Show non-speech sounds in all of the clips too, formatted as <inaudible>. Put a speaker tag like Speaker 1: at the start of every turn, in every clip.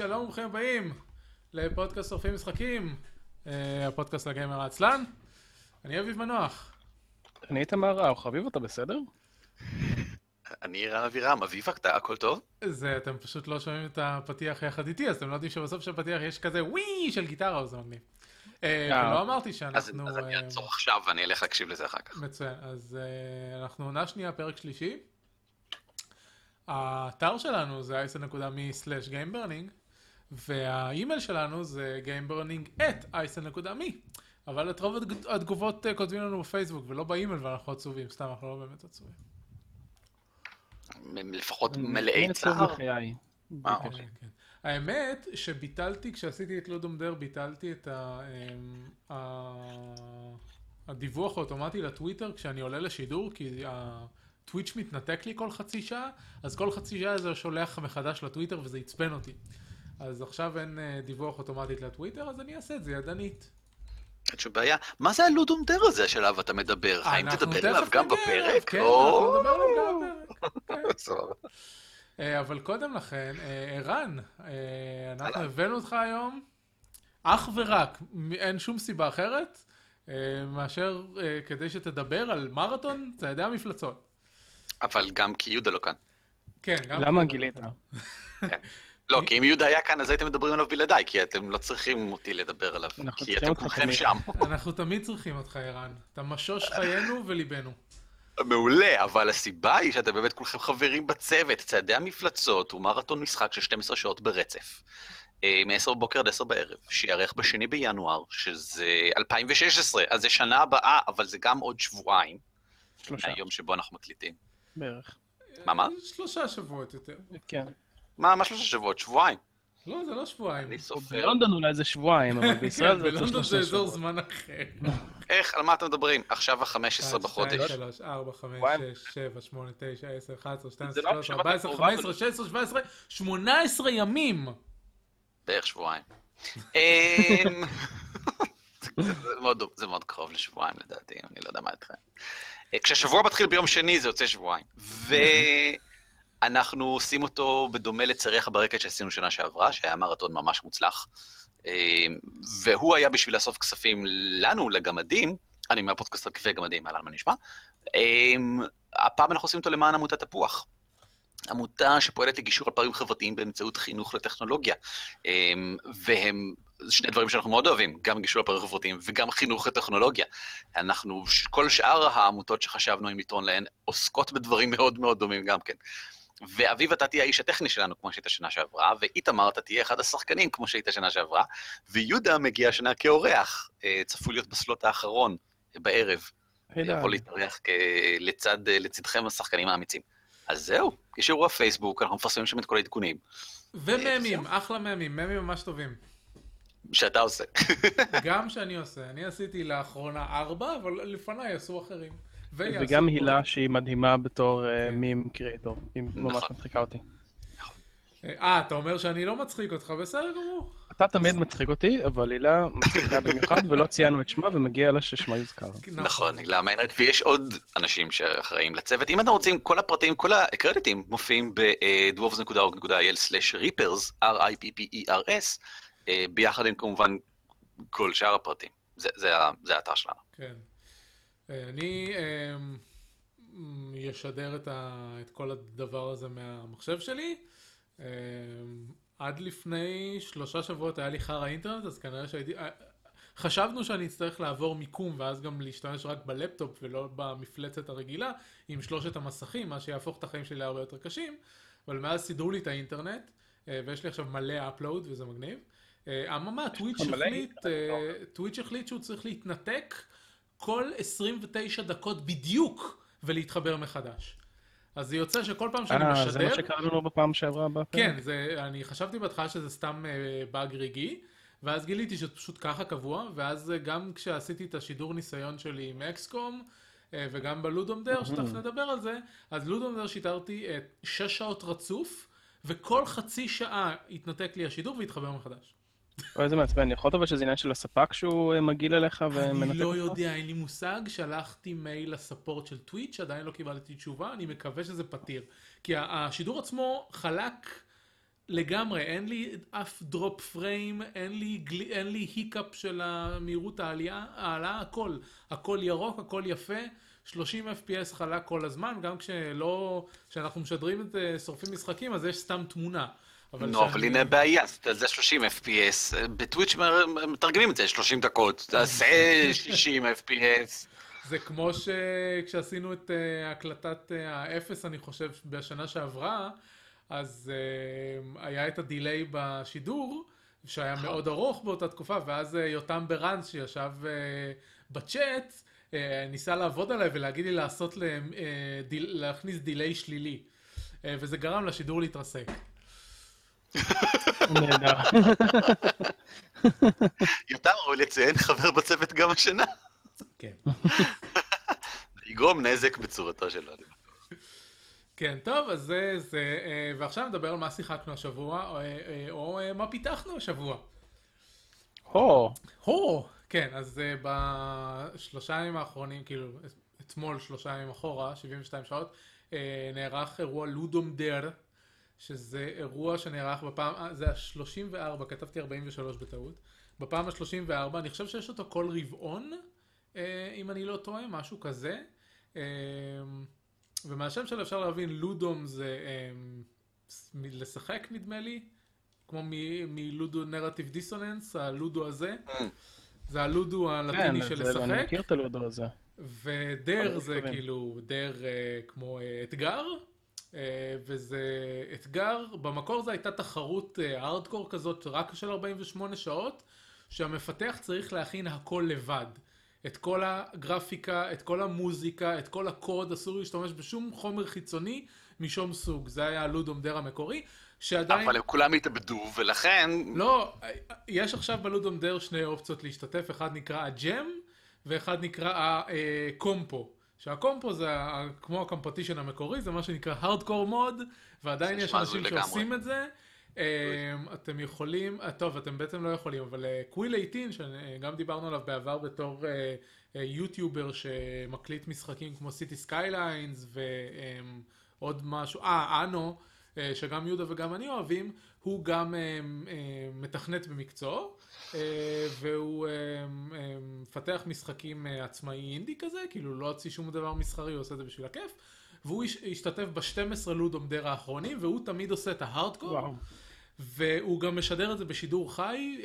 Speaker 1: שלום וברוכים הבאים לפודקאסט שורפים משחקים, אה, הפודקאסט לגיימר העצלן. אני אביב מנוח.
Speaker 2: אני איתמר ראו, חביב אתה בסדר?
Speaker 3: אני רן אבירם, אביב, אתה הכל טוב?
Speaker 1: זה, אתם פשוט לא שומעים את הפתיח יחד איתי, אז אתם לא יודעים שבסוף של הפתיח יש כזה וואי של גיטרה, זה מגניב. ולא אמרתי שאנחנו...
Speaker 3: אז אני אעצור עכשיו ואני אלך להקשיב לזה אחר כך.
Speaker 1: מצוין, אז אנחנו עונה שנייה, פרק שלישי. האתר שלנו זה isn.me/gameburning, והאימייל שלנו זה gameburning at isn.me, אבל את רוב התג- התגובות uh, כותבים לנו בפייסבוק ולא באימייל ואנחנו עצובים, סתם אנחנו לא באמת עצובים.
Speaker 3: לפחות מלאי צער.
Speaker 2: בחיי.
Speaker 3: אה,
Speaker 1: כן,
Speaker 3: אוקיי.
Speaker 1: כן. האמת שביטלתי, כשעשיתי את לודום דר, ביטלתי את. אמ, ה- הדיווח האוטומטי לטוויטר כשאני עולה לשידור, כי הטוויץ' מתנתק לי כל חצי שעה, אז כל חצי שעה זה שולח מחדש לטוויטר וזה עצבן אותי. אז עכשיו אין אה, דיווח אוטומטית לטוויטר, אז אני אעשה את זה ידנית.
Speaker 3: אין שום בעיה. מה זה הלודום דר הזה שעליו אתה מדבר? האם תדבר עליו גם בפרק?
Speaker 1: כן,
Speaker 3: או,
Speaker 1: אנחנו נדבר עליו גם בפרק. כן. <laughs> אה, אבל קודם לכן, אה, ערן, אנחנו. הבאנו אותך היום אך ורק, אין שום סיבה אחרת, מאשר כדי שתדבר על מרתון צעדי המפלצות.
Speaker 3: אבל גם כי יהודה לא כאן.
Speaker 1: כן, גם...
Speaker 2: למה גילית?
Speaker 3: לא, כי אם יהודה היה כאן אז הייתם מדברים עליו בלעדיי, כי אתם לא צריכים אותי לדבר עליו. כי אתם כולכם. שם. <laughs>
Speaker 1: אנחנו תמיד צריכים אותך, ערן. אתה משוש חיינו וליבנו.
Speaker 3: מעולה, אבל הסיבה היא שאתם באמת כולכם חברים בצוות. צעדי המפלצות הוא מרתון משחק של 12 שעות ברצף. אה, מ-10 בבוקר עד 10 בערב, שיארך בשני בינואר, שזה 2016, אז זה שנה הבאה, אבל זה גם עוד שבועיים,
Speaker 2: שלושה
Speaker 3: מהיום שבו אנחנו מקליטים.
Speaker 2: בערך.
Speaker 3: מה, מה?
Speaker 1: שלושה שבועות יותר.
Speaker 2: כן.
Speaker 3: מה, מה שלושה שבועות? שבועיים.
Speaker 1: לא, זה לא שבועיים.
Speaker 3: אני סופר.
Speaker 2: בלונדון אולי זה שבועיים, אבל <laughs> בישראל
Speaker 1: כן,
Speaker 2: זה
Speaker 1: בלונדון
Speaker 2: שלושה
Speaker 1: זה אזור
Speaker 2: שבועות.
Speaker 1: זמן אחר.
Speaker 3: איך, על מה אתם מדברים? עכשיו ה-15 בחודש.
Speaker 1: 3, 4, 5,
Speaker 2: שבועיים.
Speaker 1: 6, 7, 8, 9, 10, 11, 12,
Speaker 2: זה לא
Speaker 1: 13,
Speaker 2: השבת
Speaker 1: 14,
Speaker 2: הקרובה,
Speaker 1: 15, 16, 17, 18 ימים.
Speaker 3: בערך שבועיים. <laughs> אמ, זה- זה מאוד- זה קרוב לשבועיים לדעתי, אני לא יודע מה איתכם. אה, כשהשבוע מתחיל ביום שני זה יוצא שבועיים. ואנחנו עושים אותו בדומה לצריח ברקת שעשינו שנה שעברה, שהיה מרתון ממש מוצלח. אמ, והוא היה בשביל לאסוף כספים לנו, לגמדים, אני מהפודקאסט על כיפי גמדים, אהלן מה נשמע. אמ, הפעם אנחנו עושים אותו למען עמותת תפוח. עמותה שפועלת לגישור על פערים חברתיים באמצעות חינוך לטכנולוגיה. אמ, והם שני דברים שאנחנו מאוד אוהבים, גם גישור על פערים חברתיים וגם חינוך לטכנולוגיה. אנחנו, כל שאר העמותות שחשבנו אם לתרון להן, עוסקות בדברים מאוד מאוד דומים גם כן. ואביב, אתה תהיה האיש הטכני שלנו, כמו שהיית שנה שעברה, ואיתמר, אתה תהיה אחד השחקנים, כמו שהיית שנה שעברה, ויהודה מגיע השנה כאורח, אה, צפוי להיות בסלוט האחרון אה, בערב.
Speaker 2: הידע.
Speaker 3: יכול להתארח לצד, לצדכם השחקנים האמיצים. אז זהו, יש אירוע פייסבוק, אנחנו מפרסמים שם את כל העדכונים
Speaker 1: וממים, אחלה ממים, ממים ממש טובים.
Speaker 3: שאתה עושה.
Speaker 1: גם שאני עושה, אני עשיתי לאחרונה ארבע, אבל לפניי עשו אחרים.
Speaker 2: וגם. הילה שהיא מדהימה בתור אה,
Speaker 1: כן.
Speaker 2: מים קריאטור. היא ממש
Speaker 3: נכון.
Speaker 2: מצחיקה אותי.
Speaker 1: אה, אתה אומר שאני לא מצחיק אותך, בסדר גמור.
Speaker 2: אתה תמיד מצחיק אותי, אבל הילה מצחיקה במיוחד, ולא ציינו את שמה, ומגיע לה ששמה יוזכר.
Speaker 3: נכון, הילה מיינרד, ויש עוד אנשים שאחראים לצוות. אם אתם רוצים, כל הפרטים, כל הקרדיטים מופיעים ב-dwarves.org.il/reapers, R-I-P-P-E-R-S, אה, ביחד עם כמובן כל שאר הפרטים. זה האתר שלנו.
Speaker 1: כן. אה, אני אמ, מ, ישדר את, ה, את כל הדבר הזה מהמחשב שלי. אמ, עד לפני שלושה שבועות היה לי חרא אינטרנט, אז כנראה שהייתי... אה, חשבנו שאני אצטרך לעבור מיקום ואז גם להשתמש רק בלפטופ ולא במפלצת הרגילה עם שלושת המסכים, מה שיהפוך את החיים שלי להרבה יותר קשים, אבל מאז סידרו לי את האינטרנט אה, ויש לי עכשיו מלא upload וזה מגניב. אממה,
Speaker 2: Twitch
Speaker 1: החליט, Twitch החליט שהוא צריך להתנתק כל 29 דקות בדיוק ולהתחבר מחדש. אז זה יוצא שכל פעם שאני
Speaker 2: אה, זה
Speaker 1: משדר...
Speaker 2: מה שקרה לנו בפעם שעברה בפרק?
Speaker 1: כן, זה, אני חשבתי בהתחלה שזה סתם אה, באג רגעי, ואז גיליתי שזה פשוט ככה קבוע, ואז אה, גם כשעשיתי את השידור ניסיון שלי עם אקסקום, אה, וגם בלודום דר, שתכף נדבר על זה, אז לודום דר שידרתי אה, שש שעות רצוף, וכל חצי שעה התנתק לי השידור והתחבר מחדש.
Speaker 2: אוי, איזה מעצבן. יכול להיות אבל שזה עניין של הספק שהוא אה, מגעיל אליך ומנתק
Speaker 1: אני לא
Speaker 2: אותך?
Speaker 1: יודע, אין לי מושג, שלחתי מייל לספורט של טוויץ', עדיין לא קיבלתי תשובה, אני מקווה שזה פתיר. כי השידור עצמו חלק לגמרי, אין לי אף דרופ פריים, אין לי, גל... אין לי היקאפ של המהירות העלייה, העלאה, הכל. הכל ירוק, הכל יפה. 30 FPS חלק כל הזמן, גם כשלא, כשאנחנו משדרים את אה, שורפים משחקים, אז יש סתם תמונה.
Speaker 3: נו, אבל הנה הבעיה, זה 30 FPS, בטוויץ' מתרגמים את זה 30 דקות, תעשה 60 FPS.
Speaker 1: זה כמו שכשעשינו את אה, הקלטת אה, האפס, אני חושב, בשנה שעברה, אז אה, היה את ה delay בשידור, שהיה נכון. מאוד ארוך באותה תקופה, ואז יותם ברנס שישב בצ'אט, ניסה לעבוד עליי ולהגיד לי לעשות, להם, להכניס delay שלילי, וזה גרם לשידור להתרסק.
Speaker 2: נהדר.
Speaker 3: יותם ראוי לציין חבר בצוות גם השנה.
Speaker 1: כן.
Speaker 3: יגרום נזק בצורתו של אדם.
Speaker 1: כן, טוב, אז זה זה, אה, ועכשיו נדבר על מה שיחקנו השבוע, או, אה, או אה, מה פיתחנו השבוע.
Speaker 2: הו.
Speaker 1: הו, כן, אז בשלושה ימים האחרונים, כאילו, אתמול שלושה ימים אחורה, 72 שעות, נערך אירוע לודום דר, שזה אירוע שנערך בפעם, זה ה-34, כתבתי 43 בטעות, בפעם ה-34, אני חושב שיש אותו כל רבעון, אם אני לא טועה, משהו כזה. ומהשם שלו אפשר להבין, לודום זה אה, לשחק נדמה לי, כמו מלודו נרטיב דיסוננס, הלודו הזה. זה הלודו הלטיני
Speaker 2: כן,
Speaker 1: של לשחק.
Speaker 2: אני מכיר את הלודו הזה.
Speaker 1: ודר זה. כאילו, דר אה, כמו אה, אתגר, אה, וזה אתגר, במקור זו הייתה תחרות הארדקור כזאת רק של 48 שעות, שהמפתח צריך להכין הכל לבד. את כל הגרפיקה, את כל המוזיקה, את כל הקוד, אסור להשתמש בשום חומר חיצוני משום סוג. זה היה הלודום דר המקורי, שעדיין...
Speaker 3: אבל הם כולם התאבדו, ולכן...
Speaker 1: לא, יש עכשיו בלודום דר שני אופציות להשתתף, אחד נקרא הג'ם ואחד נקרא הקומפו. שהקומפו זה כמו הקומפטישן המקורי, זה מה שנקרא הארדקור מוד, ועדיין יש אנשים
Speaker 3: הזוי לגמרי.
Speaker 1: שעושים את זה. אה, אתם יכולים, אה, טוב, אתם בעצם לא יכולים, אבל Quill18, שגם דיברנו עליו בעבר בתור אה, אה, יוטיובר שמקליט משחקים כמו City Skylines ועוד משהו, אה, אנו, אה, שגם יהודה וגם אני אוהבים, הוא גם אה, אה, מתכנת במקצועו, אה, והוא אה, אה, מפתח משחקים אה, עצמאי אינדי כזה, כאילו לא הוציא שום דבר מסחרי, הוא עושה את זה בשביל הכיף. והוא הש- השתתף ב-12 לודום דר האחרונים, והוא תמיד עושה את ההארדקור. והוא גם משדר את זה בשידור חי.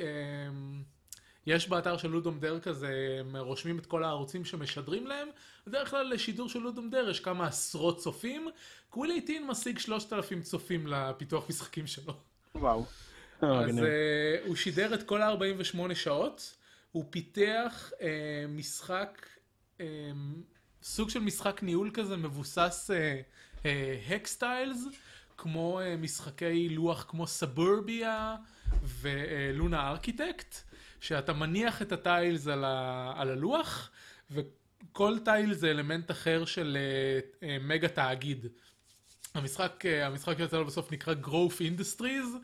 Speaker 1: יש באתר של לודום דר כזה, הם רושמים את כל הערוצים שמשדרים להם. בדרך כלל לשידור של לודום דר יש כמה עשרות צופים. קוויל 18 משיג 3,000 צופים לפיתוח משחקים שלו.
Speaker 2: וואו. אה,
Speaker 1: אז uh, הוא שידר את כל ה-48 שעות, הוא פיתח uh, משחק, um, סוג של משחק ניהול כזה מבוסס הקסטיילס, כמו uh, משחקי לוח כמו סבורביה ולונה ארכיטקט, שאתה מניח את הטיילס על, ה, על הלוח, וכל טייל זה אלמנט אחר של uh, uh, מגה תאגיד. המשחק, המשחק שיצא לו בסוף נקרא Growth Industries,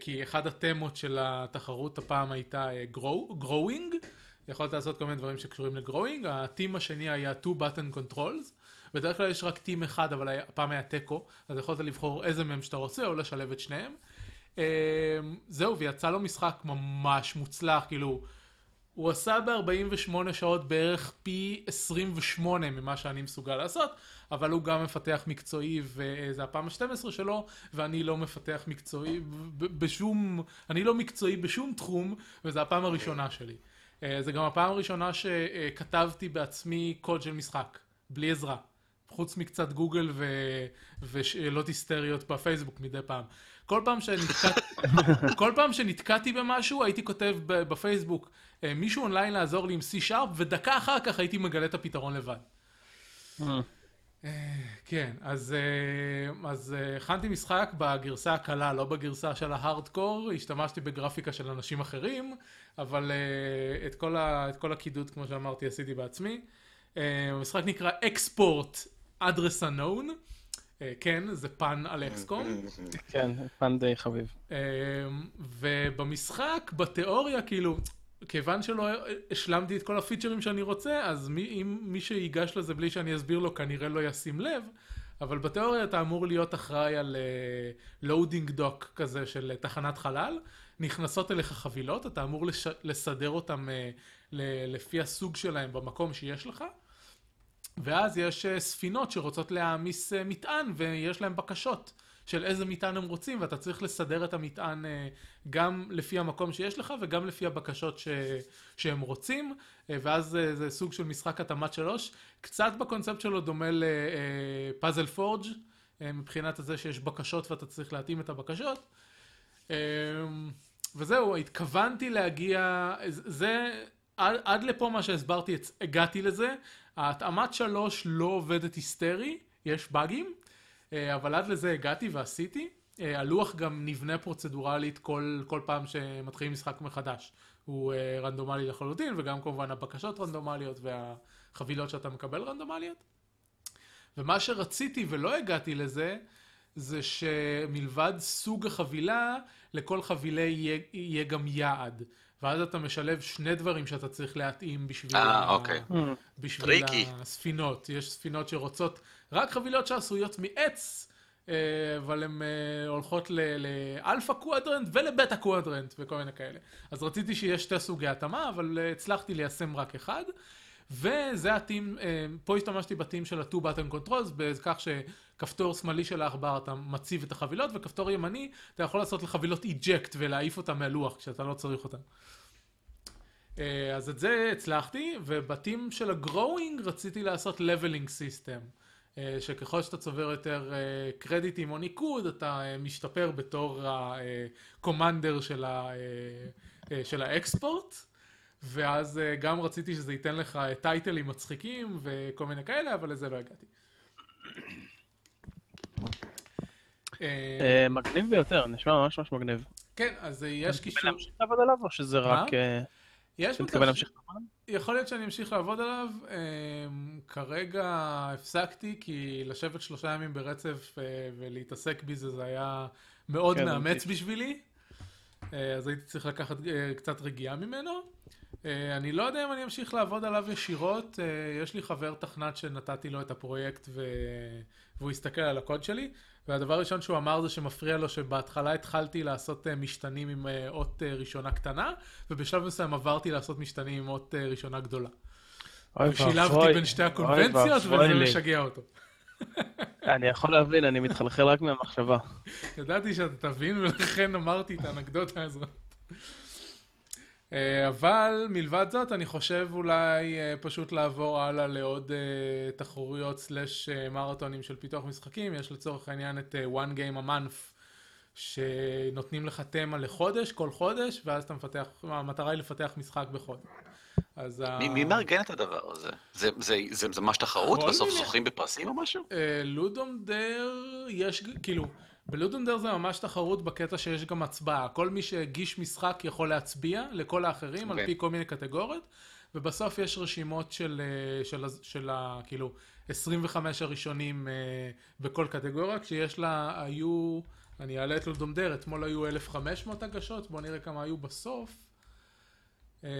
Speaker 1: כי אחד התמות של התחרות הפעם הייתה אה, grow, Growing, יכולת לעשות כל מיני דברים שקשורים ל-Growing, הטים השני היה two button controls, בדרך כלל יש רק טים אחד, אבל הפעם היה תיקו, אז יכולת לבחור איזה מהם שאתה רוצה, או לשלב את שניהם. אה, זהו, ויצא לו משחק ממש מוצלח, כאילו, הוא עשה ב-48 שעות בערך פי 28 ממה שאני מסוגל לעשות, אבל הוא גם מפתח מקצועי, וזה הפעם ה-12 שלו, ואני לא מפתח מקצועי בשום, אני לא מקצועי בשום תחום, וזו הפעם הראשונה שלי. אה, זה גם הפעם הראשונה שכתבתי בעצמי קוד של משחק, בלי עזרה. חוץ מקצת גוגל ו... ושאלות היסטריות בפייסבוק מדי פעם. כל פעם, שנתקע... <laughs> כל פעם שנתקעתי במשהו הייתי כותב בפייסבוק "אה, מישהו אונליין לעזור לי עם C-Sharp ודקה אחר כך הייתי מגלה את הפתרון לבד.
Speaker 2: אה,
Speaker 1: כן, אז, אה, אז אה, הכנתי משחק בגרסה הקלה, לא בגרסה של ההארדקור, השתמשתי בגרפיקה של אנשים אחרים, אבל אה, את כל, ה, את כל הקידוד, כמו שאמרתי, עשיתי בעצמי. אה, המשחק נקרא Export Address Unknown, אה, כן, זה פן על אקסקום.
Speaker 2: כן, פן די חביב.
Speaker 1: ובמשחק, בתיאוריה, כאילו, כיוון שלא השלמתי את כל הפיצ'רים שאני רוצה, אז מי, אם מי שיגש לזה בלי שאני אסביר לו כנראה לא ישים לב, אבל בתיאוריה אתה אמור להיות אחראי על loading אה, dock כזה של אה, תחנת חלל. נכנסות אליך חבילות, אתה אמור לש... לסדר אותן אה, ל... לפי הסוג שלהם במקום שיש לך. ואז יש אה, ספינות שרוצות להעמיס אה, מטען ויש להם בקשות. של איזה מטען הם רוצים, ואתה צריך לסדר את המטען אה, גם לפי המקום שיש לך וגם לפי הבקשות ש... שהם רוצים, אה, ואז אה, זה סוג של משחק התאמת שלוש, קצת בקונספט שלו דומה לפאזל פורג' מבחינת הזה שיש בקשות ואתה צריך להתאים את הבקשות. וזהו, התכוונתי להגיע, זה, עד, עד לפה מה שהסברתי, הגעתי לזה. ההתאמת שלוש לא עובדת היסטרי, יש באגים. אה, אבל עד לזה הגעתי ועשיתי. אה, הלוח גם נבנה פרוצדורלית כל, כל פעם שמתחילים משחק מחדש. הוא אה, רנדומלי לחלוטין, וגם כמובן הבקשות רנדומליות והחבילות שאתה מקבל רנדומליות. ומה שרציתי ולא הגעתי לזה, זה שמלבד סוג החבילה, לכל חבילה יהיה, יהיה גם יעד. ואז אתה משלב שני דברים שאתה צריך להתאים בשביל, אה, ה...
Speaker 3: אוקיי.
Speaker 1: בשביל הספינות. יש ספינות שרוצות רק חבילות שעשויות מעץ, אה, אבל הן אה, הולכות ל Alpha Quadrant ול Beta Quadrant וכל מיני כאלה. אז רציתי שיהיה שתי סוגי התאמה, אבל אה, הצלחתי ליישם רק אחד. וזה הטים, פה השתמשתי בטים של ה-2 button controls, בכך שכפתור שמאלי של העכבר אתה מציב את החבילות, וכפתור ימני אתה יכול לעשות לחבילות eject ולהעיף אותם מהלוח כשאתה לא צריך אותם. אז את זה הצלחתי, ובטים של ה-growing רציתי לעשות leveling system. אה, שככל שאתה צובר יותר אה, קרדיטים או ניקוד, אתה אה, משתפר בתור הקומנדר של, ה, של האקספורט. ואז גם רציתי שזה ייתן לך טייטלים מצחיקים וכל מיני כאלה, אבל לזה לא הגעתי.
Speaker 2: מגניב ביותר, נשמע ממש ממש מגניב.
Speaker 1: כן, אז יש קישור...
Speaker 2: אתה להמשיך לעבוד עליו או שזה רק...
Speaker 1: יש מצב... להמשיך? יכול להיות שאני אמשיך לעבוד עליו. אמ, כרגע הפסקתי, כי לשבת שלושה ימים ברצף אה, ולהתעסק בזה זה היה מאוד כן, מאמץ אותי. בשבילי. אה, אז הייתי צריך לקחת אה, קצת רגיעה ממנו. אני לא יודע אם אני אמשיך לעבוד עליו ישירות. יש לי חבר תכנת שנתתי לו את הפרויקט ו... והוא הסתכל על הקוד שלי. והדבר הראשון שהוא אמר זה שמפריע לו שבהתחלה התחלתי לעשות אה, משתנים עם אה, אות אה, ראשונה קטנה, ובשלב מסוים עברתי לעשות משתנים עם אות ראשונה גדולה. שילבתי בין שתי הקונבנציות וזה משגע אותו. <laughs>
Speaker 2: אני יכול להבין, אני מתחלחל רק מהמחשבה.
Speaker 1: ידעתי שאתה תבין ולכן אמרתי את האנקדוטה הזאת. אה, אבל מלבד זאת אני חושב אולי אה, פשוט לעבור הלאה לעוד אה, תחרויות סלאש מרתונים של פיתוח משחקים. יש לצורך העניין את one game a month שנותנים לך תמה לחודש, כל חודש, ואז אתה מפתח, המטרה היא לפתח משחק בחודש.
Speaker 3: אז מי, ה... מי מארגן את הדבר הזה? זה, זה, זה, זה ממש תחרות? בסוף מיני... זוכים בפרסים או משהו?
Speaker 1: לודומדר, יש, כאילו... בלודונדר זה ממש תחרות בקטע שיש גם הצבעה. כל מי שהגיש משחק יכול להצביע לכל האחרים okay. על אוקיי. פי כל מיני קטגוריות, ובסוף יש רשימות של, אה, של, של, של כאילו 25 הראשונים אה, בכל קטגוריה, כשיש לה, היו, אני אעלה את לודונדר, אתמול היו 1,500 הגשות, בואו נראה כמה היו בסוף. אה,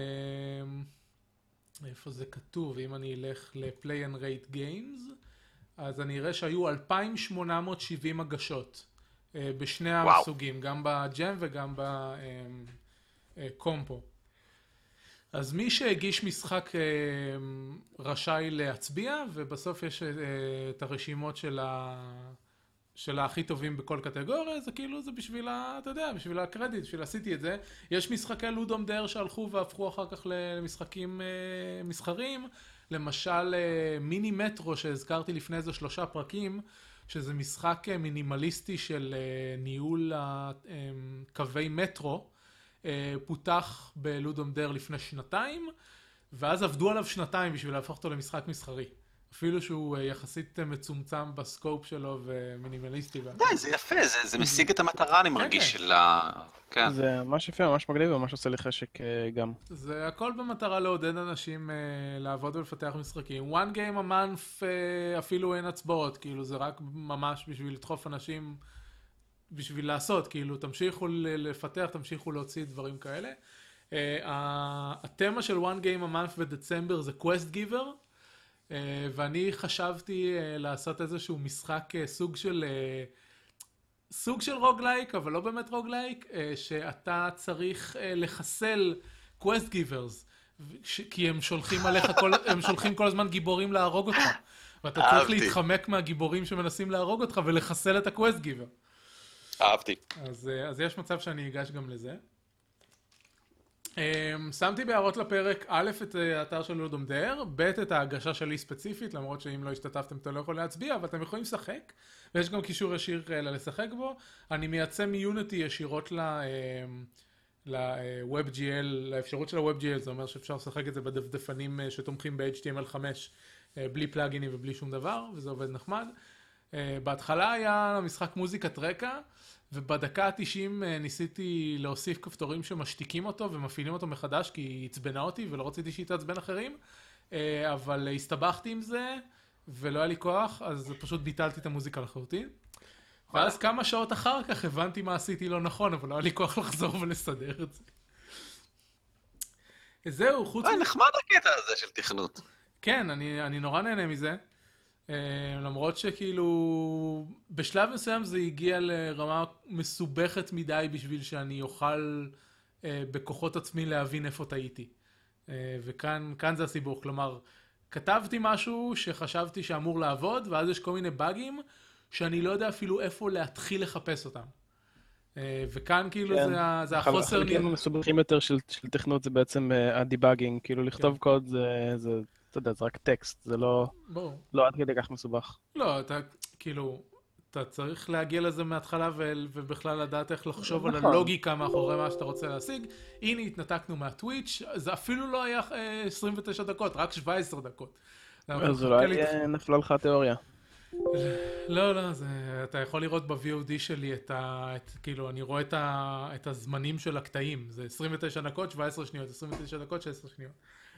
Speaker 1: איפה זה כתוב? אם אני אלך ל-play and rate games, אז אני אראה שהיו 2,870 הגשות. אה, בשני וואו. הסוגים, גם בג'ם וגם בקומפו. אה, אז מי שהגיש משחק אה, רשאי להצביע, ובסוף יש את הרשימות של, ה... של הכי טובים בכל קטגוריה, זה כאילו, זה בשביל ה... אתה יודע, בשביל הקרדיט, בשביל עשיתי את זה. יש משחקי לודום דר שהלכו והפכו אחר כך למשחקים מסחריים. למשל, מיני מטרו שהזכרתי לפני איזה שלושה פרקים. שזה משחק אה, מינימליסטי של אה, ניהול אה, קווי מטרו, פותח בלודום דר לפני שנתיים, ואז עבדו עליו שנתיים בשביל להפוך אותו למשחק מסחרי. אפילו שהוא יחסית מצומצם בסקופ שלו ומינימליסטי.
Speaker 3: די, זה יפה, זה, זה משיג את המטרה, אני מרגיש, כן, של ה...
Speaker 2: כן. זה ממש יפה, ממש מגניב וממש עושה לי חשק גם.
Speaker 1: זה הכל במטרה לעודד אנשים uh, לעבוד ולפתח משחקים. one game a month uh, אפילו אין הצבעות, כאילו זה רק ממש בשביל לדחוף אנשים, בשביל לעשות, כאילו תמשיכו לפתח, תמשיכו להוציא דברים כאלה. Uh, התמה של one game a month בדצמבר זה quest giver. אה, ואני חשבתי אה, לעשות איזשהו משחק אה, סוג של... אה, סוג של roguelike, אבל לא באמת roguelike, אה, שאתה צריך אה, לחסל quest givers, כי הם שולחים עליך כל, <laughs> הם שולחים כל הזמן גיבורים להרוג אותך. ואתה צריך. להתחמק מהגיבורים שמנסים להרוג אותך ולחסל את ה quest giver.
Speaker 3: אהבתי.
Speaker 1: אז, אה, אז יש מצב שאני אגיש גם לזה. אמ, שמתי בהערות לפרק א' את אה, האתר של Ludum Dare, ב' את ההגשה שלי ספציפית, למרות שאם לא השתתפתם אתם לא יכולים להצביע, אבל אתם יכולים לשחק, ויש גם קישור ישיר אה, ללשחק בו. אני מייצא מיוניטי ישירות ל... אמ, ל-WebGL, לאפשרות של ה-WebGL, זה אומר שאפשר לשחק את זה בדפדפנים אה, שתומכים ב-HTML5 אה, בלי פלאגינים ובלי שום דבר, וזה עובד נחמד. אה, בהתחלה היה משחק מוזיקת רקע, ובדקה ה-90 ניסיתי להוסיף כפתורים שמשתיקים אותו ומפעילים אותו מחדש, כי היא עצבנה אותי ולא רציתי שהיא תעצבן אחרים, אה, אבל הסתבכתי עם זה, ולא היה לי כוח, אז פשוט ביטלתי את המוזיקה לחלוטין. ואז כמה שעות אחר כך הבנתי מה עשיתי לא נכון, אבל לא היה לי כוח <laughs> לחזור ולסדר את זה. זהו, חוץ
Speaker 3: אה, נחמד הקטע הזה של תכנות.
Speaker 1: כן, אני, אני נורא נהנה מזה. Uh, למרות שכאילו בשלב מסוים זה הגיע לרמה מסובכת מדי בשביל שאני אוכל uh, בכוחות עצמי להבין איפה טעיתי. Uh, וכאן כאן זה הסיבוך, כלומר, כתבתי משהו שחשבתי שאמור לעבוד, ואז יש כל מיני באגים שאני לא יודע אפילו איפה להתחיל לחפש אותם. וכאן כאילו
Speaker 2: כן.
Speaker 1: זה, זה החוסר...
Speaker 2: החלקים המסובכים יותר של של תכנות זה בעצם אה, הדיבאגינג, כאילו לכתוב
Speaker 1: כן.
Speaker 2: קוד זה, זה, אתה יודע, זה רק טקסט, זה לא
Speaker 1: ברור.
Speaker 2: לא עד כדי כך מסובך.
Speaker 1: לא, אתה כאילו, אתה צריך להגיע לזה מההתחלה ו- ובכלל לדעת איך לחשוב על
Speaker 2: נכון.
Speaker 1: הלוגיקה מאחורי מה שאתה רוצה להשיג. הנה התנתקנו מהטוויץ', זה אפילו לא היה אה, 29 דקות, רק 17 דקות.
Speaker 2: אז אולי
Speaker 1: לי-
Speaker 2: אה, נפלה לך התיאוריה.
Speaker 1: לא, לא, זה, אתה יכול לראות ב-VOD שלי את ה... את, כאילו, אני רואה את, ה, את הזמנים של הקטעים. זה 29 דקות, 17 שניות, 29 דקות, 16 שניות.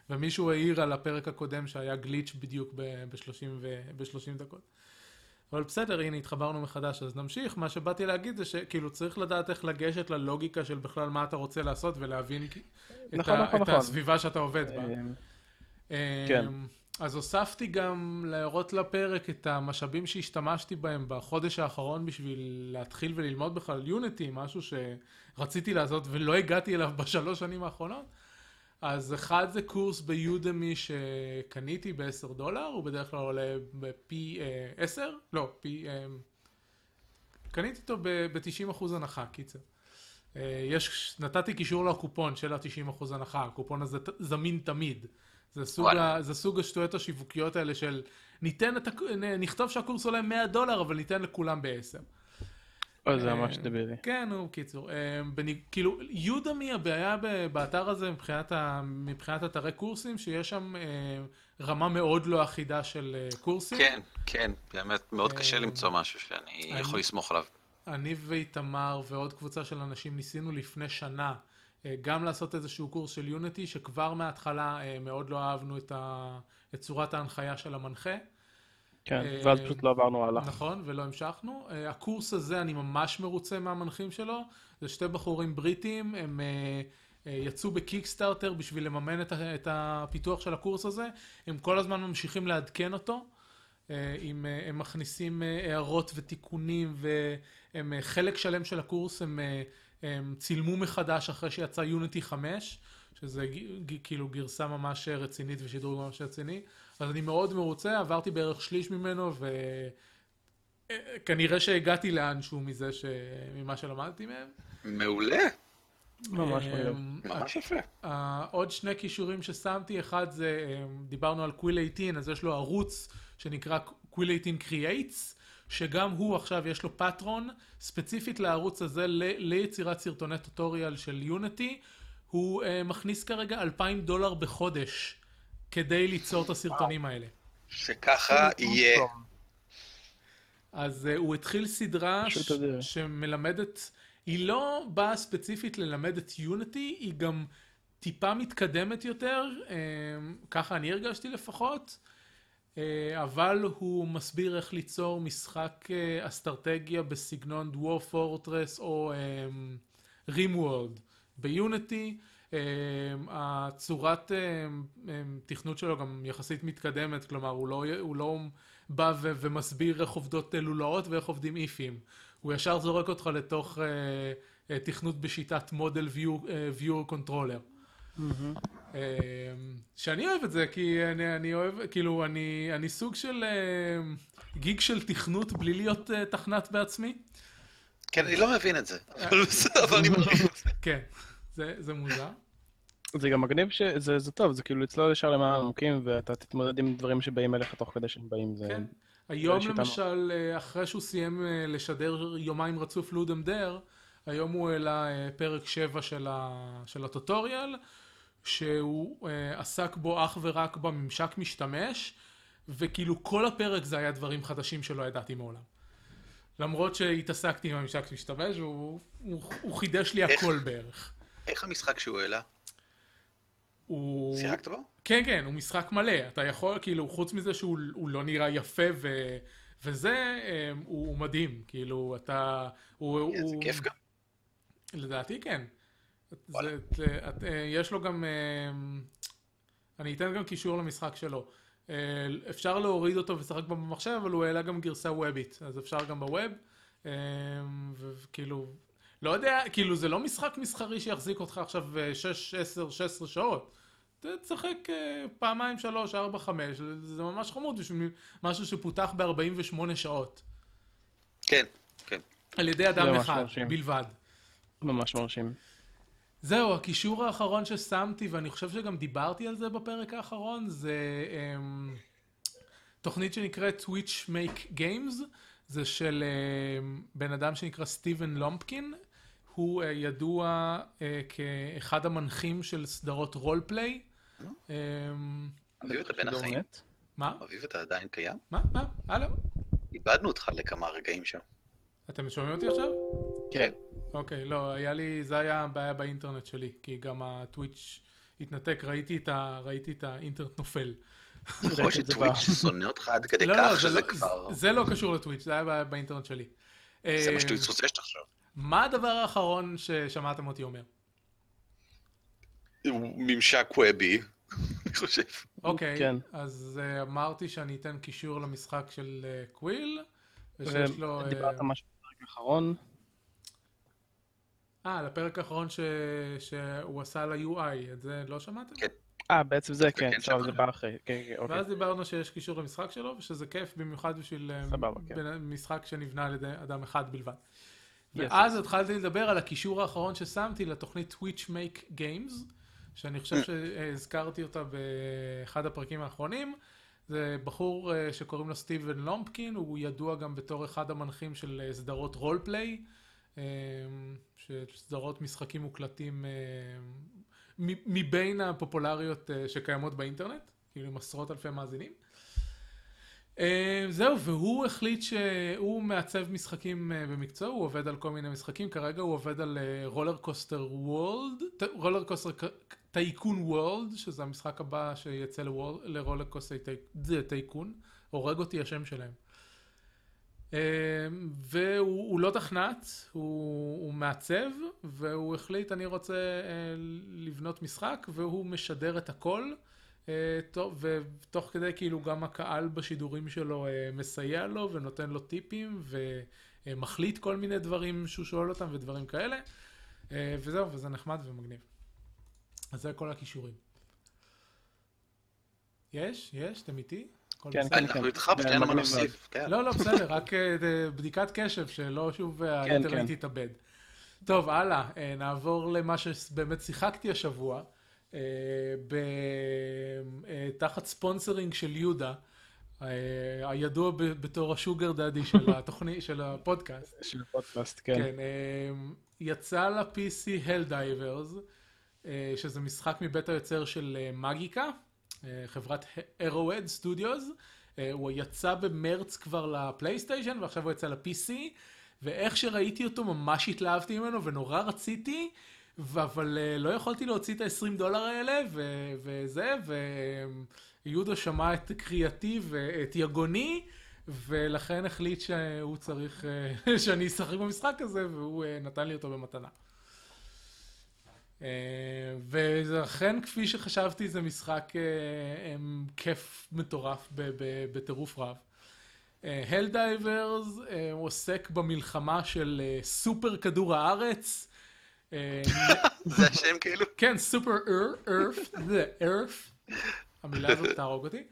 Speaker 1: ומישהו העיר על הפרק הקודם שהיה גליץ' בדיוק ב-30 ב- דקות. אבל בסדר, הנה, התחברנו מחדש, אז נמשיך. מה שבאתי להגיד זה שכאילו צריך לדעת איך לגשת ללוגיקה של בכלל מה אתה רוצה לעשות ולהבין את,
Speaker 2: נכון,
Speaker 1: ה,
Speaker 2: נכון,
Speaker 1: את
Speaker 2: נכון.
Speaker 1: הסביבה שאתה עובד בה.
Speaker 2: כן.
Speaker 1: אז הוספתי גם להראות לפרק את המשאבים שהשתמשתי בהם בחודש האחרון בשביל להתחיל וללמוד בכלל יוניטי, משהו שרציתי לעשות ולא הגעתי אליו בשלוש שנים האחרונות. אז אחד זה קורס ביודמי שקניתי ב-10 דולר, הוא בדרך כלל עולה בפי אה, 10, לא, פי... אה, קניתי אותו ב-90% הנחה, קיצר. אה, יש, נתתי קישור לקופון של ה-90% הנחה, הקופון הזה זמין תמיד. זה סוג. ה, זה סוג השטויות השיווקיות האלה של ניתן את, נ- נכתוב שהקורס עולה 100 דולר, אבל ניתן לכולם ב-10.
Speaker 2: אוי, זה ממש
Speaker 1: אה,
Speaker 2: דבילי.
Speaker 1: כן, נו, קיצור. אה, כאילו, יודמי, הבעיה ב- באתר הזה מבחינת, אתרי קורסים, שיש שם אה, רמה מאוד לא אחידה של אה, קורסים.
Speaker 3: כן, כן, באמת מאוד קשה
Speaker 1: אה,
Speaker 3: למצוא משהו שאני
Speaker 1: אני-
Speaker 3: יכול לסמוך עליו.
Speaker 1: אני ואיתמר ועוד קבוצה של אנשים ניסינו לפני שנה אה, גם לעשות איזשהו קורס של יוניטי, שכבר מההתחלה אה, מאוד לא אהבנו את, ה... את צורת ההנחיה של המנחה.
Speaker 2: כן,
Speaker 1: אה,
Speaker 2: ואז פשוט לא עברנו הלאה.
Speaker 1: נכון, ולא המשכנו. אה, הקורס הזה, אני ממש מרוצה מהמנחים שלו. זה שתי בחורים בריטים, הם אה, אה, יצאו בקיקסטארטר בשביל לממן את, את הפיתוח של הקורס הזה. הם כל הזמן ממשיכים לעדכן אותו. אה, עם, אה, הם מכניסים אה, הערות ותיקונים, והם אה, חלק שלם של הקורס הם, אה, הם צילמו מחדש אחרי שיצא יוניטי 5, שזה כאילו גרסה ממש רצינית ושידור ממש רציני. אז אני מאוד מרוצה, עברתי בערך שליש ממנו, וכנראה שהגעתי לאנשהו מזה, ש... ממה שלמדתי מהם.
Speaker 3: מעולה,
Speaker 2: ממש
Speaker 3: ממש יפה.
Speaker 1: עוד שני כישורים ששמתי, אחד זה, אמ, דיברנו על קוויל 18, אז יש לו ערוץ שנקרא Quill18 Creates, שגם הוא עכשיו יש לו Patreon, ספציפית לערוץ הזה ל- ליצירת סרטוני tutorial של Unity, הוא אה, מכניס כרגע 2,000 דולר בחודש כדי ליצור את הסרטונים האלה.
Speaker 3: שככה יהיה.
Speaker 1: אז אה, הוא התחיל סדרה ש-. שמלמדת, היא לא באה ספציפית ללמד את Unity, היא גם טיפה מתקדמת יותר, אה, ככה אני הרגשתי לפחות, אה, אבל הוא מסביר איך ליצור משחק אה, אסטרטגיה בסגנון דוור פורטרס או רים וורד ביוניטי. אה, הצורת אה, אה, תכנות שלו גם יחסית מתקדמת, כלומר הוא לא, הוא לא בא ו- ומסביר איך עובדות לולאות ואיך עובדים איפים. הוא ישר זורק אותך לתוך אה, אה, תכנות בשיטת מודל view, אה, viewer controller. אה, שאני אוהב את זה, כי אני, אני אוהב, כאילו, אני, אני סוג של אה, גיג של תכנות בלי להיות אה, תכנת בעצמי.
Speaker 3: כן, אני לא מבין את זה. אבל בסדר, אבל אני מעריך את זה.
Speaker 1: כן, זה, זה מוזר.
Speaker 2: זה גם מגניב שזה זה טוב, זה כאילו לצלול ישר למה עמוקים, ואתה תתמודד עם דברים שבאים אליך תוך כדי שהם באים. זה...
Speaker 1: כן. היום
Speaker 2: שיטה
Speaker 1: למשל, אה, אחרי שהוא סיים אה, לשדר יומיים רצוף לודם דר, היום הוא העלה אה, פרק 7 של, ה... של הטוטוריאל, שהוא עסק בו אך ורק בממשק משתמש, וכאילו כל הפרק זה היה דברים חדשים שלא ידעתי מעולם. למרות שהתעסקתי עם הממשק משתמש, והוא הוא, הוא חידש לי? הכל בערך.
Speaker 3: איך המשחק שהוא העלה?
Speaker 1: הוא...
Speaker 3: שיחקת בו?
Speaker 1: כן, כן, הוא משחק מלא. אתה יכול, כאילו, חוץ מזה שהוא הוא לא נראה יפה ו... וזה, אה, הוא, הוא מדהים. כאילו, אתה... הוא,
Speaker 3: כן, זה
Speaker 1: הוא...
Speaker 3: כיף גם.
Speaker 1: לדעתי כן. זה, זה, את, אה, יש לו גם... אה, אני אתן גם קישור למשחק שלו. אה, אפשר להוריד אותו ולשחק במחשב, אבל הוא העלה גם גרסה וובית, אז אפשר גם בווב. אה, וכאילו, לא יודע, כאילו זה לא משחק מסחרי שיחזיק אותך עכשיו 6, 10, 16 שעות. תשחק אה, פעמיים, שלוש, ארבע, חמש, זה ממש חמוד בשביל משהו שפותח ב-48 שעות.
Speaker 3: כן, כן.
Speaker 1: על ידי אדם אחד
Speaker 2: מרשים.
Speaker 1: בלבד.
Speaker 2: ממש מרשים.
Speaker 1: זהו, הקישור האחרון ששמתי, ואני חושב שגם דיברתי על זה בפרק האחרון, זה um, תוכנית שנקראת Twitch Make Games, זה של um, בן אדם שנקרא סטיבן לומפקין, הוא uh, ידוע uh, כאחד המנחים של סדרות רולפליי. Um,
Speaker 3: אביב, אתה בין
Speaker 2: שידור
Speaker 3: החיים?
Speaker 1: מה?
Speaker 3: אביב, אתה עדיין קיים?
Speaker 1: מה? מה? הלו?
Speaker 3: איבדנו אותך לכמה רגעים שם.
Speaker 1: אתם שומעים אותי עכשיו?
Speaker 3: כן.
Speaker 1: אוקיי, לא, היה לי, זה היה הבעיה באינטרנט שלי, כי גם הטוויץ' התנתק, ראיתי את, ה, ראיתי את האינטרנט נופל.
Speaker 3: יכול שטוויץ' שונא אותך עד כדי
Speaker 1: לא, לא,
Speaker 3: כך
Speaker 1: זה
Speaker 3: שזה
Speaker 1: לא-
Speaker 3: כבר...
Speaker 1: זה לא קשור לטוויץ', זה היה בא- באינטרנט שלי.
Speaker 3: זה
Speaker 1: אה,
Speaker 3: מה שטוויץ' רוצה שתחשוב.
Speaker 1: מה הדבר האחרון ששמעתם אותי אומר?
Speaker 3: ממשק וובי, אני חושב.
Speaker 1: אוקיי,
Speaker 2: כן.
Speaker 1: אז אה, אמרתי שאני אתן קישור למשחק של אה, קוויל, ושיש לו... אה,
Speaker 2: דיברת משהו בפרק האחרון.
Speaker 1: אה, לפרק האחרון ש- שהוא עשה ל-UI, את זה לא שמעתם?
Speaker 3: כן.
Speaker 2: אה, בעצם זה, כן,
Speaker 3: כן,
Speaker 2: עכשיו זה. בא אחרי. כן, כן, אוקיי.
Speaker 1: ואז דיברנו שיש קישור למשחק שלו, ושזה כיף במיוחד בשביל אה,
Speaker 2: סבבה, כן.
Speaker 1: משחק שנבנה על ידי אדם אחד בלבד.
Speaker 2: Yes,
Speaker 1: ואז התחלתי לדבר על הקישור האחרון ששמתי לתוכנית Twitch Make Games, שאני חושב שהזכרתי אותה באחד הפרקים האחרונים. זה בחור אה, שקוראים לו סטיבן לומפקין, הוא ידוע גם בתור אחד המנחים של אה, סדרות רולפליי, אה, סדרות משחקים מוקלטים אה, מבין הפופולריות אה, שקיימות באינטרנט, כאילו עם עשרות אלפי מאזינים. אה, זהו, והוא החליט שהוא מעצב משחקים אה, במקצוע, הוא עובד על כל מיני משחקים, כרגע הוא עובד על RollerCoaster World, RollerCoaster Tycoon World, שזה המשחק הבא שיצא ל RollerCoaster Tycoon, הורג אותי השם שלהם. אה, והוא הוא לא תכנת, הוא, הוא מעצב, והוא החליט אני רוצה אה, לבנות משחק, והוא משדר את הכל. אה, תוך- ותוך כדי כאילו גם הקהל בשידורים שלו אה, מסייע לו ונותן לו טיפים ומחליט כל מיני דברים שהוא שואל אותם ודברים כאלה. אה, וזהו, וזה נחמד ומגניב. אז זה כל הכישורים. יש? יש? אתם איתי?
Speaker 2: כן? כן.
Speaker 3: אנחנו איתך, פשוט
Speaker 2: זה
Speaker 3: אין לנו מה להוסיף. כן.
Speaker 1: לא, לא, בסדר, רק בדיקת קשב, שלא שוב האינטרנט
Speaker 2: כן.
Speaker 1: יתאבד. טוב, הלאה, אה, נעבור למה שבאמת שיחקתי השבוע, תחת ספונסרינג של יהודה, אה, הידוע בתור השוגר דאדי של <laughs> התוכנית, של הפודקאסט.
Speaker 2: של הפודקאסט, כן.
Speaker 1: כן, אה, יצא ל-PC Helldivers, אה, שזה משחק מבית היוצר של אה, מגיקה, אה, חברת Arrowhead Studios. אה, הוא יצא במרץ כבר לפלייסטיישן, ועכשיו הוא יצא ל-PC, ואיך שראיתי אותו ממש התלהבתי ממנו, ונורא רציתי, אבל אה, לא יכולתי להוציא את ה-20 דולר האלה, ו- וזה, ויהודה שמע את קריאתי ואת יגוני, ולכן החליט שהוא צריך, אה, <laughs> שאני אשחק במשחק הזה, והוא אה, נתן לי אותו במתנה. וזה אכן, כפי שחשבתי, זה משחק כיף מטורף בטירוף רב. Helldivers עוסק במלחמה של סופר כדור הארץ. אה,
Speaker 3: זה השם כאילו?
Speaker 1: כן, Super Earth, זה Earth, המילה הזאת תהרוג אותי.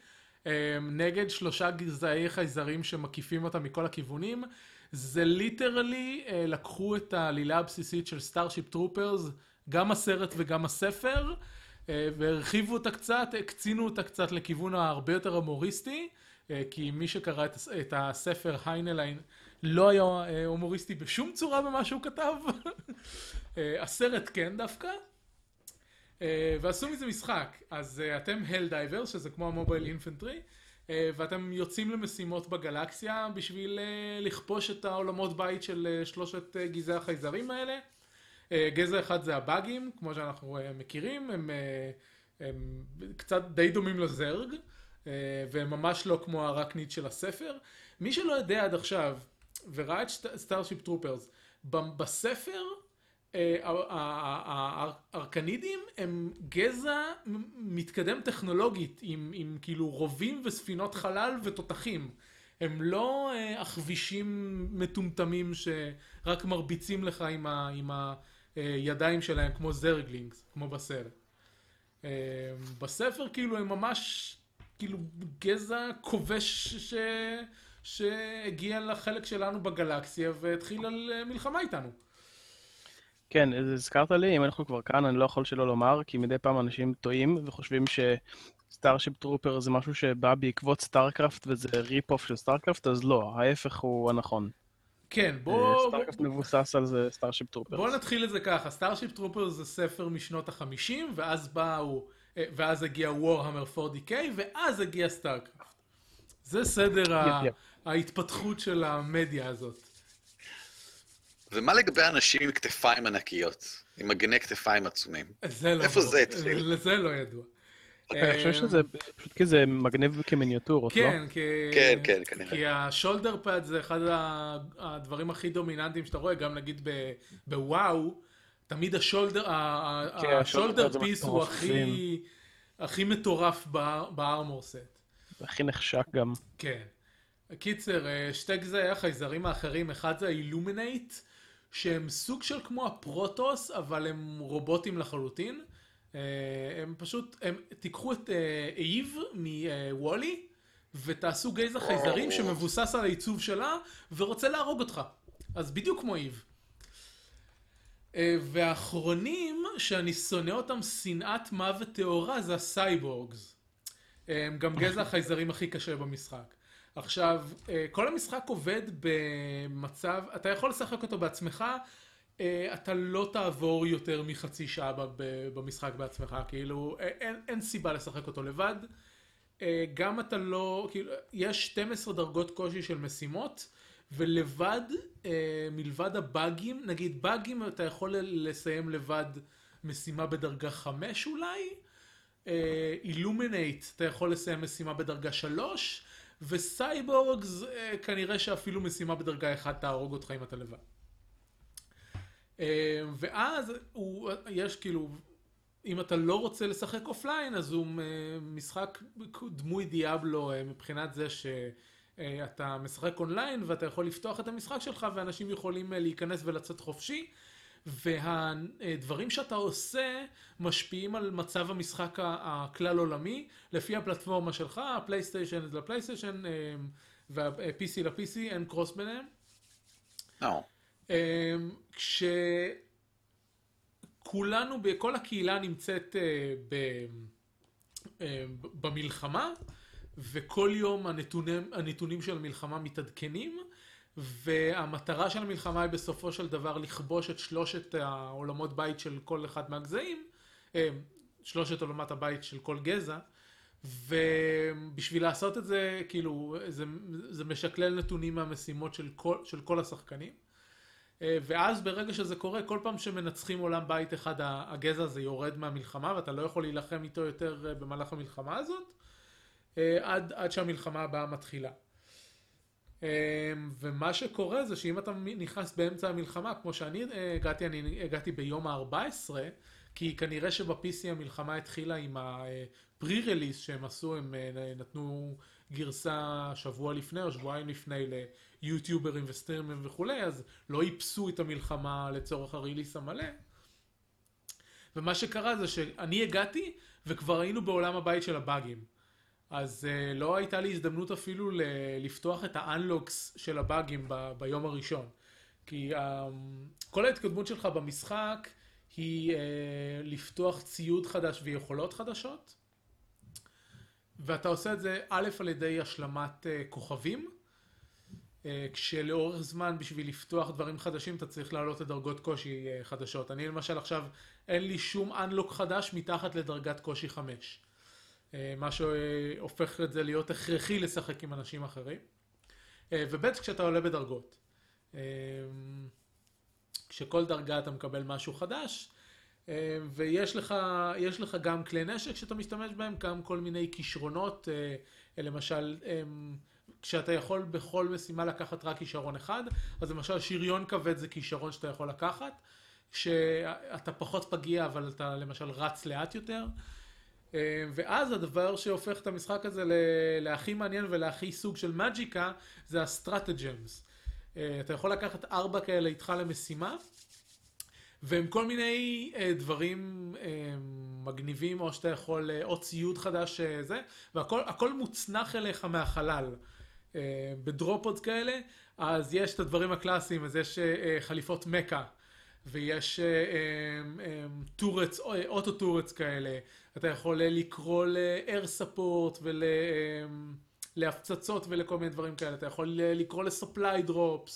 Speaker 1: אה, נגד שלושה גזעי חייזרים שמקיפים אותם מכל הכיוונים. זה literally אה, לקחו את העלילה הבסיסית של Starship Troopers, גם הסרט וגם הספר, והרחיבו אותה קצת, הקצינו אותה קצת לכיוון ההרבה יותר הומוריסטי, אה, כי מי שקרא את, הס- את הספר היינליין לא היה הומוריסטי בשום צורה במה שהוא כתב. <laughs> אה, הסרט כן דווקא. אה, ועשו מזה משחק, אז אה, אתם הל דייבר, שזה כמו המובייל אינפנטרי, ואתם יוצאים למשימות בגלקסיה בשביל לכפוש את העולמות בית של שלושת גזעי החייזרים האלה. גזע אחד זה הבאגים, כמו שאנחנו מכירים, הם, הם קצת די דומים לזרג, והם ממש לא כמו הארקנידים של הספר. מי שלא יודע עד עכשיו, וראה את Starship Troopers, בספר הארקנידים הם גזע מתקדם טכנולוגית עם, עם כאילו רובים וספינות חלל ותותחים. הם לא אה, עכבישים מטומטמים שרק מרביצים לך עם, ה, עם הידיים שלהם כמו Zerglings, כמו בסרט. אה, בספר כאילו הם ממש כאילו גזע כובש ש... שהגיע לחלק שלנו בגלקסיה והתחיל על אה, מלחמה איתנו.
Speaker 2: כן, הזכרת לי, אם אנחנו כבר כאן, אני לא יכול שלא לומר, כי מדי פעם אנשים טועים וחושבים ש Starship Trooper זה משהו שבא בעקבות StarCraft וזה rip-off של StarCraft, אז לא, ההפך הוא הנכון.
Speaker 1: כן,
Speaker 2: אה,
Speaker 1: בוא,
Speaker 2: StarCraft מבוסס על זה Starship Trooper.
Speaker 1: בוא נתחיל את זה ככה, Starship Trooper זה ספר משנות החמישים, ואז באו, אה, ואז הגיע Warhammer 40K, ואז הגיע StarCraft. זה סדר
Speaker 2: yep, yep.
Speaker 1: ההתפתחות של המדיה הזאת.
Speaker 3: ומה לגבי אנשים עם כתפיים ענקיות? עם מגני כתפיים עצומים?
Speaker 1: זה לא
Speaker 3: איפה. זה התחיל?
Speaker 1: לזה לא ידוע.
Speaker 2: אני חושב שזה פשוט כי זה מגניב כמיניאטורות, לא?
Speaker 1: כן, כי...
Speaker 3: כן, כן, כנראה.
Speaker 1: כי ה shoulder pad זה אחד הדברים הכי דומיננטיים שאתה רואה, גם נגיד בוואו, תמיד השולדר,
Speaker 2: כן,
Speaker 1: השולדר פיס הוא. הכי, הכי מטורף בארמור סט.
Speaker 2: זה הכי נחשק גם.
Speaker 1: כן. קיצר, אה, שתי גזעי החייזרים האחרים, אחד זה האילומינט, שהם סוג של כמו הפרוטוס, אבל הם רובוטים לחלוטין. אה, הם פשוט, הם, תיקחו את אה, אייב מוולי, ותעשו גזע חייזרים שמבוסס על העיצוב שלה, ורוצה להרוג אותך. אז בדיוק כמו אייב. אה, והאחרונים, שאני שונא אותם שנאת מוות טהורה, זה הסייבורגס. הם גם גזע <laughs> החייזרים הכי קשה במשחק. עכשיו, אה, כל המשחק עובד במצב, אתה יכול לשחק אותו בעצמך, אה, אתה לא תעבור יותר מחצי שעה במשחק בעצמך, כאילו, אה, אין, אין סיבה לשחק אותו לבד. גם אתה לא, כאילו, יש 12 דרגות קושי של משימות, ולבד, מלבד הבאגים, נגיד באגים אתה יכול לסיים לבד משימה בדרגה 5 אולי, אילומינט אתה יכול לסיים משימה בדרגה 3, וסייבורגס אה, כנראה שאפילו משימה בדרגה 1 תהרוג אותך אם אתה לבד. אה, ואז הוא, יש כאילו, אם אתה לא רוצה לשחק offline, אז הוא משחק דמוי Diablo אה, מבחינת זה שאתה משחק אונליין ואתה יכול לפתוח את המשחק שלך ואנשים יכולים אה, להיכנס ולצאת חופשי. והדברים שאתה עושה משפיעים על מצב המשחק הכלל עולמי לפי הפלטפורמה שלך, ה PlayStation ל PlayStation וה-PC ל-PC, אין cross ביניהם.
Speaker 3: לא.
Speaker 1: אמ, כשכולנו, כל הקהילה נמצאת אה, ב- אה, במלחמה, וכל יום הנתונים, הנתונים של המלחמה מתעדכנים, והמטרה של המלחמה היא בסופו של דבר לכבוש את שלושת העולמות בית של כל אחד מהגזעים, אה, שלושת עולמות הבית של כל גזע, ובשביל לעשות את זה, כאילו, זה, זה משקלל נתונים מהמשימות של כל, של כל השחקנים. אה, ואז ברגע שזה קורה, כל פעם שמנצחים עולם בית אחד, הגזע הזה יורד מהמלחמה, ואתה לא יכול להילחם איתו יותר אה, במהלך המלחמה הזאת, עד, עד שהמלחמה הבאה מתחילה. אה, ומה שקורה זה שאם אתה נכנס באמצע המלחמה, כמו שאני אה, הגעתי, אני הגעתי ביום ה-14, כי כנראה שב-PC המלחמה התחילה עם ה-pre-release שהם עשו, הם אה, נתנו גרסה שבוע לפני או שבועיים לפני ליוטיוברים וסטרימים וכולי, אז לא איפסו את המלחמה לצורך הריליס המלא. ומה שקרה זה שאני הגעתי וכבר היינו בעולם הבית של הבאגים. אז uh, לא הייתה לי הזדמנות אפילו לפתוח את האנלוקס של הבאגים ב- ביום הראשון. כי um, כל ההתקדמות שלך במשחק היא uh, לפתוח ציוד חדש ויכולות חדשות. ואתה עושה את זה א' על ידי השלמת uh, כוכבים, uh, כשלאורך זמן בשביל לפתוח דברים חדשים אתה צריך להעלות את דרגות קושי uh, חדשות. אני למשל עכשיו אין לי שום אנלוק חדש מתחת לדרגת קושי 5. מה שהופך את זה להיות הכרחי לשחק עם אנשים אחרים. וב' כשאתה עולה בדרגות. כשכל דרגה אתה מקבל משהו חדש, ויש לך, לך גם כלי נשק שאתה משתמש בהם, גם כל מיני כישרונות, למשל, כשאתה יכול בכל משימה לקחת רק כישרון אחד, אז למשל שריון כבד זה כישרון שאתה יכול לקחת, שאתה פחות פגיע אבל אתה למשל רץ לאט יותר. ואז הדבר שהופך את המשחק הזה להכי מעניין ולהכי סוג של Magicka זה ה stratagems. אתה יכול לקחת ארבע כאלה איתך למשימה והם כל מיני דברים מגניבים או שאתה יכול, או ציוד חדש זה, והכל מוצנח אליך מהחלל. בדרופודס כאלה, אז יש את הדברים הקלאסיים, אז יש חליפות מקה. ויש טורץ, אוטו טורץ כאלה, אתה יכול לקרוא ל-air support ולהפצצות ולכל מיני דברים כאלה, אתה יכול לקרוא ל-supply drops.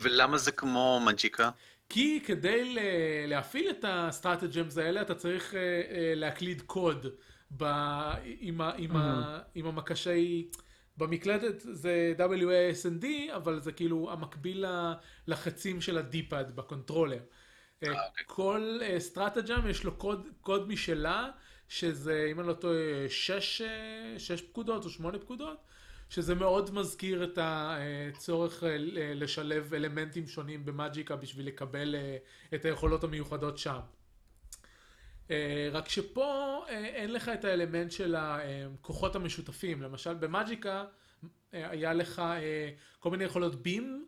Speaker 3: ולמה זה כמו Magicka?
Speaker 1: כי כדי להפעיל את ה stratagems האלה אתה צריך להקליד קוד עם, עם, mm-hmm. עם המקשי... במקלדת זה WASD, אבל זה כאילו המקביל לחצים של ה D-pad ב controller.
Speaker 3: Okay.
Speaker 1: אה, אוקיי. כל stratagem יש לו קוד, קוד משלה, שזה, אם אני לא טועה, שש, שש פקודות או שמונה פקודות, שזה מאוד מזכיר את הצורך אה, לשלב אלמנטים שונים במאג'יקה בשביל לקבל אה, את היכולות המיוחדות שם. רק שפה אין לך את האלמנט של הכוחות המשותפים, למשל במאג'יקה היה לך כל מיני יכולות בים,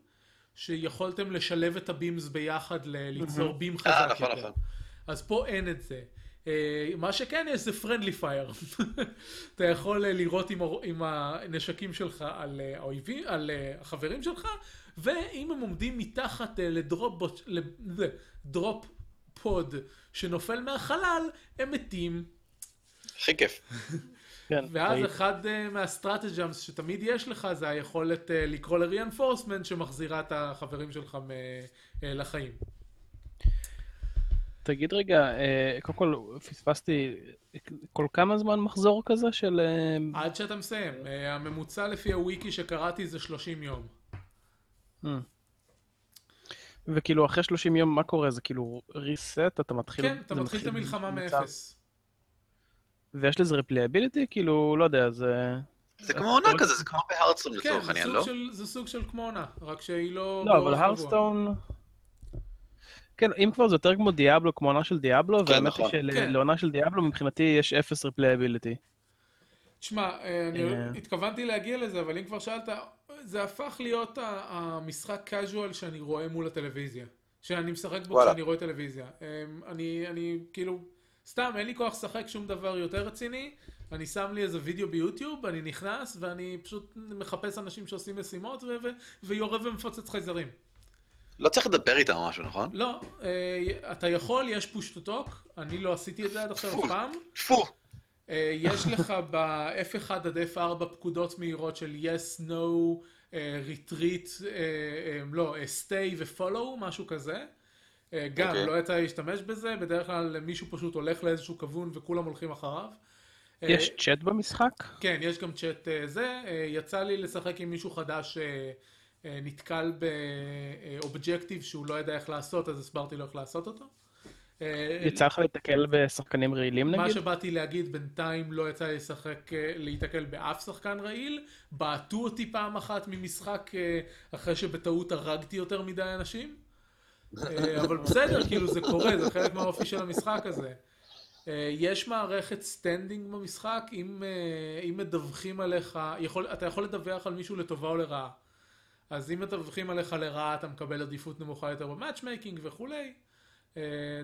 Speaker 1: שיכולתם לשלב את הבימס ביחד ליצור בים חזק
Speaker 3: נכון,
Speaker 1: יותר.
Speaker 3: נכון.
Speaker 1: אז פה אין את זה. מה שכן יש זה friendly fire. <laughs> אתה יכול לירות עם, עם הנשקים שלך על האויבים, על החברים שלך, ואם הם עומדים מתחת ל drop, ל drop pod שנופל מהחלל, הם מתים.
Speaker 3: הכי כיף. <laughs>
Speaker 2: כן,
Speaker 1: ואז. אחד uh, מה stratagems שתמיד יש לך זה היכולת uh, לקרוא ל-reinforcement שמחזירה את החברים שלך מ- uh, לחיים.
Speaker 2: תגיד רגע, אה, קודם כל פספסתי כל כמה זמן מחזור כזה של... אה,
Speaker 1: עד שאתה מסיים. Uh, הממוצע לפי הוויקי שקראתי זה 30 יום.
Speaker 2: hmm. וכאילו אחרי 30 יום מה קורה? זה כאילו reset? אתה מתחיל...
Speaker 1: כן, אתה מתחיל את המלחמה מאפס.
Speaker 2: ויש לזה replayability? כאילו, לא יודע, זה...
Speaker 3: זה כמו עונה כזה, זה כמו בהרדסטון
Speaker 1: כן,
Speaker 3: לצורך העניין, לא?
Speaker 1: של, זה סוג של כמו עונה, רק שהיא לא...
Speaker 2: לא, אבל
Speaker 1: קבוע.
Speaker 2: הרסטון... כן, אם כבר זה יותר כמו דיאבלו, כמו עונה של דיאבלו,
Speaker 3: כן,
Speaker 2: והאמת
Speaker 3: נכון.
Speaker 2: היא
Speaker 1: כן.
Speaker 2: שלעונה של דיאבלו מבחינתי יש אפס replayability.
Speaker 1: תשמע, אה, אני
Speaker 2: אה.
Speaker 1: התכוונתי להגיע לזה, אבל אם כבר שאלת, זה הפך להיות ה- המשחק casual שאני רואה מול הטלוויזיה. שאני משחק בו. כשאני רואה טלוויזיה. אה, אני, אני כאילו, סתם, אין לי כוח לשחק שום דבר יותר רציני. אני שם לי איזה וידאו ביוטיוב, אני נכנס ואני פשוט מחפש אנשים שעושים משימות ויורה ומפוצץ חייזרים.
Speaker 3: לא צריך לדבר איתם או משהו, נכון?
Speaker 1: לא, אה, אתה יכול, יש פוש טו טוק, אני לא עשיתי את זה עד עכשיו אף פעם.
Speaker 3: פו!
Speaker 1: אה, יש לך ב-F1 עד F4 פקודות מהירות של yes, no, אה, retreat, לא, stay ו-follow, משהו כזה. גם,
Speaker 3: אוקיי.
Speaker 1: לא יצא לי להשתמש בזה, בדרך כלל מישהו פשוט הולך לאיזשהו כיוון וכולם הולכים אחריו.
Speaker 2: יש צ'אט במשחק?
Speaker 1: כן, יש גם צ'אט זה. יצא לי לשחק עם מישהו חדש שנתקל באובג'קטיב שהוא לא ידע איך לעשות, אז הסברתי לו איך לעשות אותו. אה,
Speaker 2: יצא לך להתקל בשחקנים רעילים
Speaker 1: מה
Speaker 2: נגיד?
Speaker 1: שבאתי להגיד, בינתיים לא יצא לי לשחק, אה, להיתקל באף שחקן רעיל. בעטו אותי פעם אחת ממשחק אה, אחרי שבטעות הרגתי יותר מדי אנשים. אה, <laughs> אבל בסדר, כאילו זה קורה, זה חלק מהאופי של המשחק הזה. אה, יש מערכת standing במשחק, אם, אה, אם מדווחים עליך, יכול, אתה יכול לדווח על מישהו לטובה או לרעה. אז אם מדווחים עליך לרעה, אתה מקבל עדיפות נמוכה יותר ב matchmaking וכולי,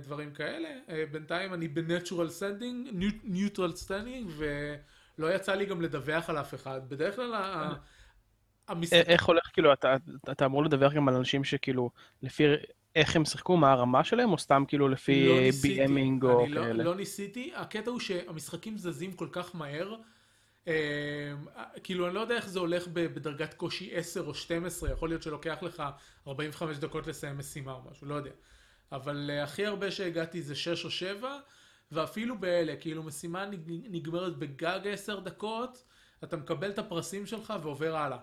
Speaker 1: דברים כאלה. בינתיים אני ב neutral standing, neutral standing, ולא יצא לי גם לדווח על אף אחד. בדרך כלל
Speaker 2: המשחק... איך הולך, כאילו, אתה, אתה אמור לדווח גם על אנשים שכאילו, לפי איך הם שיחקו, מה הרמה שלהם, או סתם כאילו לפי לא BMing או
Speaker 1: לא, כאלה? לא, ניסיתי, הקטע הוא שהמשחקים זזים כל כך מהר, אה, כאילו אני לא יודע איך זה הולך בדרגת קושי 10 או 12, יכול להיות שלוקח לך 45 דקות לסיים משימה או משהו, לא יודע. אבל אה, הכי הרבה שהגעתי זה 6 או 7, ואפילו באלה, כאילו משימה נגמרת בגג 10 דקות, אתה מקבל את הפרסים שלך ועובר הלאה.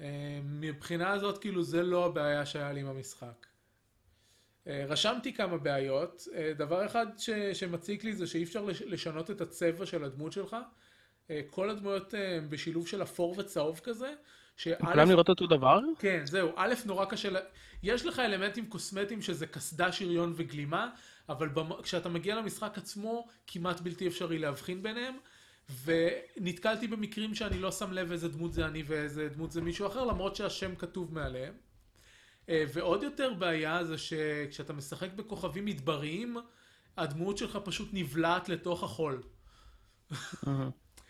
Speaker 1: אה, מבחינה הזאת, כאילו, זה לא הבעיה שהיה לי עם המשחק. אה, רשמתי כמה בעיות. אה, דבר אחד ש, שמציק לי זה שאי אפשר לשנות את הצבע של הדמות שלך. כל הדמויות הן בשילוב של אפור וצהוב כזה.
Speaker 2: כולם נראות אותו דבר?
Speaker 1: כן, זהו. א', נורא קשה... יש לך אלמנטים קוסמטיים שזה קסדה, שריון וגלימה, אבל במ... כשאתה מגיע למשחק עצמו, כמעט בלתי אפשרי להבחין ביניהם. ונתקלתי במקרים שאני לא שם לב איזה דמות זה אני ואיזה דמות זה מישהו אחר, למרות שהשם כתוב מעליהם. אה, ועוד יותר בעיה זה שכשאתה משחק בכוכבים מדבריים, הדמות שלך פשוט נבלעת לתוך החול.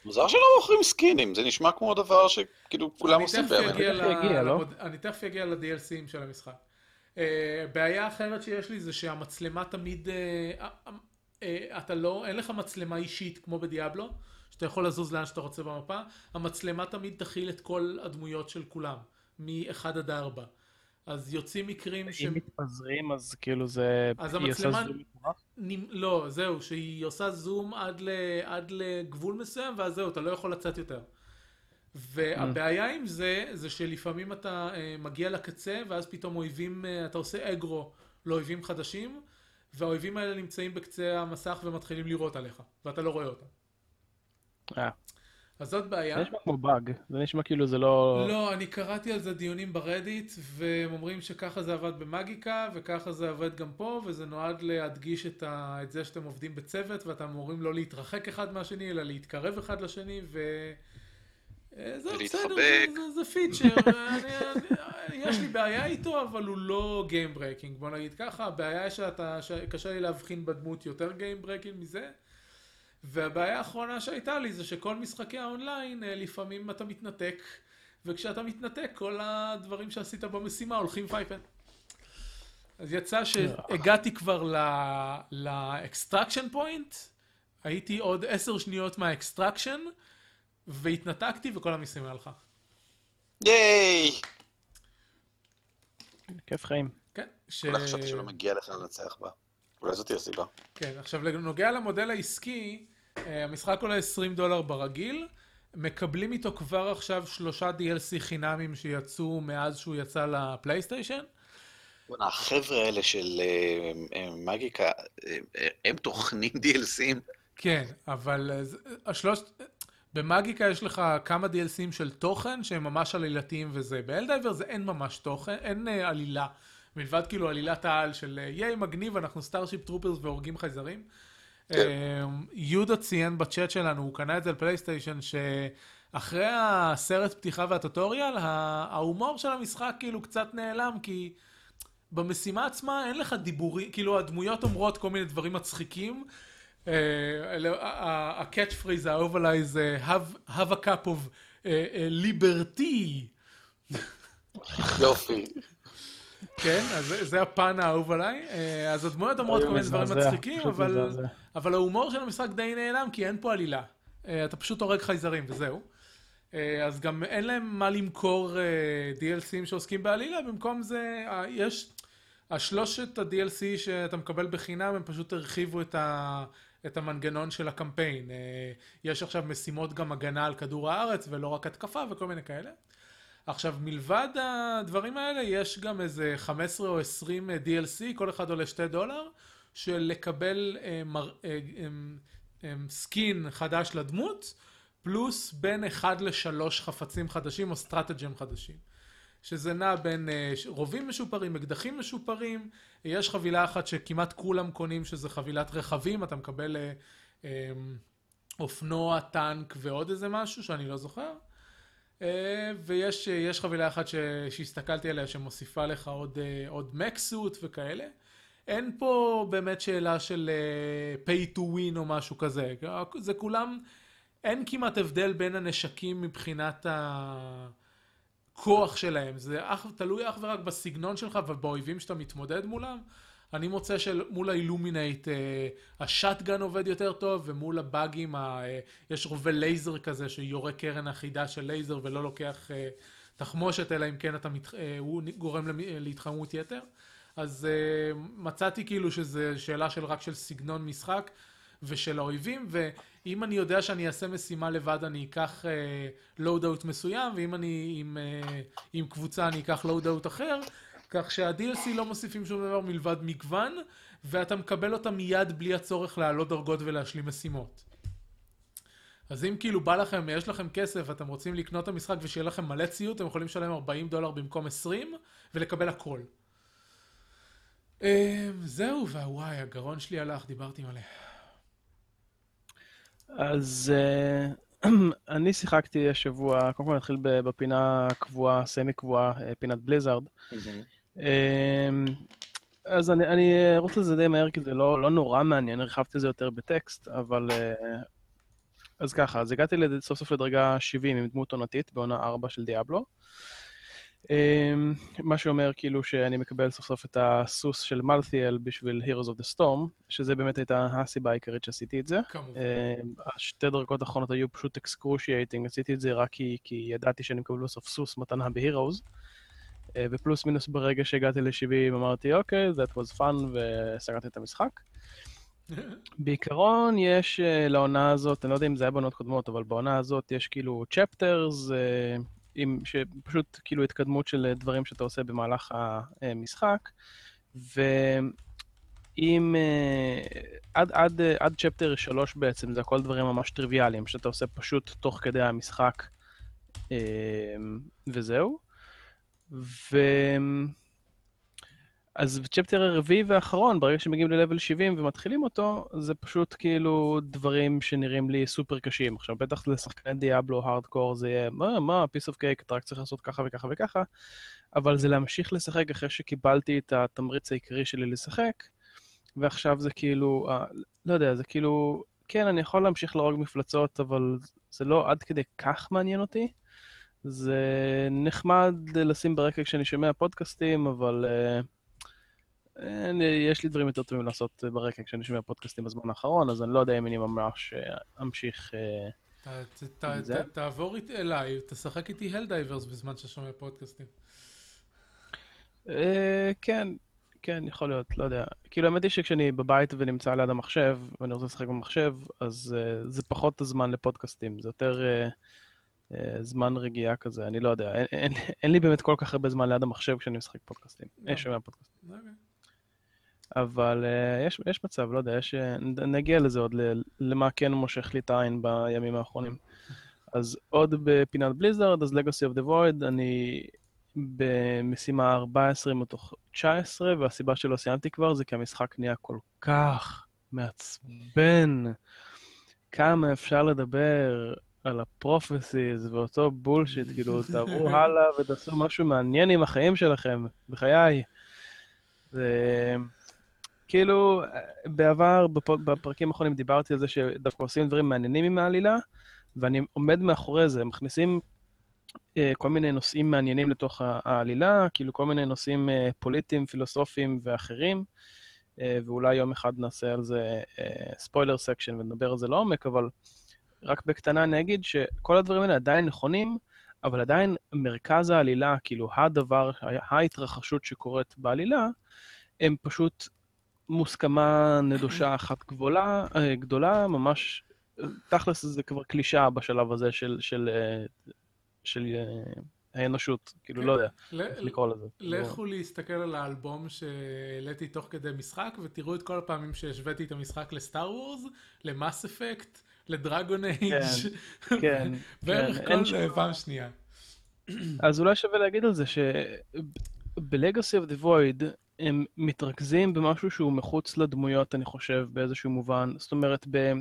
Speaker 3: מוזר שלא מוכרים סקינים, זה נשמע כמו דבר שכאילו כולם עושים
Speaker 1: באמת. לא? אני תכף אגיע ל-DLCים של המשחק. אה, בעיה אחרת שיש לי זה שהמצלמה תמיד, אה, אתה לא, אין לך מצלמה אישית כמו בדיאבלו. שאתה יכול לזוז לאן שאתה רוצה במפה, המצלמה תמיד תכיל את כל הדמויות של כולם, מ-1 עד 4. אז יוצאים מקרים
Speaker 2: ש... אם מתפזרים אז כאילו זה...
Speaker 1: אז המצלמה... לא, זהו, שהיא עושה זום עד, ל... עד לגבול מסוים, ואז זהו, אתה לא יכול לצאת יותר. והבעיה עם זה, זה שלפעמים אתה uh, מגיע לקצה, ואז פתאום אויבים, uh, אתה עושה אגרו לאויבים חדשים, והאויבים האלה נמצאים בקצה המסך ומתחילים לירות עליך, ואתה לא רואה אותם. אז זאת בעיה.
Speaker 2: זה נשמע כמו באג, זה נשמע כאילו זה לא...
Speaker 1: לא, אני קראתי על זה דיונים ברדיט, והם אומרים שככה זה עבד במאגיקה, וככה זה עובד גם פה, וזה נועד להדגיש את, ה... את זה שאתם עובדים בצוות, ואתם אמורים לא להתרחק אחד מהשני, אלא להתקרב אחד לשני, ו... אה, זה בסדר, זה, זה, זה feature, <laughs> אני, אני, יש לי בעיה איתו, אבל הוא לא Breaking, בוא נגיד ככה, הבעיה שאתה, שקשה לי להבחין בדמות יותר Breaking מזה. והבעיה האחרונה שהייתה לי זה שכל משחקי האונליין אה, לפעמים אתה מתנתק וכשאתה מתנתק כל הדברים שעשית במשימה הולכים פייפן. אז יצא שהגעתי כבר ל extraction point, הייתי עוד עשר שניות מה extraction והתנתקתי וכל המשימה הלכה.
Speaker 3: yay!
Speaker 2: כיף חיים.
Speaker 1: כן.
Speaker 3: ש... חשבתי שלא מגיע לך לנצח בה. אולי זאת הסיבה.
Speaker 1: כן, עכשיו לנוגע למודל העסקי, המשחק עולה 20 דולר ברגיל, מקבלים איתו כבר עכשיו שלושה DLC חינמים שיצאו מאז שהוא יצא ל PlayStation.
Speaker 3: החבר'ה האלה של אה, אה, Magicka, הם טוחנים DLCים?
Speaker 1: כן, אבל השלוש... ב Magicka יש לך כמה DLCים של תוכן שהם ממש עלילתיים וזה. ב Helldivers זה אין ממש תוכן, אין עלילה. מלבד כאילו עלילת העל של yay מגניב, אנחנו Starship Troopers והורגים חייזרים. כן. אמ, יהודה ציין בצ'אט שלנו, הוא קנה את זה ל PlayStation, שאחרי הסרט פתיחה וה tutorial, ההומור של המשחק כאילו קצת נעלם, כי במשימה עצמה אין לך דיבורים, כאילו הדמויות אומרות כל מיני דברים מצחיקים. הקאץ' פריז האהוב עליי זה have a cup of אה, אה, liberty.
Speaker 3: יופי.
Speaker 1: כן, אז זה הפן האהוב עליי. אה, אז הדמויות אומרות כל מיני דברים מצחיקים, אבל ההומור של המשחק די נעלם, כי אין פה עלילה. אה, אתה פשוט הורג חייזרים וזהו. אה, אז גם אין להם מה למכור DLCים שעוסקים בעלילה, במקום זה יש... השלושת ה-DLC שאתה מקבל בחינם, הם פשוט הרחיבו את, ה, את המנגנון של הקמפיין. יש עכשיו משימות גם הגנה על כדור הארץ, ולא רק התקפה וכל מיני כאלה. עכשיו, מלבד הדברים האלה, יש גם איזה 15 או 20 DLC, כל אחד עולה 2 דולר, של לקבל אה, אה, אה, סקין חדש לדמות, פלוס בין 1 ל-3 חפצים חדשים או stratagem חדשים. שזה נע בין אה, רובים משופרים, אקדחים משופרים, יש חבילה אחת שכמעט כולם קונים, שזה חבילת רכבים, אתה מקבל אה, אה, אופנוע, טנק ועוד איזה משהו שאני לא זוכר. אה, ויש יש חבילה אחת ש, שהסתכלתי עליה שמוסיפה לך עוד, אה, עוד מקסוט וכאלה. אין פה באמת שאלה של אה, pay to win או משהו כזה. זה כולם, אין כמעט הבדל בין הנשקים מבחינת הכוח שלהם. זה אך, תלוי אך ורק בסגנון שלך ובאויבים שאתה מתמודד מולם. אני מוצא שמול ה-Illuminate אה, השוטגאן עובד יותר טוב, ומול הבאגים אה, יש רובה לייזר כזה שיורה קרן אחידה של לייזר ולא לוקח אה, תחמושת, אלא אם כן אתה מת, הוא גורם להתחממות יתר. אז מצאתי כאילו שזה שאלה של רק של סגנון משחק ושל האויבים, ואם אני יודע שאני אעשה משימה לבד אני אקח loadout מסוים, ואם אני עם, עם קבוצה אני אקח loadout אחר, כך שה-DLC לא מוסיפים שום דבר מלבד מגוון, ואתה מקבל אותה מיד בלי הצורך להעלות דרגות ולהשלים משימות. אז אם כאילו בא לכם, יש לכם כסף ואתם רוצים לקנות את המשחק ושיהיה לכם מלא ציוד, אתם יכולים לשלם 40 דולר במקום 20 ולקבל הכל. אה, זהו, וואי, הגרון שלי הלך, דיברתי מלא.
Speaker 2: אז uh, <clears throat> אני שיחקתי השבוע, קודם כל נתחיל בפינה קבועה, סמי קבועה, אה, פינת בליזארד. Um, אז אני, אני ארוץ לזה די מהר, כי זה לא, לא נורא מעניין, הרחבתי את זה יותר בטקסט, אבל... Uh, אז ככה, אז הגעתי סוף סוף לדרגה 70 עם דמות עונתית בעונה 4 של דיאבלו. Um, מה שאומר כאילו שאני מקבל סוף סוף את הסוס של מלתיאל בשביל Heroes of the Storm, שזה באמת הייתה הסיבה העיקרית שעשיתי את זה.
Speaker 1: כמובן.
Speaker 2: Uh, השתי דרגות האחרונות היו פשוט excruciating, עשיתי את זה רק כי, כי ידעתי שאני מקבל בסוף סוס מתנה ב-Heroes. ופלוס מינוס ברגע שהגעתי ל-70 אמרתי אוקיי, that was fun, וסגרתי את המשחק. <laughs> בעיקרון יש uh, לעונה הזאת, אני לא יודע אם זה היה בעונות קודמות, אבל בעונה הזאת יש כאילו chapters, uh, עם שפשוט כאילו התקדמות של אה, דברים שאתה עושה במהלך המשחק, ואם עד, עד, עד צ'פטר 3 בעצם זה הכל דברים ממש טריוויאליים, שאתה עושה פשוט תוך כדי המשחק, וזהו. ו... אז צ'פטר הרביעי והאחרון, ברגע שמגיעים ל-level 70 ומתחילים אותו, זה פשוט כאילו דברים שנראים לי סופר קשים. עכשיו, בטח לשחקני דיאבלו, הארדקור, זה יהיה, מה, מה, piece of cake, אתה רק צריך לעשות ככה וככה וככה, אבל זה להמשיך לשחק אחרי שקיבלתי את התמריץ העיקרי שלי לשחק, ועכשיו זה כאילו, אה, לא יודע, זה כאילו, כן, אני יכול להמשיך להרוג מפלצות, אבל זה לא עד כדי כך מעניין אותי. זה נחמד לשים ברקע כשאני שומע פודקאסטים, אבל... Uh, אני, יש לי דברים יותר טובים לעשות ברקע כשאני שומע פודקאסטים בזמן האחרון, אז אני לא יודע אם אני ממש אמשיך
Speaker 1: ת- ת- ת-? ת- תעבור אליי, תשחק איתי הלדייברס בזמן שאתה שומע פודקאסטים.
Speaker 2: אה, כן, כן, יכול להיות, לא יודע. כאילו, האמת היא שכשאני בבית ונמצא ליד המחשב, ואני רוצה לשחק במחשב, אז אה, זה פחות הזמן לפודקאסטים, זה יותר אה, אה, זמן רגיעה כזה, אני לא יודע. אין, אין, אין לי באמת כל כך הרבה זמן ליד המחשב כשאני משחק פודקאסטים.
Speaker 1: גם.
Speaker 2: אה, שומע פודקאסטים.
Speaker 1: אוקיי.
Speaker 2: אבל uh, יש, יש מצב, לא יודע, יש, אה, נגיע לזה עוד, למה כן מושך לי את העין בימים האחרונים. אז עוד בפינת בליזארד, אז Legacy of the Void, אני במשימה 14 מתוך 19, והסיבה שלא סיימתי כבר זה כי המשחק נהיה כל כך מעצבן. כמה אפשר לדבר על הפרופסיז ואותו בולשיט, <laughs> כאילו, תעברו הלאה ותעשו משהו מעניין עם החיים שלכם, בחיי. זה... כאילו, בעבר, בפ- בפרקים האחרונים דיברתי על זה שדווקא עושים דברים מעניינים עם העלילה, ואני עומד מאחורי זה, מכניסים אה, כל מיני נושאים מעניינים לתוך העלילה, כאילו כל מיני נושאים אה, פוליטיים, פילוסופיים ואחרים, אה, ואולי יום אחד נעשה על זה spoiler section ונדבר על זה לעומק, אבל רק בקטנה אני אגיד שכל הדברים האלה עדיין נכונים, אבל עדיין מרכז העלילה, כאילו הדבר, ההתרחשות שקורית בעלילה, הם פשוט מוסכמה נדושה אחת גבולה, אה, גדולה, ממש, תכלס זה כבר קלישאה בשלב הזה של, של, אה, של אה, האנושות, כאילו,
Speaker 1: כן.
Speaker 2: לא יודע
Speaker 1: ל-
Speaker 2: איך לקרוא לזה.
Speaker 1: לכו להסתכל על האלבום שהעליתי תוך כדי משחק ותראו את כל הפעמים שהשוויתי את המשחק לסטאר וורס, למאס אפקט, לדרגון אייג',
Speaker 2: כן, <laughs> כן,
Speaker 1: בערך כל פעם שנייה.
Speaker 2: אז אולי שווה להגיד על זה שב-Legacy of the Void הם מתרכזים במשהו שהוא מחוץ לדמויות, אני חושב, באיזשהו מובן. זאת אומרת, ב...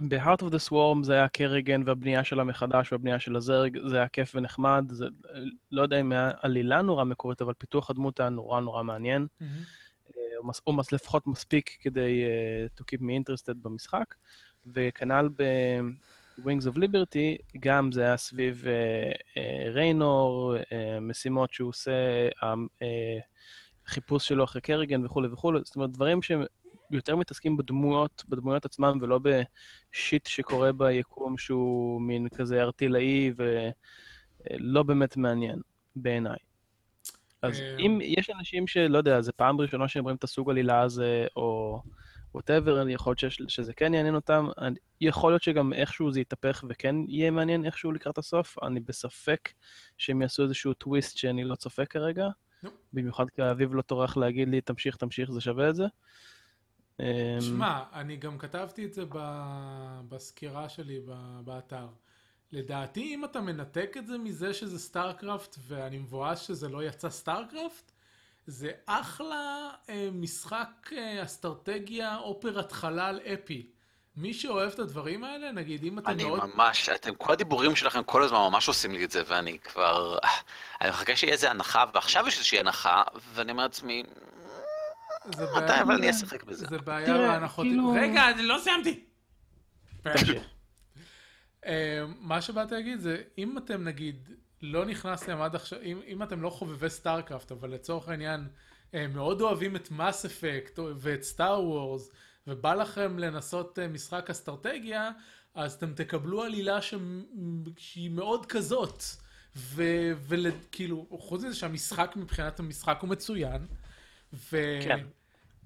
Speaker 2: ב-Heart of the Swarm זה היה קריגן והבנייה שלה מחדש והבנייה של הזרג, זה היה כיף ונחמד, זה לא יודע אם היה עלילה נורא מקורית, אבל פיתוח הדמות היה נורא נורא מעניין. או, מס, או מס, לפחות מספיק כדי uh, to keep me interested במשחק. וכנ"ל ב-Wings of Liberty, גם זה היה סביב ריינור, uh, uh, uh, משימות שהוא עושה, החיפוש שלו אחרי קריגן וכולי וכולי, זאת אומרת, דברים שהם יותר מתעסקים בדמויות, בדמויות עצמם, ולא בשיט שקורה ביקום שהוא מין כזה ארטילאי ולא באמת מעניין, בעיניי. אז
Speaker 1: אה,
Speaker 2: אם יש אנשים שלא יודע, זה פעם ראשונה שהם רואים את הסוג עלילה הזה, או whatever, יכול להיות שיש, שזה כן יעניין אותם, אני, יכול להיות שגם איכשהו זה יתהפך וכן יהיה מעניין איכשהו לקראת הסוף, אני בספק שהם יעשו איזשהו טוויסט שאני לא צופה כרגע. במיוחד כי האביב לא טורח להגיד לי, תמשיך, תמשיך, זה שווה את זה. אמ,
Speaker 1: שמע, אני גם כתבתי את זה ב- בסקירה שלי ב- באתר. לדעתי, אם אתה מנתק את זה מזה שזה סטארקראפט, ואני מבואס שזה לא יצא סטארקראפט, זה אחלה אה, משחק אה, אסטרטגיה, אופרת חלל אפי. מי שאוהב את הדברים האלה, נגיד, אם אתם
Speaker 3: אני
Speaker 1: מאוד...
Speaker 3: ממש, אתם, כל הדיבורים שלכם כל הזמן ממש עושים לי את זה, ואני כבר... אני מחכה שיהיה איזה הנחה, ועכשיו יש איזושהי הנחה, ואני אומר לעצמי,
Speaker 1: זה
Speaker 3: מתי אבל אני אשחק בזה?
Speaker 1: זה בעיה בהנחות...
Speaker 2: כאילו-
Speaker 1: רגע, אני לא סיימתי! אה, מה שבאתי להגיד זה, אם אתם נגיד לא נכנסתם עד עכשיו, אם, אם אתם לא חובבי סטארקראפט, אבל לצורך העניין אה, מאוד אוהבים את Mass Effect ואת Star Wars, ובא לכם לנסות אה, משחק אסטרטגיה, אז אתם תקבלו עלילה ש... שהיא מאוד כזאת. וכאילו, חוץ מזה שהמשחק מבחינת המשחק הוא מצוין. ו...
Speaker 2: כן.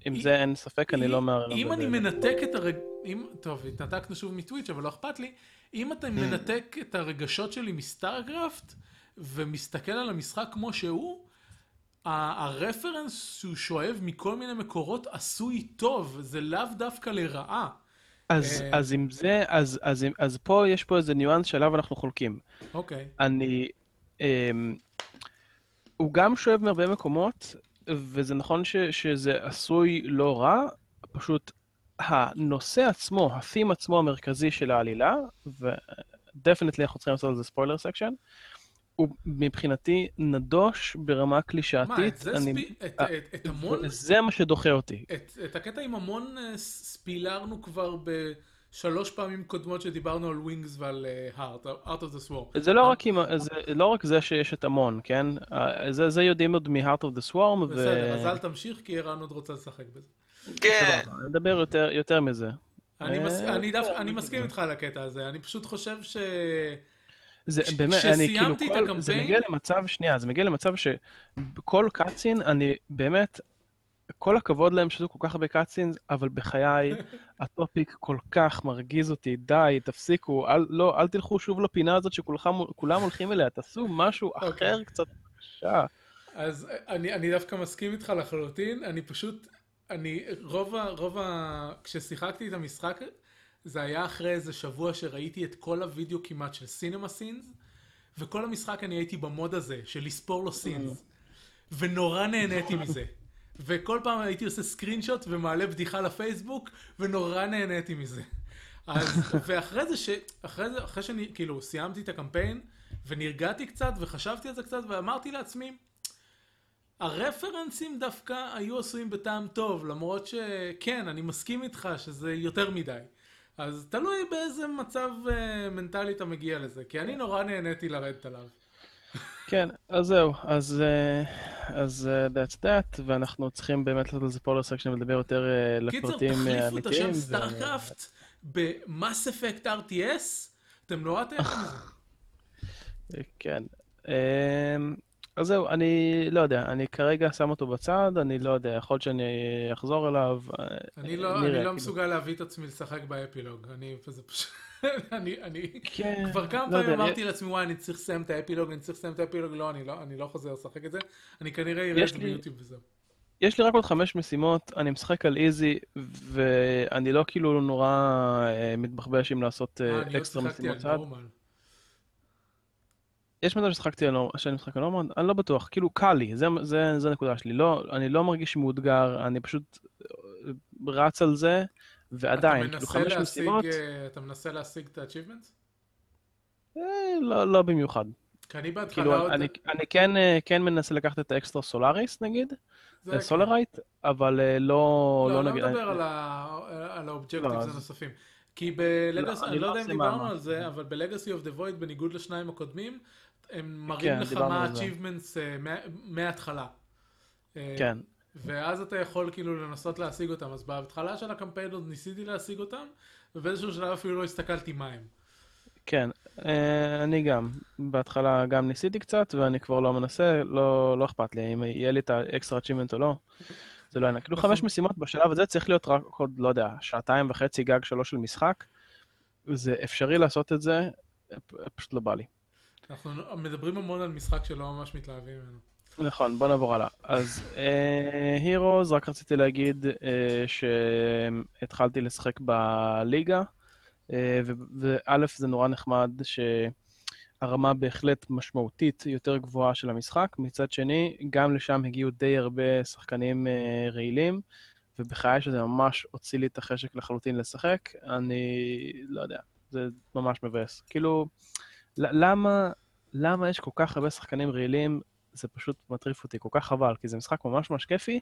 Speaker 2: עם זה אין ספק, אני לא מערער.
Speaker 1: אם. אני מנתק את הרג... אם... טוב, התנתקנו שוב מטוויץ', אבל לא אכפת לי. אם אתה מנתק את הרגשות שלי מסטארגרפט, ומסתכל על המשחק כמו שהוא, הרפרנס שהוא שואב מכל מיני מקורות עשוי טוב, זה לאו דווקא לרעה.
Speaker 2: אז,
Speaker 1: אה,
Speaker 2: אז עם זה, אז, אז, אז פה יש פה איזה ניואנס שעליו אנחנו חולקים.
Speaker 1: אוקיי.
Speaker 2: אני... אמ, הוא גם שואב מהרבה מקומות, וזה נכון ש, שזה עשוי לא רע, פשוט הנושא עצמו, ה-theme עצמו המרכזי של העלילה, ו-definitely אנחנו צריכים לעשות על זה spoiler section, הוא מבחינתי נדוש ברמה קלישאתית.
Speaker 1: מה, את זה
Speaker 2: אני-
Speaker 1: ספי... את,
Speaker 2: אה,
Speaker 1: את, את המון...
Speaker 2: זה מה שדוחה אותי.
Speaker 1: את, את הקטע עם המון אה, ספילרנו כבר בשלוש פעמים קודמות שדיברנו על Wings ועל Heart, Heart of the Swarm.
Speaker 2: זה לא רק, עם, זה לא רק זה שיש את המון, כן? אה, זה, זה יודעים עוד מ-Heart of the Swarm,
Speaker 1: בסדר, אז אל תמשיך, כי ערן עוד רוצה לשחק בזה.
Speaker 3: כן.
Speaker 2: נדבר יותר, יותר מזה.
Speaker 1: אני, מס...
Speaker 2: אה,
Speaker 1: אני,
Speaker 2: בסדר,
Speaker 1: אני
Speaker 2: בסדר.
Speaker 1: מסכים איתך על הקטע הזה, אני פשוט חושב ש...
Speaker 2: זה
Speaker 1: כש-
Speaker 2: באמת, אני כאילו,
Speaker 1: כשסיימתי את
Speaker 2: כל, זה
Speaker 1: הקמפיין-
Speaker 2: מגיע למצב, שנייה, זה מגיע למצב שכל קאצין, אני באמת, כל הכבוד להם שעשו כל כך הרבה קאצינס, אבל בחיי, <laughs> הטופיק כל כך מרגיז אותי, די, תפסיקו, אל, לא, אל תלכו שוב לפינה הזאת שכולם כולם הולכים אליה, תעשו משהו
Speaker 1: אוקיי.
Speaker 2: אחר קצת, בבקשה.
Speaker 1: אז אני, אני דווקא מסכים איתך לחלוטין, אני פשוט, אני, רוב ה... רוב ה... כששיחקתי את המשחק, זה היה אחרי איזה שבוע שראיתי את כל הוידאו כמעט של סינמה סינס, וכל המשחק אני הייתי במוד הזה, של לספור לו סינס, ונורא נהניתי מזה. וכל פעם הייתי עושה סקרין שוט ומעלה בדיחה לפייסבוק, ונורא נהניתי מזה. אז, ואחרי זה, ש, אחרי זה, אחרי שאני, כאילו, סיימתי את הקמפיין, ונרגעתי קצת, וחשבתי על זה קצת, ואמרתי לעצמי, הרפרנסים דווקא היו עשויים בטעם טוב, למרות שכן, אני מסכים איתך שזה יותר מדי. אז תלוי באיזה מצב uh, מנטלי אתה מגיע לזה, כי אני נורא נהניתי לרדת עליו.
Speaker 2: כן, אז זהו, אז, אה, אז אה, that's that, ואנחנו צריכים באמת לעשות על זה פולר סקשן ולדבר יותר
Speaker 1: קיצר,
Speaker 2: לפרטים אה,
Speaker 1: תחליפו את
Speaker 2: אמיתיים.
Speaker 1: השם סטארקראפט במאס אפקט RTS, אתם נורא תהנו מזה.
Speaker 2: כן. אמ, אז זהו, אני לא יודע, אני כרגע שם אותו בצד, אני לא יודע, יכול להיות שאני אחזור אליו. אה,
Speaker 1: אני לא,
Speaker 2: נראה,
Speaker 1: אני לא
Speaker 2: כאילו.
Speaker 1: מסוגל להביא את עצמי לשחק באפילוג, אני, פשוט, <laughs> אני, אני,
Speaker 2: כן,
Speaker 1: כבר כמה
Speaker 2: לא
Speaker 1: פעמים
Speaker 2: יודע,
Speaker 1: אמרתי לעצמי, וואי, אני צריך לסיים את האפילוג, אני צריך לסיים את האפילוג, לא, אני לא, אני לא חוזר לשחק את זה, אני כנראה אראה את זה
Speaker 2: לי-
Speaker 1: ביוטיוב וזהו.
Speaker 2: יש לי רק עוד חמש משימות, אני משחק על איזי, ואני לא כאילו נורא אה, מתבחבש עם לעשות אה,
Speaker 1: אה, אני עוד
Speaker 2: אקסטרה
Speaker 1: שיחקתי על
Speaker 2: משימות צד.
Speaker 1: נורמל.
Speaker 2: יש מצב ששחקתי על נורמל, שאני משחק על נורמל, אני לא בטוח, כאילו קל לי, זה, זה, זה הנקודה שלי, לא, אני לא מרגיש מאותגר, אני פשוט אה, רץ על זה, ועדיין, כאילו חמש משימות,
Speaker 1: אה, אתה מנסה להשיג את ה-achievements?
Speaker 2: אה, לא, לא במיוחד.
Speaker 1: כי אני בהתחלה
Speaker 2: כאילו,
Speaker 1: עוד...
Speaker 2: אני, אני כן, כן מנסה לקחת את האקסטרה סולאריס נגיד,
Speaker 1: זה- כן.
Speaker 2: סולרייט, אבל לא,
Speaker 1: לא,
Speaker 2: לא
Speaker 1: לא
Speaker 2: נגיד,
Speaker 1: מדבר על ה- על ה-objectives
Speaker 2: לא, אז-
Speaker 1: הנוספים. כי ב-Legacy,
Speaker 2: לא,
Speaker 1: אני לא
Speaker 2: לא
Speaker 1: יודע אם דיברנו. על זה, אבל ב-Legacy of the Void, בניגוד לשניים הקודמים, הם מראים
Speaker 2: כן,
Speaker 1: לך מה. ה-achievements אה, מה- מההתחלה. אה,
Speaker 2: כן,
Speaker 1: ואז אתה יכול כאילו לנסות להשיג אותם. אז בהתחלה של הקמפיין עוד ניסיתי להשיג אותם, ובאיזשהו שלב אפילו לא הסתכלתי מה הם.
Speaker 2: כן, אה, אני גם. בהתחלה גם ניסיתי קצת, ואני כבר לא מנסה, לא, לא אכפת לי אם יהיה לי את ה-extra achievement או לא. זה לא עניין. כאילו
Speaker 1: נכון.
Speaker 2: חמש משימות בשלב הזה צריך להיות רק עוד, לא יודע, שעתיים וחצי גג שלוש של משחק. זה אפשרי לעשות את זה, פשוט לא בא לי.
Speaker 1: אנחנו מדברים המון על משחק שלא ממש מתלהבים ממנו.
Speaker 2: נכון, בוא נעבור הלאה. אז הירוז, רק רציתי להגיד אה, שהתחלתי לשחק בליגה, אה, ו- וא' זה נורא נחמד שהרמה בהחלט משמעותית יותר גבוהה של המשחק. מצד שני, גם לשם הגיעו די הרבה שחקנים אה, רעילים, ובחיי שזה ממש הוציא לי את החשק לחלוטין לשחק. אני לא יודע, זה ממש מבאס. כאילו, למה, למה יש כל כך הרבה שחקנים רעילים זה פשוט מטריף אותי, כל כך חבל, כי זה משחק ממש ממש כיפי,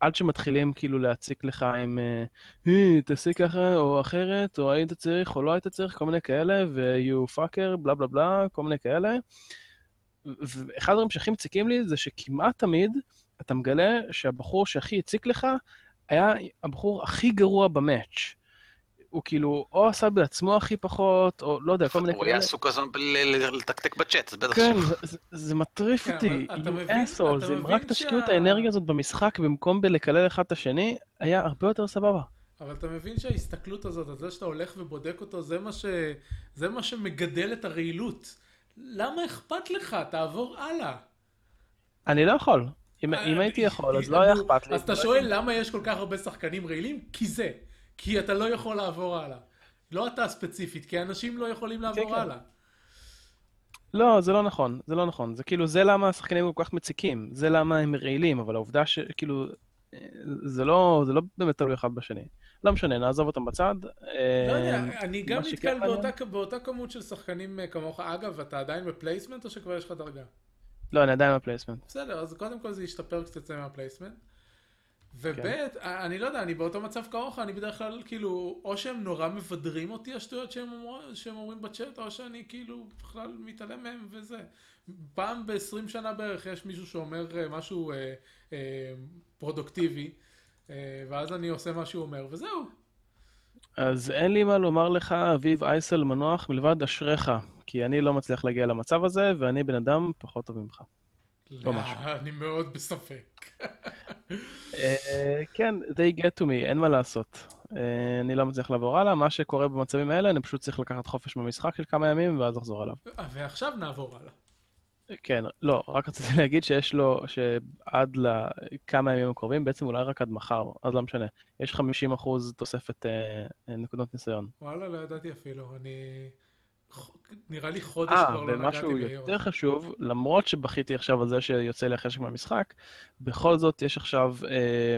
Speaker 2: עד שמתחילים כאילו להציק לך עם אה, "אה, תעשי ככה או אחרת, או היית צריך או לא היית צריך, כל מיני כאלה, ו-you fucker, בלה בלה בלה, כל מיני כאלה. ואחד הדברים שהכי מציקים לי זה שכמעט תמיד אתה מגלה שהבחור שהכי הציק לך היה הבחור הכי גרוע במאץ'. הוא כאילו, או עשה בעצמו הכי פחות, או לא יודע, כל מיני
Speaker 3: הוא היה עסוק הזמן לתקתק בצ'אט, אז בטח
Speaker 2: כן. זה- זה- זה מטריף
Speaker 1: כן,
Speaker 2: אותי, you assholes,
Speaker 1: אתה
Speaker 2: אם רק תשקיעו את האנרגיה הזאת במשחק במקום בלקלל אחד את השני, היה הרבה יותר סבבה.
Speaker 1: אבל אתה מבין שההסתכלות הזאת, על זה שאתה הולך ובודק אותו, זה מה, ש... זה מה שמגדל את הרעילות. למה אכפת לך? תעבור הלאה.
Speaker 2: אני לא יכול. אם אם הייתי יכול, אז לא היה אכפת לי.
Speaker 1: אז אתה
Speaker 2: לא
Speaker 1: שואל למה יש כל כך הרבה שחקנים רעילים? כי זה. כי אתה לא יכול לעבור הלאה. לא אתה ספציפית, כי אנשים לא יכולים לעבור
Speaker 2: כן.
Speaker 1: הלאה.
Speaker 2: לא, זה לא נכון, זה לא נכון. זה כאילו, זה למה השחקנים כל כך מציקים, זה למה הם רעילים, אבל העובדה שכאילו, אה, זה לא, זה לא באמת תלוי אחד בשני. לא משנה, נעזוב אותם בצד.
Speaker 1: לא
Speaker 2: אה,
Speaker 1: יודע, אני גם נתקל באותה, באותה כמות של שחקנים אה, כמוך. אגב, אתה עדיין ב-placement או שכבר יש לך דרגה?
Speaker 2: לא, אני עדיין בפלייסמנט.
Speaker 1: בסדר, אז קודם כל זה ישתפר קצת מה-placement. וב',
Speaker 2: כן.
Speaker 1: אני לא יודע, אני באותו מצב כמוך, אני בדרך כלל כאילו, או שהם נורא מבדרים אותי השטויות שהם, אומר, שהם אומרים בצ'אט, או שאני כאילו בכלל מתעלם מהם וזה. פעם ב-20 שנה בערך יש מישהו שאומר אה, משהו אה, אה, פרודוקטיבי, אה, ואז אני עושה מה שהוא אומר, וזהו.
Speaker 2: אז אין לי מה לומר לך, אביב אייסל מנוח, מלבד אשריך, כי אני לא מצליח להגיע למצב הזה, ואני בן אדם פחות טוב ממך. לא. <laughs>
Speaker 1: אני מאוד בספק. <laughs>
Speaker 2: אה, כן, they get to me, אין מה לעשות. אה, אני לא מצליח לעבור הלאה, מה שקורה במצבים האלה, אני פשוט צריך לקחת חופש מהמשחק של כמה ימים, ואז לחזור אליו.
Speaker 1: ועכשיו נעבור הלאה.
Speaker 2: כן, לא, רק רציתי <laughs> להגיד שיש לו, שעד לכמה ימים הקרובים, בעצם אולי רק עד מחר, אז לא משנה. יש 50 אחוז תוספת אה, נקודות ניסיון.
Speaker 1: וואלה, לא ידעתי אפילו, אני... נראה לי חודש
Speaker 2: אה,
Speaker 1: כבר לא נגעתי
Speaker 2: ומשהו
Speaker 1: בהירו.
Speaker 2: יותר חשוב, למרות שבכיתי עכשיו על זה שיוצא לי החשק מהמשחק, בכל זאת יש עכשיו אה,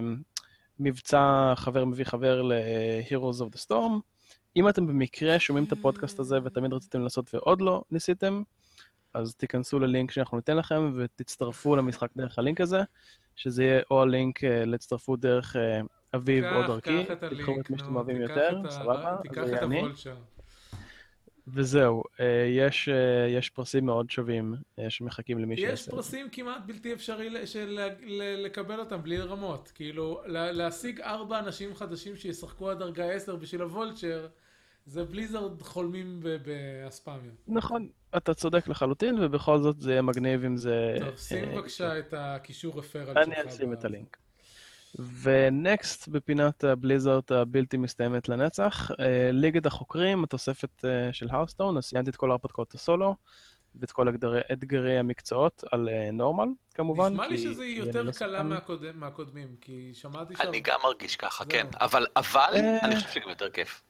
Speaker 2: מבצע חבר מביא חבר ל-Heroes of the Storm. אם אתם במקרה שומעים את הפודקאסט הזה ותמיד רציתם לנסות ועוד לא ניסיתם, אז תיכנסו ללינק שאנחנו ניתן לכם ותצטרפו למשחק דרך הלינק הזה, שזה יהיה או הלינק אה, להצטרפות דרך אה, אביב או דרכי,
Speaker 1: קח את הלינק,
Speaker 2: את מי שאתם אוהבים
Speaker 1: תיקח
Speaker 2: יותר, סבבה?
Speaker 1: תיקח את. הוולצ'ר.
Speaker 2: וזהו, אה, יש, אה, יש פרסים מאוד שווים אה, שמחכים למי
Speaker 1: יש
Speaker 2: שיעשה. את זה.
Speaker 1: פרסים כמעט בלתי אפשרי של- לקבל אותם בלי רמות. כאילו, לה- להשיג ארבע אנשים חדשים שישחקו עד דרגה 10 בשביל הוולצ'ר, זה בליזרד חולמים באספמיה.
Speaker 2: נכון, אתה צודק לחלוטין, ובכל זאת זה יהיה מגניב אם זה...
Speaker 1: טוב, שים בבקשה את הקישור רפרל שלך.
Speaker 2: אני אשים את הלינק. ונקסט בפינת הבליזארט הבלתי מסתיימת לנצח, אה, ליגת החוקרים, התוספת אה, של האוסטון, אז ציינתי את כל ההרפתקאות הסולו, ואת כל אתגרי, אתגרי המקצועות על אה, נורמל, כמובן.
Speaker 1: נשמע לי שזה יותר
Speaker 2: לא
Speaker 1: קלה. מהקודם- מהקודמים, כי שמעתי שם...
Speaker 3: אני גם מרגיש ככה. כן. אבל, אבל. אני חושב שגם יותר כיף.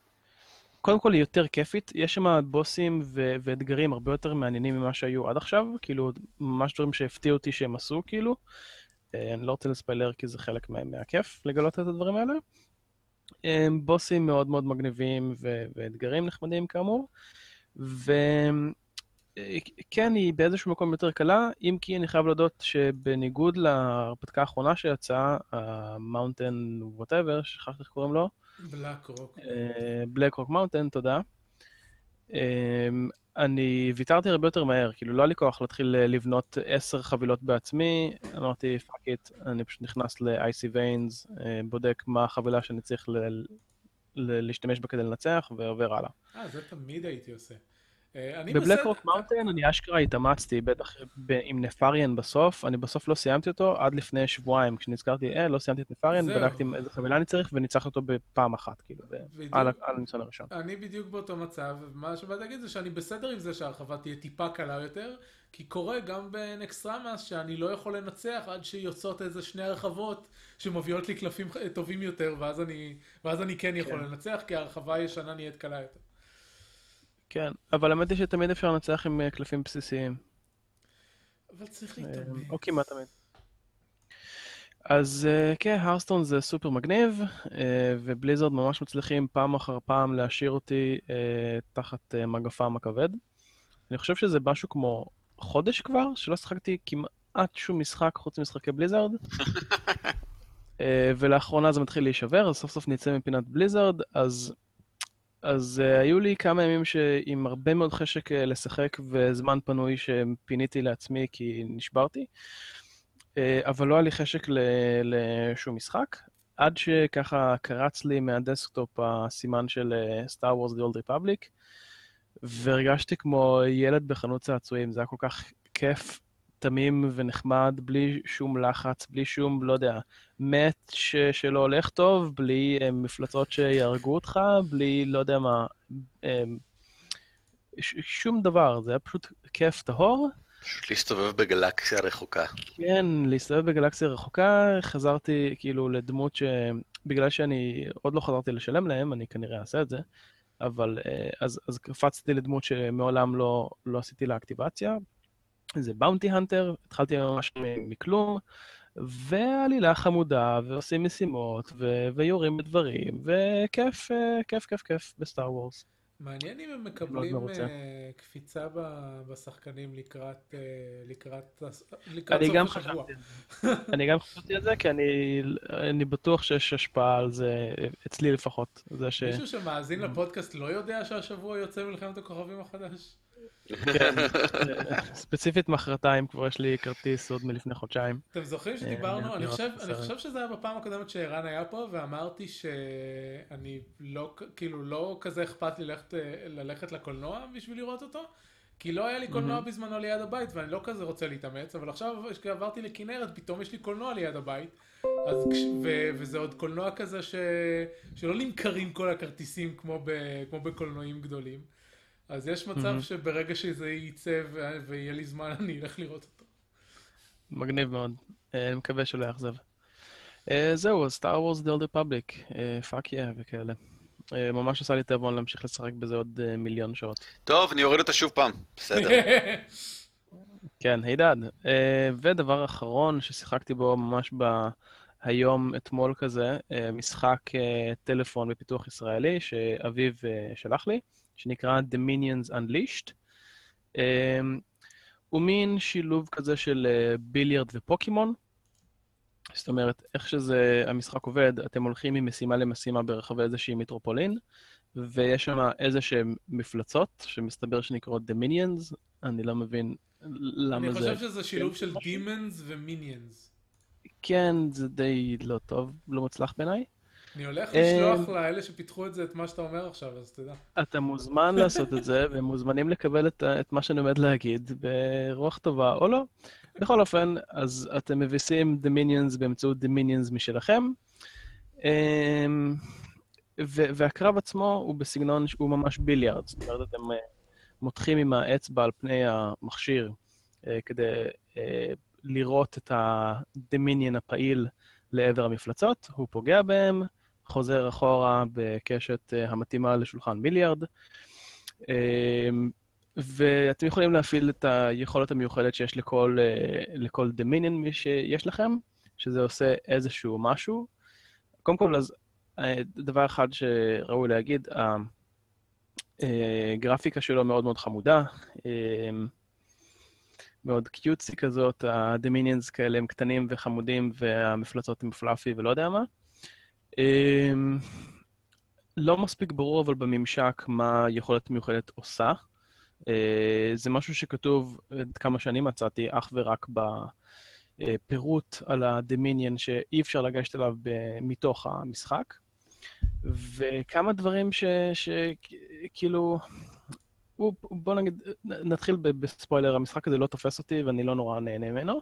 Speaker 2: קודם כל היא יותר כיפית, יש שם בוסים ו- ואתגרים הרבה יותר מעניינים ממה שהיו עד עכשיו, כאילו, ממש דברים שהפתיעו אותי שהם עשו, כאילו. אה, אני לא רוצה לספיילר כי זה חלק מה- מהכיף לגלות את הדברים האלה. אה, בוסים מאוד מאוד מגניבים ו- ואתגרים נחמדים כאמור. וכן, היא באיזשהו מקום יותר קלה, אם כי אני חייב להודות שבניגוד להרפתקה האחרונה שיצאה, ה-Mountain whatever, שכחתי איך קוראים לו, Blackrock. Blackrock Mountain, תודה. אה, אני ויתרתי הרבה יותר מהר, כאילו לא היה לי כוח להתחיל אה, לבנות עשר חבילות בעצמי, אמרתי fuck it, אני פשוט נכנס ל- Icy Veins, אה, בודק מה החבילה שאני צריך ל- ל- להשתמש בה כדי לנצח, ועובר הלאה.
Speaker 1: אה, זה תמיד הייתי עושה. אה, ב
Speaker 2: Blackrock Mountain אני אשכרה התאמצתי, בטח עם Nefarian בסוף, אני בסוף לא סיימתי אותו עד לפני שבועיים, כשנזכרתי, אה, לא סיימתי את Nefarian,
Speaker 1: זהו.
Speaker 2: בדקתי איזה חבילה אני צריך וניצחתי אותו בפעם אחת, כאילו. על הניסיון הראשון.
Speaker 1: אני בדיוק באותו מצב, ומה שבאתי להגיד זה שאני בסדר עם זה שההרחבה תהיה טיפה קלה יותר, כי קורה גם ב Naxxramas שאני לא יכול לנצח עד שיוצאות איזה שני הרחבות שמביאות לי קלפים טובים יותר, ואז אני, ואז אני כן יכול
Speaker 2: כן.
Speaker 1: לנצח, כי ההרחבה הישנה נהיית קלה יותר.
Speaker 2: כן, אבל האמת היא שתמיד אפשר לנצח עם אה, קלפים בסיסיים.
Speaker 1: אבל צריך
Speaker 2: אה,
Speaker 1: להתאמץ.
Speaker 2: או כמעט תמיד. אז אה, כן, הרסטון זה סופר מגניב, ובליזרד ממש מצליחים פעם אחר פעם להשאיר אותי תחת מגפם הכבד. אני חושב שזה משהו כמו חודש כבר, שלא שיחקתי כמעט שום משחק חוץ ממשחקי בליזרד. <laughs> ולאחרונה זה מתחיל להישבר, אז סוף סוף נצא מפינת בליזרד, אז, אז uh, היו לי כמה ימים עם הרבה מאוד חשק uh, לשחק וזמן פנוי שפיניתי לעצמי כי נשברתי, uh, אבל לא היה לי חשק ל, לשום משחק, עד שככה קרץ לי מהדסקטופ הסימן של Star Wars The Old Republic, והרגשתי כמו ילד בחנות צעצועים, זה היה כל כך כיף תמים ונחמד, בלי שום לחץ, בלי שום, לא יודע, מת ש, שלא הולך טוב, בלי אה, מפלצות שיהרגו אותך, בלי, לא יודע מה, אה, ש, שום דבר, זה היה פשוט כיף טהור.
Speaker 3: פשוט להסתובב בגלקסיה רחוקה.
Speaker 2: כן, להסתובב בגלקסיה רחוקה, חזרתי כאילו לדמות ש... בגלל שאני עוד לא חזרתי לשלם להם, אני כנראה אעשה את זה, אבל אה, אז, אז קפצתי לדמות שמעולם לא, לא עשיתי לה אקטיבציה. זה באונטי הנטר, התחלתי ממש מכלום, ועלילה חמודה, ועושים משימות, ו- ויורים בדברים, וכיף, אה, כיף, כיף, כיף בסטאר וורס.
Speaker 1: מעניין אם הם מקבלים. אה, קפיצה ב- בשחקנים לקראת אה, לקראת לקראת סוף השבוע. <laughs>
Speaker 2: אני גם חשבתי על זה, כי אני, אני בטוח שיש השפעה על זה, אצלי לפחות. זה ש...
Speaker 1: מישהו שמאזין לפודקאסט לא יודע שהשבוע יוצא מלחמת הכוכבים החדש?
Speaker 2: כן, <laughs> ספציפית מחרתיים כבר יש לי כרטיס עוד מלפני חודשיים.
Speaker 1: אתם זוכרים
Speaker 2: אה,
Speaker 1: שדיברנו, אני
Speaker 2: לראות
Speaker 1: חושב,
Speaker 2: את
Speaker 1: אני. חושב שזה היה בפעם הקודמת שערן היה פה, ואמרתי שאני לא, כאילו, לא כזה אכפת לי ללכת, ללכת לקולנוע בשביל לראות אותו, כי לא היה לי קולנוע בזמנו ליד הבית, ואני לא כזה רוצה להתאמץ, אבל עכשיו כשעברתי לכנרת, פתאום יש לי קולנוע ליד הבית, וזה עוד קולנוע כזה ש, שלא נמכרים כל הכרטיסים כמו, ב, כמו בקולנועים גדולים. אז יש מצב
Speaker 2: מהמם.
Speaker 1: שברגע שזה יצא ו- ויהיה לי זמן, <laughs> אני אלך לראות אותו.
Speaker 2: מגניב מאוד. אה, אני מקווה שלא יאכזב. אה, זהו, סטאר וורס The Old Republic, fuck yeah וכאלה. אה, ממש עשה לי תיאבון להמשיך לשחק בזה עוד מיליון שעות.
Speaker 3: טוב, אני אוריד אותה שוב פעם. בסדר. <laughs>
Speaker 2: כן, הידד. אה, ודבר אחרון ששיחקתי בו ממש ב... היום, אתמול כזה, משחק טלפון בפיתוח ישראלי שאביב שלח לי, שנקרא Dominions Unleashed. אה, הוא מין שילוב כזה של אה, ביליארד ופוקימון. זאת אומרת, איך שזה, המשחק עובד, אתם הולכים ממשימה למשימה ברחבי איזושהי מטרופולין, ויש שם איזה שהן מפלצות, שמסתבר שנקראות Dominions, אני לא מבין למה
Speaker 1: אני
Speaker 2: זה...
Speaker 1: חושב שזה שילוב של דימנס ומיניאנס.
Speaker 2: כן, זה די לא טוב, לא מוצלח בעיניי.
Speaker 1: אני הולך לשלוח לאלה שפיתחו את זה את מה שאתה אומר עכשיו, אז תדע.
Speaker 2: אתה מוזמן לעשות את זה, <laughs> והם מוזמנים לקבל את, את מה שאני עומד להגיד ברוח טובה או לא. בכל אופן, אז אתם מביסים Dominions באמצעות Dominions משלכם. אמ, והקרב עצמו הוא בסגנון שהוא ממש ביליארד, זאת אומרת, אתם אה, מותחים עם האצבע על פני המכשיר אה, כדי אה, לירות את ה Dominion הפעיל לעבר המפלצות, הוא פוגע בהם, חוזר אחורה בקשת אה, המתאימה לשולחן ביליארד. אה, ואתם יכולים להפעיל את היכולת המיוחדת שיש לכל, אה, לכל דמיניון שיש לכם, שזה עושה איזשהו משהו. קודם כל, אז דבר אחד שראוי להגיד, הגרפיקה שלו מאוד מאוד חמודה, מאוד קיוטסי כזאת, הדמיניאנס כאלה הם קטנים וחמודים והמפלצות הם פלאפי ולא יודע מה. אמ, לא מספיק ברור אבל בממשק מה יכולת מיוחדת עושה. אה, זה משהו שכתוב, עד כמה שאני מצאתי, אך ורק בפירוט על הדמיניאן שאי אפשר לגשת אליו מתוך המשחק. וכמה דברים שכאילו, בוא נגיד, נתחיל בספוילר, המשחק הזה לא תופס אותי ואני לא נורא נהנה ממנו.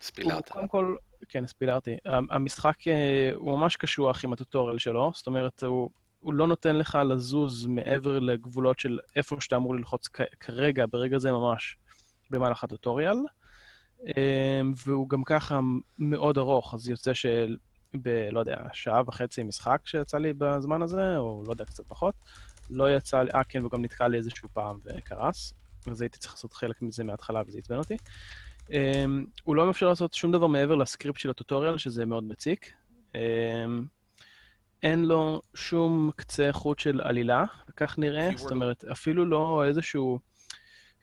Speaker 3: ספילרת.
Speaker 2: קודם כל, כן, ספילרתי. המשחק אה, הוא ממש קשוח עם הטוטוריאל שלו, זאת אומרת, הוא, הוא לא נותן לך לזוז מעבר לגבולות של איפה שאתה אמור ללחוץ כרגע, ברגע זה ממש, במהלך הטוטוריאל. אה, והוא גם ככה מאוד ארוך, אז יוצא של... ב... לא יודע, שעה וחצי משחק שיצא לי בזמן הזה, או לא יודע, קצת פחות. לא יצא לי, אה כן, הוא גם נתקע לי איזשהו פעם וקרס, אז הייתי צריך לעשות חלק מזה מההתחלה וזה עצבן אותי. אמ, הוא לא מאפשר לעשות שום דבר מעבר לסקריפט של ה tutorial, שזה מאוד מציק. אמ, אין לו שום קצה חוט של עלילה, כך נראה, זאת אומרת, אפילו לא איזשהו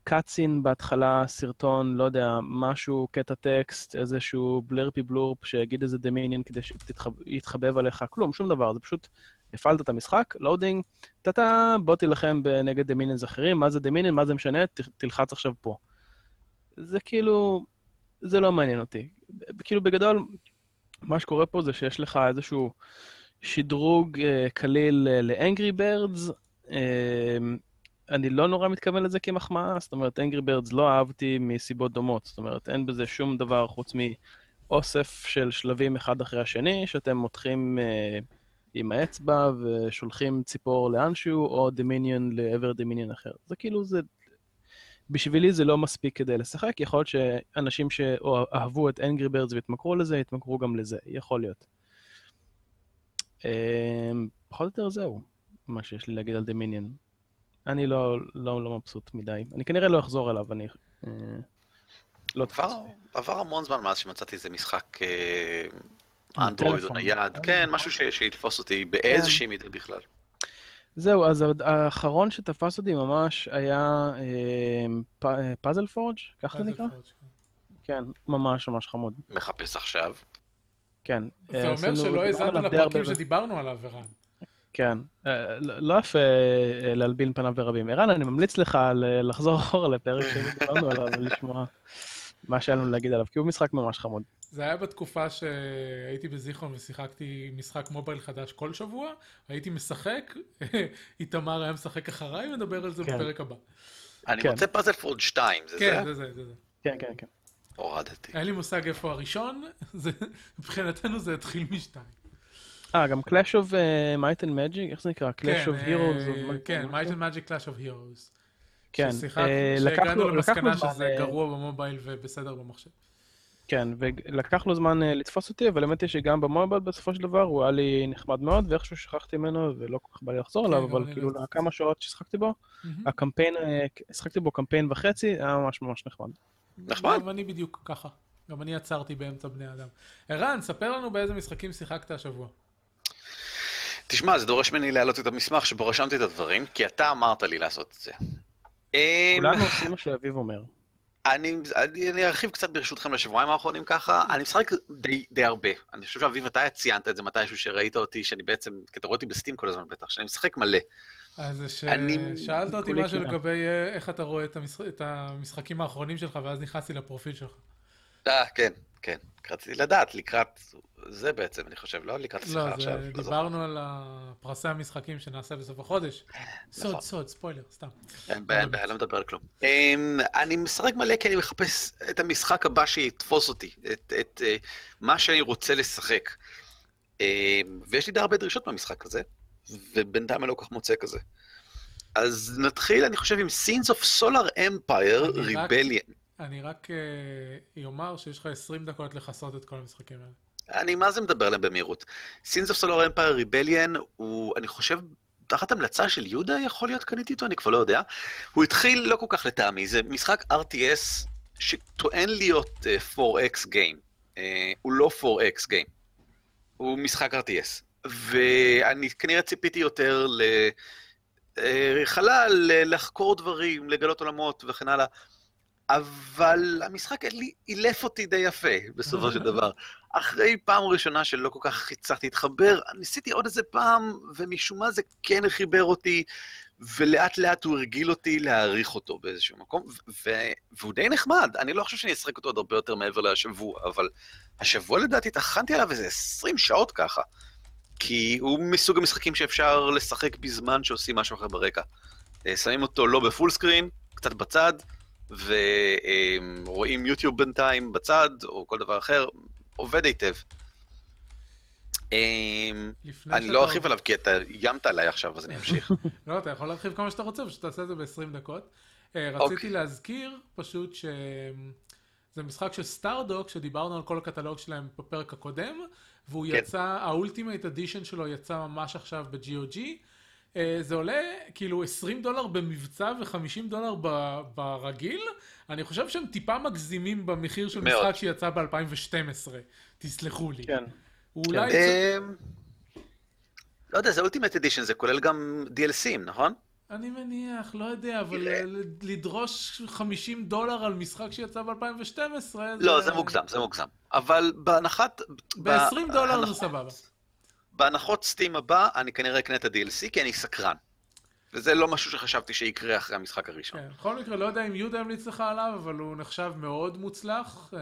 Speaker 2: cutscene בהתחלה, סרטון, לא יודע, משהו, קטע טקסט, איזשהו בלרפי בלורפ שיגיד איזה Dominion כדי שיתחבב עליך, כלום, שום דבר, זה פשוט הפעלת את המשחק, loading, טאדה, בוא תילחם נגד Dominions אחרים, מה זה Dominion, מה זה משנה, תלחץ עכשיו פה. זה כאילו, זה לא מעניין אותי. כאילו בגדול, מה שקורה פה זה שיש לך איזשהו שדרוג אה, קליל אה, ל Angry Birds. אה, אני לא נורא מתכוון לזה כמחמאה, זאת אומרת, Angry Birds לא אהבתי מסיבות דומות. זאת אומרת, אין בזה שום דבר חוץ מאוסף של שלבים אחד אחרי השני, שאתם מותחים אה, עם האצבע ושולחים ציפור לאנשהו, או דמיניון לעבר דמיניון אחר. זה כאילו, זה בשבילי זה לא מספיק כדי לשחק, יכול להיות שאנשים שאהבו את אנגרי ברדס והתמכרו לזה, יתמכרו גם לזה, יכול להיות. אמ, פחות או יותר זהו, מה שיש לי להגיד על דמיניון. אני לא, לא, לא מבסוט מדי. אני כנראה לא אחזור אליו, אני... אה, לא
Speaker 3: עבר, עבר המון זמן מאז שמצאתי איזה משחק אה, אנדרואיד או נייד, כן, משהו שיתפוס אותי באיזושהי מידה בכלל.
Speaker 2: זהו, אז האחרון שתפס אותי ממש היה פאזל פורג', ככה זה נקרא? כן, ממש ממש חמוד.
Speaker 3: מחפש עכשיו.
Speaker 2: כן.
Speaker 1: זה אומר שלא האזנת לפרקים שדיברנו עליו, ערן.
Speaker 2: כן, אה, לא יפה אה, להלבין פניו ברבים. ערן, אני ממליץ לך לחזור אחורה לפרק שדיברנו עליו <laughs> ולשמוע מה שהיה לנו להגיד עליו, כי הוא משחק ממש חמוד.
Speaker 1: זה היה בתקופה שהייתי בזיכרון ושיחקתי משחק מובייל חדש כל שבוע, הייתי משחק, <laughs> איתמר היה משחק אחריי, ונדבר על זה כן. בפרק הבא.
Speaker 3: אני כן. רוצה פאזל פורד 2, זה
Speaker 1: כן, זה? זה זה, זה.
Speaker 2: כן, כן, כן.
Speaker 3: הורדתי.
Speaker 1: אין לי מושג איפה הראשון, <laughs> מבחינתנו זה התחיל משתיים.
Speaker 2: אה, גם Clash of uh, Might and Magic, איך זה נקרא? Clash
Speaker 1: כן,
Speaker 2: of Heroes?
Speaker 1: Uh, כן, Might and Magic Clash of Heroes.
Speaker 2: כן,
Speaker 1: שהגענו למסקנה שזה גרוע במובייל ובסדר במחשב.
Speaker 2: כן, ולקח לו זמן אה, לתפוס אותי, אבל האמת היא שגם במובייל בסופו של דבר הוא היה לי נחמד מאוד, ואיכשהו שכחתי ממנו ולא כל כך בא לי לחזור עליו, כן, אבל כאילו לכמה שעות ששחקתי בו, הקמפיין, אה, שחקתי בו קמפיין וחצי, היה ממש ממש נחמד.
Speaker 3: נחמד.
Speaker 1: גם אני בדיוק ככה. גם אני עצרתי באמצע בני אדם. ערן, ספר לנו באיזה משחקים שיחקת השבוע.
Speaker 3: תשמע, זה דורש ממני להעלות את המסמך שבו רשמתי את הדברים, כי אתה אמרת לי לעשות את זה.
Speaker 2: כולנו עושים מה שאביב אומר.
Speaker 3: אני, אני, אני ארחיב קצת ברשותכם לשבועיים האחרונים ככה, אני משחק די, די הרבה. אני חושב שאביב, אתה ציינת את זה מתישהו שראית אותי, שאני בעצם, כי אתה רואה אותי בסטים כל הזמן בטח, שאני משחק מלא.
Speaker 1: אז ש... אני... שאלת אותי משהו לגבי אה, איך אתה רואה את, המשח... את המשחקים האחרונים שלך, ואז נכנסתי לפרופיל שלך.
Speaker 3: אה, כן, כן. רציתי לדעת, לקראת זה בעצם, אני חושב, לא לקראת השיחה
Speaker 1: לא,
Speaker 3: עכשיו.
Speaker 1: לא, דיברנו על פרסי המשחקים שנעשה בסוף החודש. סוד, נכון. סוד, ספוילר, סתם.
Speaker 3: אין בעיה, אין בעיה, לא מדבר על כלום. אמ, אני משחק מלא כי אני מחפש את המשחק הבא שיתפוס אותי, את, את אה, מה שאני רוצה לשחק. אמ, ויש לי די הרבה דרישות מהמשחק הזה, ובינתיים אני לא כל כך מוצא כזה. אז נתחיל, אני חושב, עם Scenes of Solar Empire Rebellion.
Speaker 1: אני רק אומר שיש לך 20 דקות לכסות את כל המשחקים האלה.
Speaker 3: אני מה זה מדבר עליהם במהירות. Sins of Solar Empire Rebellion הוא, אני חושב, תחת המלצה של יהודה יכול להיות קניתי אותו, אני כבר לא יודע. הוא התחיל לא כל כך לטעמי, זה משחק RTS שטוען להיות uh, 4X גיים. Uh, הוא לא 4X גיים, הוא משחק RTS. ואני כנראה ציפיתי יותר לחלל, לחקור דברים, לגלות עולמות וכן הלאה. אבל המשחק אילף אותי די יפה, בסופו של דבר. אחרי פעם ראשונה שלא כל כך הצלחתי להתחבר, ניסיתי עוד איזה פעם, ומשום מה זה כן חיבר אותי, ולאט לאט הוא הרגיל אותי להעריך אותו באיזשהו מקום, והוא די נחמד. אני לא חושב שאני אשחק אותו עוד הרבה יותר מעבר לשבוע, אבל השבוע לדעתי טחנתי עליו איזה 20 שעות ככה. כי הוא מסוג המשחקים שאפשר לשחק בזמן שעושים משהו אחר ברקע. אה, שמים אותו לא ב full screen, קצת בצד, ורואים יוטיוב בינתיים בצד, או כל דבר אחר, עובד היטב. אני לא ארחיב עליו כי אתה איימת עליי עכשיו, אז אני אמשיך. <laughs>
Speaker 1: לא, אתה יכול להרחיב כמה שאתה רוצה, פשוט תעשה את זה ב-20 דקות. אה, רציתי אוקיי. להזכיר פשוט שזה משחק של Stardock, שדיברנו על כל הקטלוג שלהם בפרק הקודם, והוא כן. יצא, ה Ultimate Edition שלו יצא ממש עכשיו ב-GOG. אה, זה עולה כאילו 20 דולר במבצע ו-50 דולר ברגיל. אני חושב שהם טיפה מגזימים במחיר של מאוד. משחק שיצא ב-2012, תסלחו לי.
Speaker 2: כן.
Speaker 1: אולי...
Speaker 3: כן. לא יודע, זה Ultimate Edition, זה כולל גם DLC ים, נכון?
Speaker 1: אני מניח, לא יודע, אבל לדרוש 50 דולר על משחק שיצא ב-2012...
Speaker 3: לא, זה מוגזם, זה מוגזם. אבל בהנחת...
Speaker 1: ב-20 דולר זה סבבה.
Speaker 3: בהנחות Steam הבא, אני כנראה אקנה את ה-DLC, כי אני סקרן. וזה לא משהו שחשבתי שיקרה אחרי המשחק הראשון.
Speaker 1: כן, בכל מקרה, לא יודע אם יהודה המליץ לך עליו, אבל הוא נחשב מאוד מוצלח. אה,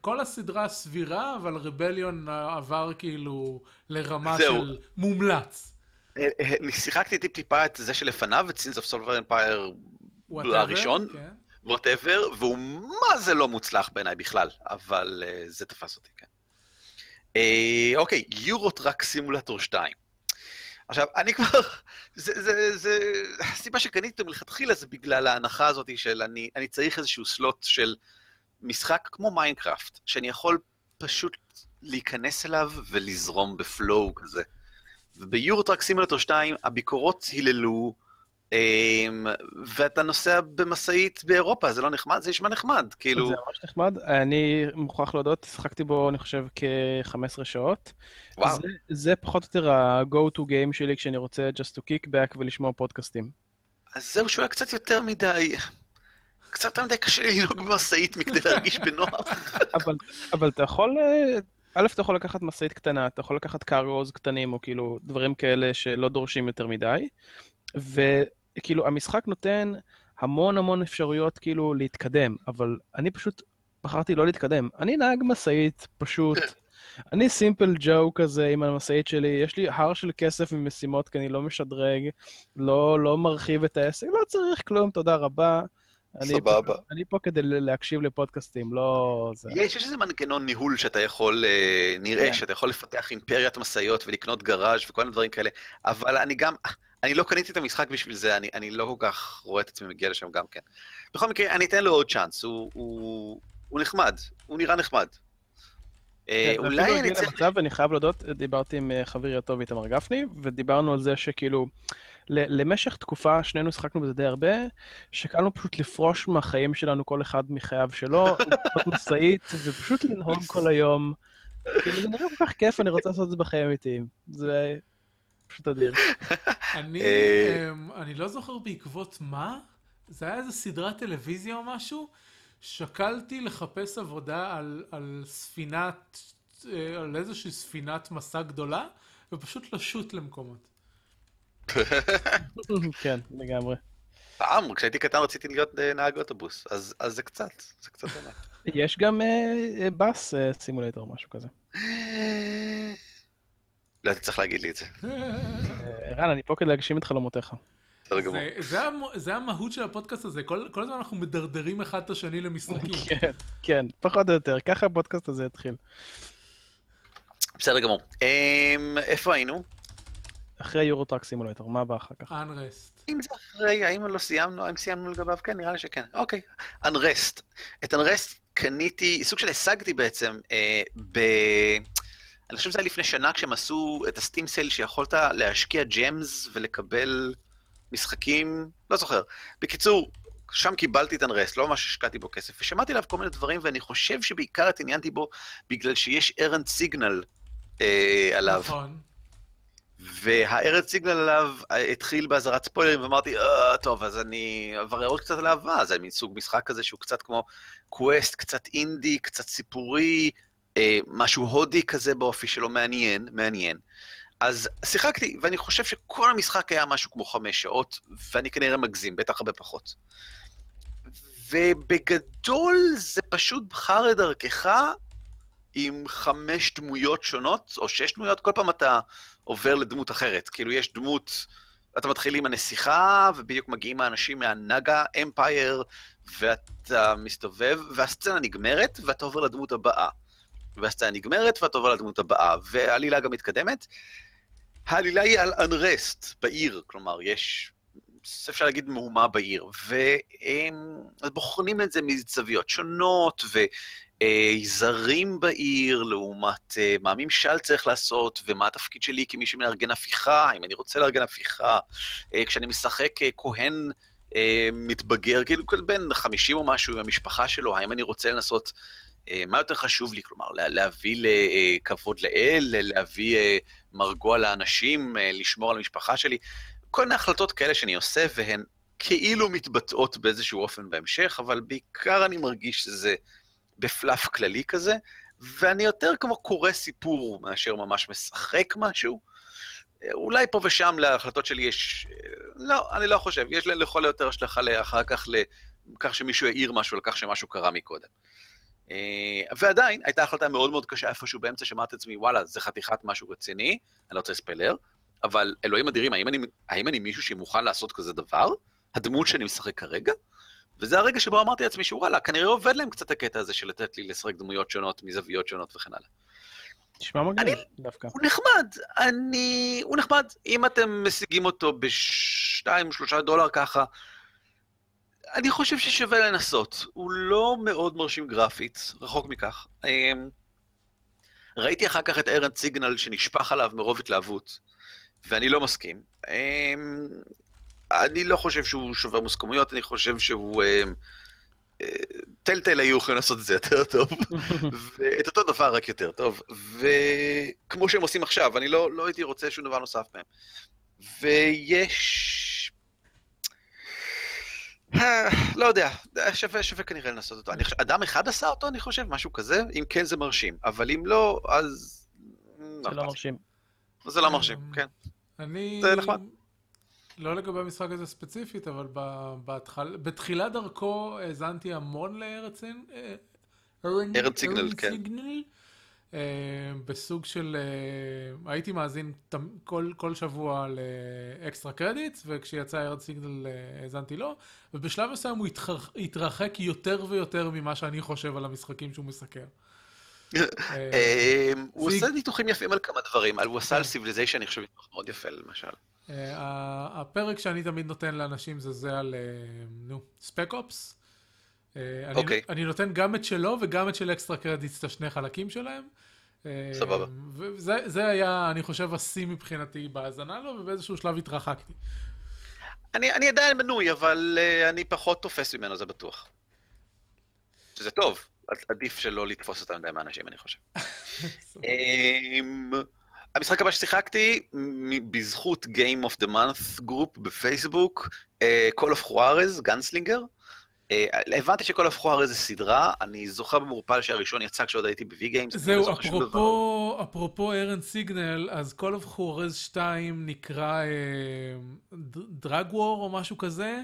Speaker 1: כל הסדרה סבירה, אבל Rebellion עבר כאילו לרמה זהו. של מומלץ.
Speaker 3: אה, אה, אני שיחקתי טיפ-טיפה את זה שלפניו, את Sins of Solar Empire הראשון, whatever, כן. והוא מה זה לא מוצלח בעיניי בכלל, אבל זה תפס אותי, כן. אוקיי, Euro Truck Simulator 2. עכשיו, אני כבר, <laughs> זה, זה, זה, הסיבה שקניתי מלכתחילה זה בגלל ההנחה הזאת של אני, אני צריך איזשהו slot של משחק כמו מיינקראפט, שאני יכול פשוט להיכנס אליו ולזרום ב flow כזה. וב Euro Truck Simulator 2 הביקורות היללו, ואתה נוסע במשאית באירופה, זה לא נחמד? זה נשמע נחמד, כאילו...
Speaker 2: זה ממש נחמד. אני מוכרח להודות, שחקתי בו, אני חושב, כ-15 שעות. וואו. זה, זה פחות או יותר ה-go to game שלי כשאני רוצה just to kick back ולשמוע פודקאסטים.
Speaker 3: אז זהו שהוא היה קצת יותר מדי... קצת יותר מדי קשה לנהוג במשאית מכדי להרגיש בנוח. <laughs>
Speaker 2: אבל, אבל אתה יכול... א', אתה יכול לקחת משאית קטנה, אתה יכול לקחת קארוז קטנים, או כאילו דברים כאלה שלא דורשים יותר מדי, וכאילו המשחק נותן המון המון אפשרויות כאילו להתקדם, אבל אני פשוט בחרתי לא להתקדם. אני נהג משאית פשוט אני סימפל ג'ו כזה עם המשאית שלי, יש לי הר של כסף ממשימות כי אני לא משדרג, לא, לא מרחיב את העסק, לא צריך כלום, תודה רבה.
Speaker 3: סבבה.
Speaker 2: אני, אני פה כדי להקשיב לפודקאסטים, לא... זה...
Speaker 3: יש, יש איזה מנגנון ניהול שאתה יכול, אה, נראה, כן. שאתה יכול לפתח אימפריית משאיות ולקנות גראז' וכל מיני דברים כאלה, אבל אני גם, אני לא קניתי את המשחק בשביל זה, אני, אני לא כל כך רואה את עצמי מגיע לשם גם כן. בכל מקרה, אני אתן לו עוד צ'אנס, הוא, הוא, הוא נחמד, הוא נראה נחמד.
Speaker 2: אה, כן, אולי אני צריך... למצב, אני חייב להודות, דיברתי עם אה, חברי הטוב איתמר גפני, ודיברנו על זה שכאילו, למשך תקופה, שנינו שחקנו בזה די הרבה, שקלנו פשוט לפרוש מהחיים שלנו, כל אחד מחייו שלו, לקנות <laughs> משאית, ופשוט לנהוג כל היום. כאילו, זה נראה כל כך כיף, אני רוצה לעשות את זה בחיים אמיתיים. זה פשוט אדיר. <laughs>
Speaker 1: אה, אני לא זוכר בעקבות מה, זה היה איזה סדרת טלוויזיה או משהו, שקלתי לחפש עבודה על, על ספינת, אה, על איזושהי ספינת מסע גדולה, ופשוט לשוט למקומות. <laughs>
Speaker 2: כן, לגמרי.
Speaker 3: פעם, כשהייתי קטן רציתי להיות אה, נהג אוטובוס, אז, אז זה קצת, זה קצת ענק. <laughs>
Speaker 2: יש גם Bus Simulator, משהו כזה.
Speaker 3: לא, אתה צריך להגיד לי את זה.
Speaker 2: ערן, אני פה כדי להגשים את חלומותיך.
Speaker 1: בסדר גמור. זה, המהות של הפודקאסט הזה, כל, כל הזמן אנחנו מדרדרים אחד את השני למשחקים. <laughs>
Speaker 2: כן, כן, פחות או יותר, ככה הפודקאסט הזה התחיל.
Speaker 3: בסדר גמור. אמ, איפה היינו?
Speaker 2: אחרי Euro Truck Simulator, מה בא אחר כך?
Speaker 1: Unrest.
Speaker 3: אם זה אחרי, האם לא סיימנו, האם סיימנו לגביו? כן, נראה לי שכן. אוקיי. אנרסט. את אנרסט קניתי, סוג של השגתי בעצם, אה, ב... אני חושב שזה היה לפני שנה כשהם עשו את הסטים סייל שיכולת להשקיע ג'מס ולקבל משחקים, לא זוכר. בקיצור, שם קיבלתי את אנרסט, לא ממש השקעתי בו כסף, ושמעתי עליו כל מיני דברים, ואני חושב שבעיקר התעניינתי בו בגלל שיש ארנד סיגנל אה, עליו.
Speaker 1: נכון.
Speaker 3: והארץ סיגנל עליו התחיל באזהרת ספוילרים, ואמרתי, אה, טוב, אז אני אברר עוד קצת על אהבה, זה מין סוג משחק כזה שהוא קצת כמו קווסט, קצת אינדי, קצת סיפורי, אה, משהו הודי כזה באופי שלו, מעניין, מעניין. אז שיחקתי, ואני חושב שכל המשחק היה משהו כמו חמש שעות, ואני כנראה מגזים, בטח הרבה פחות. ובגדול זה בחר בחר דרכך עם חמש דמויות שונות, או שש דמויות, כל פעם אתה עובר לדמות אחרת. כאילו, יש דמות, אתה מתחיל עם הנסיכה, ובדיוק מגיעים האנשים מהנגה אמפייר, ואתה מסתובב, והסצנה נגמרת, ואתה עובר לדמות הבאה. והסצנה נגמרת, ואתה עובר לדמות הבאה, והעלילה גם מתקדמת. העלילה היא על unrest בעיר, כלומר, יש, אפשר להגיד, מהומה בעיר, והם בוחנים את זה מזוויות שונות, זרים בעיר, לעומת uh, מה הממשל צריך לעשות, ומה התפקיד שלי כמי שמארגן הפיכה, אם אני רוצה לארגן הפיכה. Uh, כשאני משחק uh, כהן מתבגר, כאילו בן 50 או משהו עם המשפחה שלו, האם אני רוצה לנסות, מה יותר חשוב לי? כלומר, לה, להביא לכבוד לאל, להביא uh, מרגוע לאנשים, לשמור על המשפחה שלי. כל מיני החלטות כאלה שאני עושה, והן כאילו מתבטאות באיזשהו אופן בהמשך, אבל בעיקר אני מרגיש שזה... בפלאף כללי כזה, ואני יותר כמו קורא סיפור מאשר ממש משחק משהו. אולי פה ושם להחלטות שלי יש... לא, אני לא חושב. יש לכל היותר השלכה אחר כך לכך שמישהו העיר משהו על כך שמשהו קרה מקודם. אה, ועדיין, הייתה החלטה מאוד מאוד קשה איפשהו באמצע, שאמרתי לעצמי, וואלה, זה חתיכת משהו רציני, אני לא רוצה לספלר, אבל אלוהים אדירים, האם אני, האם אני מישהו שמוכן לעשות כזה דבר? הדמות שאני משחק כרגע? וזה הרגע שבו אמרתי לעצמי שוואלה, כנראה עובד להם קצת הקטע הזה של לתת לי לשחק דמויות שונות מזוויות שונות וכן הלאה.
Speaker 2: נשמע מגניב דווקא.
Speaker 3: הוא נחמד, אני... הוא נחמד. אם אתם משיגים אותו בשתיים, שלושה דולר ככה, אני חושב ששווה לנסות. הוא לא מאוד מרשים גרפית, רחוק מכך. אמ, ראיתי אחר כך את ארנד סיגנל שנשפך עליו מרוב התלהבות, ואני לא מסכים. אמ, אני לא חושב שהוא שובר מוסכמויות, אני חושב שהוא... טלטל אה, היו יכולים לעשות את זה יותר טוב, <laughs> ואת אותו דבר רק יותר טוב, וכמו שהם עושים עכשיו, אני לא, לא הייתי רוצה שום דבר נוסף מהם. ויש... אה, לא יודע, שווה, שווה כנראה לנסות אותו. אני חושב, אדם אחד עשה אותו, אני חושב, משהו כזה, אם כן זה מרשים, אבל אם לא, אז...
Speaker 2: זה לא מרשים.
Speaker 3: זה לא מרשים, כן.
Speaker 1: אני...
Speaker 3: זה נחמד.
Speaker 1: לא לגבי המשחק הזה ספציפית, אבל בהתחל... בתחילת דרכו האזנתי המון לארץ
Speaker 3: אה, ארץ סיגנל, כן.
Speaker 1: אה, בסוג של... אה, הייתי מאזין כל, כל שבוע לאקסטרה קרדיטס, וכשיצא ארץ סיגנל האזנתי לו, ובשלב מסוים הוא התרח... התרחק יותר ויותר ממה שאני חושב על המשחקים שהוא מסקר. <laughs>
Speaker 3: הוא עושה ניתוחים יפים על כמה דברים, הוא עשה על Civilization, אני חושב, מאוד יפה למשל.
Speaker 1: אה, הפרק שאני תמיד נותן לאנשים זה זה על, אה, נו, Spec Ops. אה, אוקיי. אני נותן גם את שלו וגם את של Extra Credits, את השני חלקים שלהם.
Speaker 3: סבבה.
Speaker 1: וזה היה, אני חושב, השיא מבחינתי בהאזנה לו, ובאיזשהו שלב התרחקתי.
Speaker 3: אני, אני עדיין מנוי, אבל אה, אני פחות תופס ממנו, זה בטוח. שזה טוב, עדיף שלא לתפוס אותם מדי מהאנשים, אני חושב. <laughs> המשחק הבא ששיחקתי, בזכות Game of the Month group בפייסבוק, uh, Call of Juarez, Gunslinger. Uh, הבנתי ש-Call of Juarez זה סדרה, אני זוכר במורפל שהראשון יצא כשעוד הייתי ב-V Games.
Speaker 1: זהו, אפרופו, אפרופו ארן סיגנל, אז Call of Juarez 2 נקרא Drug uh, War או משהו כזה.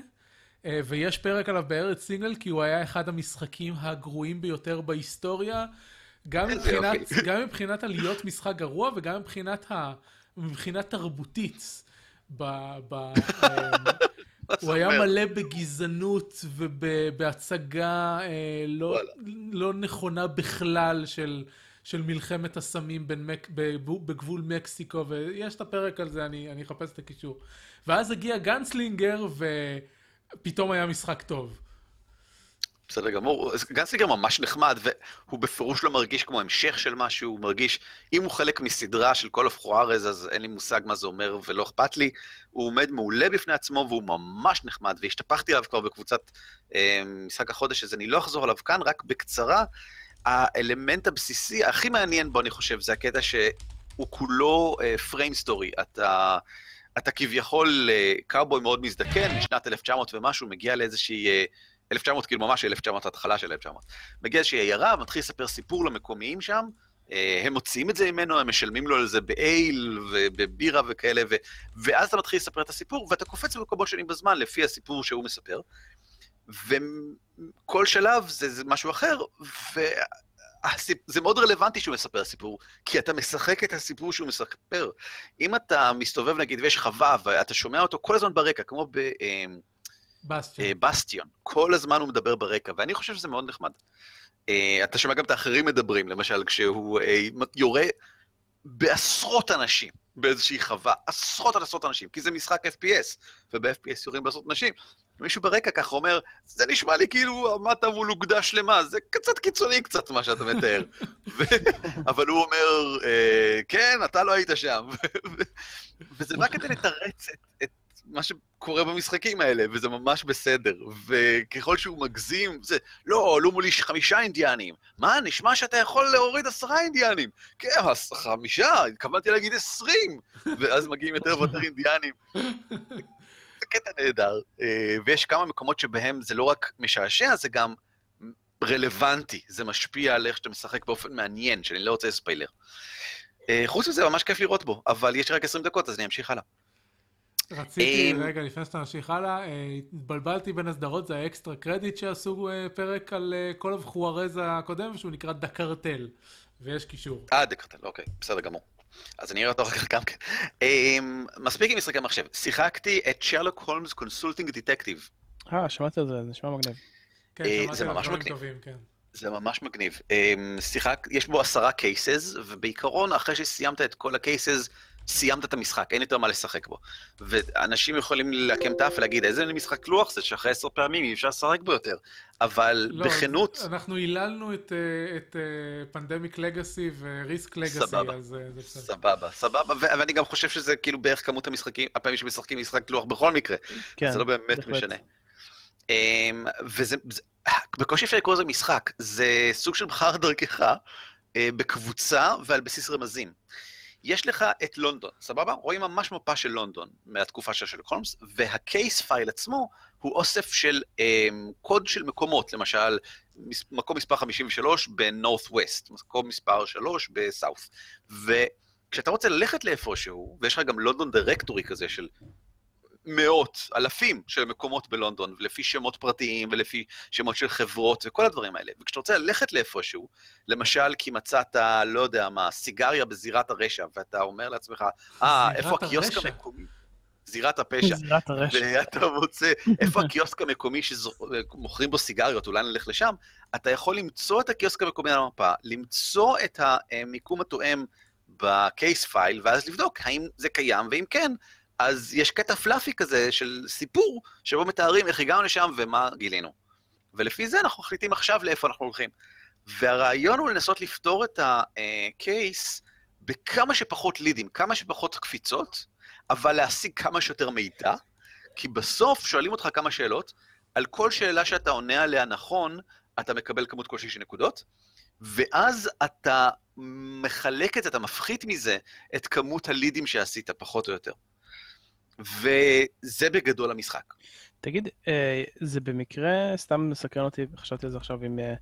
Speaker 1: Uh, ויש פרק עליו בארץ סיגנל, כי הוא היה אחד המשחקים הגרועים ביותר בהיסטוריה. גם מבחינת, <laughs> גם מבחינת עליות משחק גרוע וגם מבחינת, ה, מבחינת תרבותית. ב, ב, <laughs> הוא היה מלא בגזענות ובהצגה אה, לא, לא נכונה בכלל של, של מלחמת הסמים בין מק, בגבול מקסיקו, ויש את הפרק על זה, אני, אני אחפש את הקישור. ואז הגיע גנסלינגר ופתאום היה משחק טוב.
Speaker 3: בסדר גמור. גנסיגר ממש נחמד, והוא בפירוש לא מרגיש כמו המשך של משהו, הוא מרגיש, אם הוא חלק מסדרה של כל אוף חוארז, אז אין לי מושג מה זה אומר ולא אכפת לי. הוא עומד מעולה בפני עצמו והוא ממש נחמד, והשתפכתי עליו כבר בקבוצת אה, משחק החודש, אז אני לא אחזור עליו כאן, רק בקצרה. האלמנט הבסיסי, הכי מעניין בו, אני חושב, זה הקטע שהוא כולו פריים uh, סטורי. אתה, אתה כביכול קאובוי מאוד מזדקן, משנת 1900 ומשהו, מגיע לאיזושהי... Uh, 1900, כאילו ממש 1900, התחלה של 1900. מגיע איזושהי עיירה, מתחיל לספר סיפור למקומיים שם, אה, הם מוציאים את זה ממנו, הם משלמים לו על זה באייל ובבירה וכאלה, ו... ואז אתה מתחיל לספר את הסיפור, ואתה קופץ במקומות שונים בזמן לפי הסיפור שהוא מספר. וכל שלב זה, זה משהו אחר, וזה מאוד רלוונטי שהוא מספר סיפור, כי אתה משחק את הסיפור שהוא מספר. אם אתה מסתובב נגיד ויש חווה, ואתה שומע אותו כל הזמן ברקע, כמו ב... אה,
Speaker 1: בסטיון.
Speaker 3: בסטיון. כל הזמן הוא מדבר ברקע, ואני חושב שזה מאוד נחמד. אתה שומע גם את האחרים מדברים, למשל כשהוא יורה בעשרות אנשים באיזושהי חווה, עשרות על עשרות אנשים, כי זה משחק FPS, וב-FPS יורים בעשרות אנשים. מישהו ברקע ככה אומר, זה נשמע לי כאילו עמדת מול אוגדה שלמה, זה קצת קיצוני קצת מה שאתה מתאר. <laughs> אבל הוא אומר, כן, אתה לא היית שם. <laughs> וזה רק כדי לתרץ את מה שקורה במשחקים האלה, וזה ממש בסדר. וככל שהוא מגזים, זה, לא, עלו מולי חמישה אינדיאנים. מה, נשמע שאתה יכול להוריד עשרה אינדיאנים. כן, חמישה, התכוונתי להגיד עשרים. ואז מגיעים יותר ויותר אינדיאנים. זה קטע נהדר. ויש כמה מקומות שבהם זה לא רק משעשע, זה גם רלוונטי. זה משפיע על איך שאתה משחק באופן מעניין, שאני לא רוצה ספיילר. חוץ מזה, ממש כיף לראות בו, אבל יש רק 20 דקות, אז אני אמשיך הלאה.
Speaker 1: רציתי, רגע, לפני שאתה ממשיך הלאה, התבלבלתי בין הסדרות, זה ה Extra Credits שעשו פרק על כל החוארז הקודם, שהוא נקרא The Cartel, ויש קישור.
Speaker 3: אה, The Cartel, אוקיי, בסדר גמור. אז אני אראה אותו אחר כך גם כן. מספיק עם משחקי מחשב. שיחקתי את שרלוק הולמס Consulting Detective.
Speaker 2: אה, שמעתי על זה, זה נשמע מגניב.
Speaker 1: כן, שמעתי על דברים טובים, כן.
Speaker 3: זה ממש מגניב. שיחק, יש בו עשרה קייסס, ובעיקרון, אחרי שסיימת את כל הקייסס, סיימת את המשחק, אין יותר מה לשחק בו. ואנשים יכולים לעקם את האף ולהגיד, איזה משחק לוח זה שאחרי עשר פעמים אי אפשר לשחק בו יותר. אבל לא, בכנות...
Speaker 1: אנחנו היללנו את, את פנדמיק לגאסי וריסק לגאסי,
Speaker 3: סבבה,
Speaker 1: אז זה בסדר.
Speaker 3: סבבה, סבבה, ואני גם חושב שזה כאילו בערך כמות המשחקים, הפעמים שמשחקים משחק לוח בכל מקרה. כן, זה לא באמת בהחלט. משנה. וזה, בקושי אפשר לקרוא לזה משחק, זה סוג של בחר דרכך בקבוצה ועל בסיס רמזים. יש לך את לונדון, סבבה? רואים ממש מפה של לונדון מהתקופה של שרלוק הולמס, וה case file עצמו הוא אוסף של אה, קוד של מקומות, למשל, מקום מספר 53 ב North West, מקום מספר 3 ב South. וכשאתה רוצה ללכת לאיפשהו, ויש לך גם London Directory כזה של מאות, אלפים של מקומות בלונדון, ולפי שמות פרטיים ולפי שמות של חברות וכל הדברים האלה. וכשאתה רוצה ללכת לאיפשהו, למשל כי מצאת, לא יודע מה, סיגריה בזירת הרשע, ואתה אומר לעצמך, אה, איפה הקיוסק המקומי? זירת הפשע.
Speaker 2: זירת הרשע.
Speaker 3: ואתה מוצא, איפה הקיוסק המקומי שמוכרים בו סיגריות, אולי נלך לשם, אתה יכול למצוא את הקיוסק המקומי על המפה, למצוא את המיקום התואם בקייס פייל, ואז לבדוק האם זה קיים, ואם כן, אז יש קטע פלאפי כזה של סיפור, שבו מתארים איך הגענו לשם ומה גילינו. ולפי זה אנחנו מחליטים עכשיו לאיפה אנחנו הולכים. והרעיון הוא לנסות לפתור את הקייס בכמה שפחות לידים, כמה שפחות קפיצות, אבל להשיג כמה שיותר מידע, כי בסוף שואלים אותך כמה שאלות, על כל שאלה שאתה עונה עליה נכון, אתה מקבל כמות כלשהי של נקודות, ואז אתה מחלק את זה, אתה מפחית מזה את כמות הלידים שעשית, פחות או יותר. וזה בגדול המשחק.
Speaker 2: תגיד, אה, זה במקרה, סתם מסקרן אותי, חשבתי על זה עכשיו, אם אה,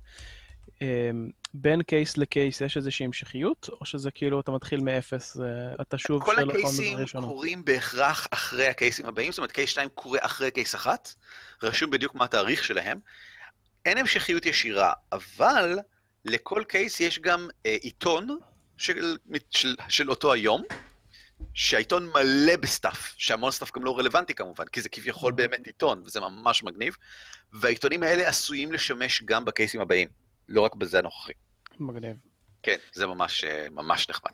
Speaker 2: אה, בין קייס לקייס יש איזושהי המשכיות, או שזה כאילו אתה מתחיל מאפס, אתה שוב...
Speaker 3: כל הקייסים קורים בהכרח אחרי הקייסים הבאים, זאת אומרת קייס 2 קורה אחרי קייס 1, רשום בדיוק מה התאריך שלהם. אין המשכיות ישירה, אבל לכל case יש גם עיתון של, של, של אותו היום, שהעיתון מלא ב stuff, שהמון stuff גם לא רלוונטי כמובן, כי זה כביכול באמת עיתון, וזה ממש מגניב, והעיתונים האלה עשויים לשמש גם בקייסים הבאים, לא רק בזה הנוכחי.
Speaker 2: מגניב.
Speaker 3: כן, זה ממש, ממש נחמד.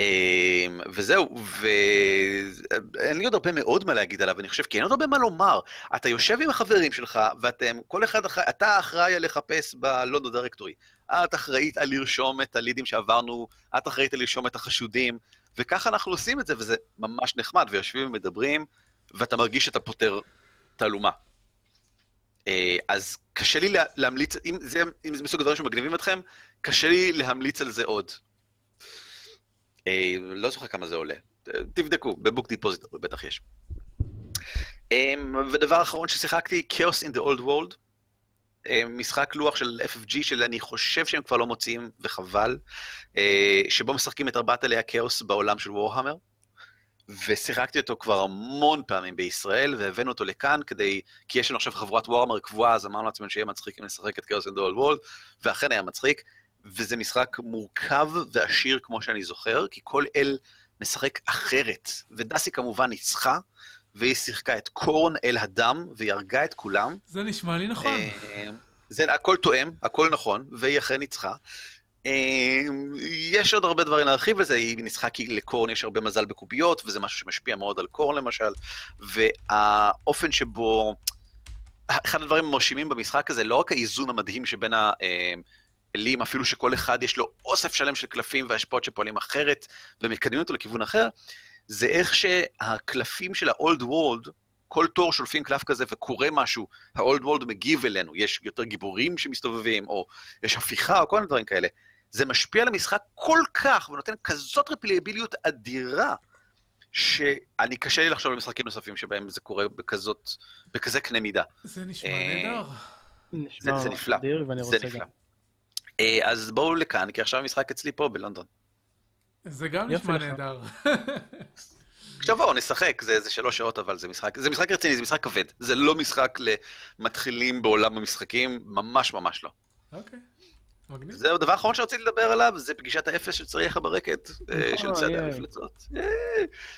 Speaker 3: אמ, וזהו, ואין לי עוד הרבה מאוד מה להגיד עליו, אני חושב, כי אין עוד הרבה מה לומר. אתה יושב עם החברים שלך, ואתם, כל אחד אחראי, אתה אחראי על לחפש בלונדון דירקטורי. את אחראית על לרשום את הלידים שעברנו, את אחראית על לרשום את החשודים, וככה אנחנו עושים את זה, וזה ממש נחמד, ויושבים ומדברים, ואתה מרגיש שאתה פותר תעלומה. אה, אז קשה לי להמליץ, אם זה, אם זה מסוג הדברים שמגניבים אתכם, קשה לי להמליץ על זה עוד. אה, לא זוכר כמה זה עולה. תבדקו, ב Book Depository בטח יש. אה, ודבר אחרון ששיחקתי, Chaos in the Old World. משחק לוח של FFG שאני חושב שהם כבר לא מוציאים, וחבל, שבו משחקים את ארבעת אלי הכאוס בעולם של וורהמר. ושיחקתי אותו כבר המון פעמים בישראל, והבאנו אותו לכאן כדי, כי יש לנו עכשיו חברת וורהמר קבועה, אז אמרנו לעצמנו שיהיה מצחיק אם נשחק את Chaos in the Old World, ואכן היה מצחיק, וזה משחק מורכב ועשיר כמו שאני זוכר, כי כל אל משחק אחרת, ודסי כמובן ניצחה, והיא שיחקה את קורן אל הדם, והיא הרגה את כולם.
Speaker 1: זה נשמע לי נכון.
Speaker 3: אה, זה הכל תואם, הכל נכון, והיא אכן ניצחה. אמ, יש עוד הרבה דברים להרחיב בזה, היא ניסחה כי לקורן יש הרבה מזל בקוביות, וזה משהו שמשפיע מאוד על קורן למשל, והאופן שבו, אחד הדברים המרשימים במשחק הזה, לא רק האיזון המדהים שבין האלים, אפילו שכל אחד יש לו אוסף שלם של קלפים והשפעות שפועלים אחרת, ומקדמים אותו לכיוון אחר, זה איך שהקלפים של ה-old world, כל תור שולפים קלף כזה וקורה משהו, ה-old world מגיב אלינו, יש יותר גיבורים שמסתובבים, או יש הפיכה, או כל מיני דברים כאלה. זה משפיע על המשחק כל כך, ונותן כזאת רפליאביליות אדירה, שאני קשה לי לחשוב על משחקים נוספים שבהם זה קורה בכזאת, בכזה קנה מידה.
Speaker 1: זה נשמע אה, נהדר.
Speaker 3: זה נפלא, זה נפלא. אה, אז בואו לכאן, כי עכשיו המשחק אצלי פה בלונדון.
Speaker 1: זה גם נשמע נהדר.
Speaker 3: עכשיו בואו נשחק, זה, זה שלוש שעות אבל זה משחק, זה משחק רציני, זה משחק כבד. זה לא משחק למתחילים בעולם המשחקים, ממש ממש לא.
Speaker 1: אוקיי. מגניב.
Speaker 3: זהו, הדבר האחרון שרציתי לדבר עליו, זה פגישת האפס של צריכה ברקת, אה, של צד המפלצות. אה,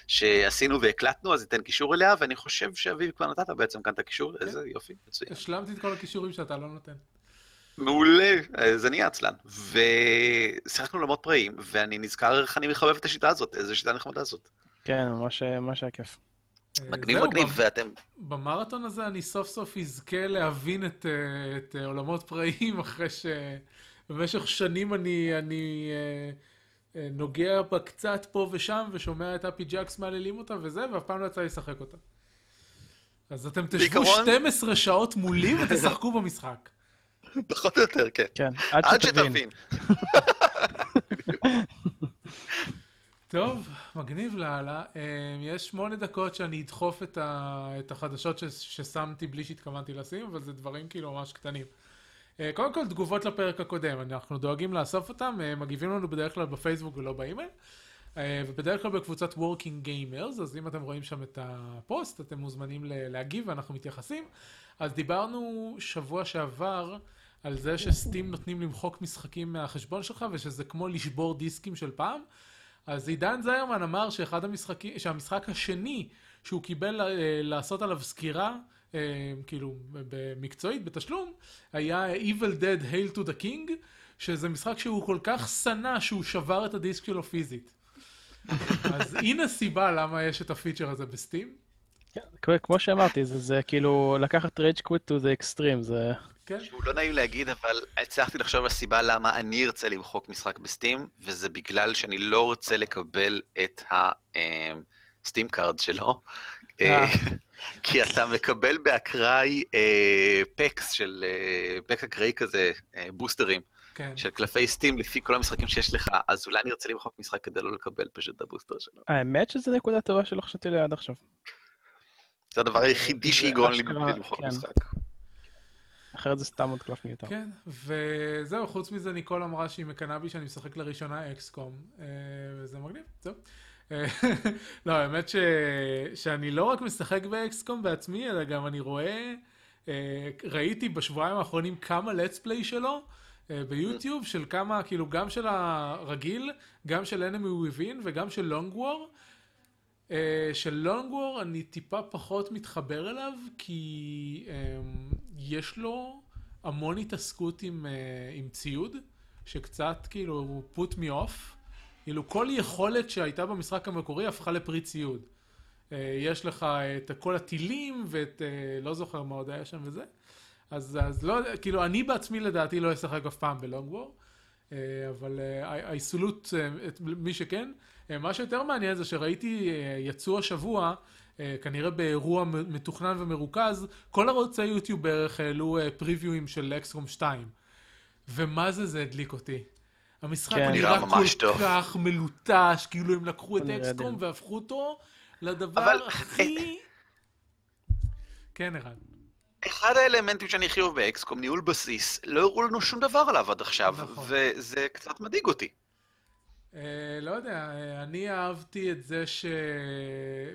Speaker 3: שעשינו והקלטנו, אז ניתן קישור אליה, ואני חושב שאביב כבר נתת בעצם כאן את הקישור, כן. איזה יופי, מצוין.
Speaker 1: השלמתי את כל הכישורים שאתה לא נותן.
Speaker 3: מעולה, אה, זה נהיה עצלן. ושיחקנו למות פראים, ואני נזכר איך אני מחבב את השיטה הזאת, איזה שיטה נחמדה זאת.
Speaker 2: כן, ממש היה כיף.
Speaker 3: מגניב מגניב, ואתם...
Speaker 1: במרתון הזה אני סוף סוף אזכה להבין את, את עולמות פראיים, <laughs> אחרי ש... במשך שנים אני, אני אה, אה, נוגע בה קצת פה ושם, ושומע את אפי ג'קס מעללים אותה וזה, ואף פעם לא יצא לי לשחק אותה. אז אתם תשבו בעיקרון... 12 שעות מולי <laughs> ותשחקו במשחק.
Speaker 3: פחות או יותר, כן.
Speaker 2: כן, עד, עד
Speaker 3: שתבין. <laughs>
Speaker 1: טוב, מגניב לאללה. אה, יש שמונה דקות שאני אדחוף את, ה... את החדשות ש... ששמתי בלי שהתכוונתי לשים, אבל זה דברים כאילו ממש קטנים. אה, קודם כל, תגובות לפרק הקודם, אנחנו דואגים לאסוף אותם, אה, מגיבים לנו בדרך כלל בפייסבוק ולא באימייל, אה, ובדרך כלל בקבוצת Working Gamers, אז אם אתם רואים שם את הפוסט, אתם מוזמנים להגיב ואנחנו מתייחסים. אז דיברנו שבוע שעבר על זה שסטים נותנים למחוק משחקים מהחשבון שלך, ושזה כמו לשבור דיסקים של פעם. אז עידן זיירמן אמר שאחד המשחקים, שהמשחק השני שהוא קיבל לעשות עליו סקירה, אה, כאילו במקצועית, בתשלום, היה Evil Dead Hail to the King, שזה משחק שהוא כל כך שנא שהוא שבר את הדיסק שלו פיזית. אז הנה סיבה למה יש את הפיצ'ר הזה בסטים.
Speaker 2: כמו שאמרתי, זה, כאילו לקחת rage quit to the extreme, זה...
Speaker 3: כן. שהוא לא נעים להגיד, אבל הצלחתי לחשוב על הסיבה למה אני ארצה למחוק משחק ב Steam, וזה בגלל שאני לא רוצה לקבל את ה Steam card אה, שלו. אה. <laughs> כי אתה מקבל באקראי אה, packs של, אה, pack אקראי כזה, אה, בוסטרים, כן. של קלפי Steam לפי כל המשחקים שיש לך, אז אולי אני ארצה למחוק משחק כדי לא לקבל פשוט את הבוסטר שלו.
Speaker 2: האמת שזו נקודה טובה שלא חשבתי עליה עד עכשיו.
Speaker 3: זה הדבר היחידי שיגרום לי למחוק כן. משחק.
Speaker 2: אחרת זה סתם עוד קלף מיותר.
Speaker 1: כן, וזהו, חוץ מזה ניקול אמרה שהיא מקנאה בי שאני משחק לראשונה אקסקום, אה, וזה מגניב, זהו. <laughs> לא, האמת ש... שאני לא רק משחק באקסקום בעצמי, אלא גם אני רואה, אה, ראיתי בשבועיים האחרונים כמה let's play שלו אה, ביוטיוב, של כמה, כאילו, גם של הרגיל, גם של enemy within וגם של long war. אה, של long war אני טיפה פחות מתחבר אליו, כי יש לו המון התעסקות עם, עם ציוד, שקצת כאילו put me off. כאילו כל יכולת שהייתה במשחק המקורי הפכה לפרי ציוד. אה, יש לך את כל הטילים ואת, אה, לא זוכר מה עוד היה שם וזה. אז, אז לא, כאילו אני בעצמי לדעתי לא אשחק אף פעם בלונג וור, אה, אבל האיסולות, מי שכן. מה שיותר מעניין זה שראיתי, יצאו השבוע, כנראה באירוע מתוכנן ומרוכז, כל ערוצי יוטיוב בערך העלו פריוויואים של אקסקום 2. ומה זה זה הדליק אותי. המשחק כן, נראה כל טוב. כך מלוטש, כאילו הם לקחו את אקסקום והפכו אותו לדבר אבל... הכי... כן, ערן.
Speaker 3: אחד האלמנטים שאני הכי אוהב באקסקום, ניהול בסיס, לא הראו לנו שום דבר עליו עד עכשיו, נכון. וזה קצת מדאיג אותי.
Speaker 1: Uh, לא יודע, uh, אני אהבתי את זה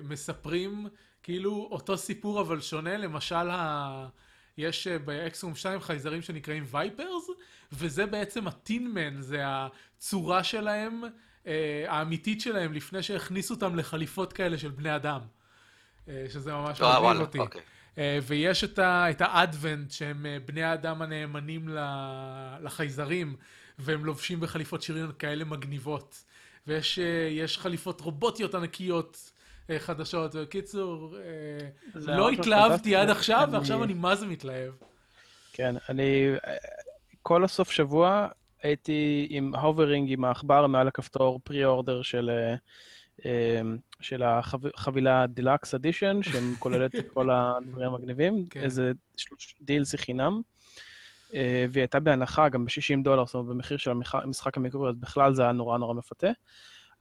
Speaker 1: שמספרים כאילו אותו סיפור אבל שונה, למשל ה... יש uh, באקסקום 2 חייזרים שנקראים וייפרס, וזה בעצם הטינמן, זה הצורה שלהם אה, האמיתית שלהם לפני שהכניסו אותם לחליפות כאלה של בני אדם. אה, שזה ממש
Speaker 3: אה, מבין אותי. אוקיי.
Speaker 1: ויש את האדוונט שהם בני האדם הנאמנים לחייזרים, והם לובשים בחליפות שריון כאלה מגניבות. ויש חליפות רובוטיות ענקיות חדשות. בקיצור, לא התלהבתי עד עכשיו, ועכשיו אני מה זה מתלהב.
Speaker 2: כן, אני... כל הסוף שבוע הייתי עם hovering עם העכבר מעל הכפתור pre-order של, אה, אה, של החבילה deluxe edition, שכוללת את <laughs> כל הדברים המגניבים, כן. איזה DLC חינם. אה, והיא הייתה בהנחה גם ב-60 דולר, זאת אומרת, במחיר של המשחק המקורי, אז בכלל זה היה נורא נורא מפתה.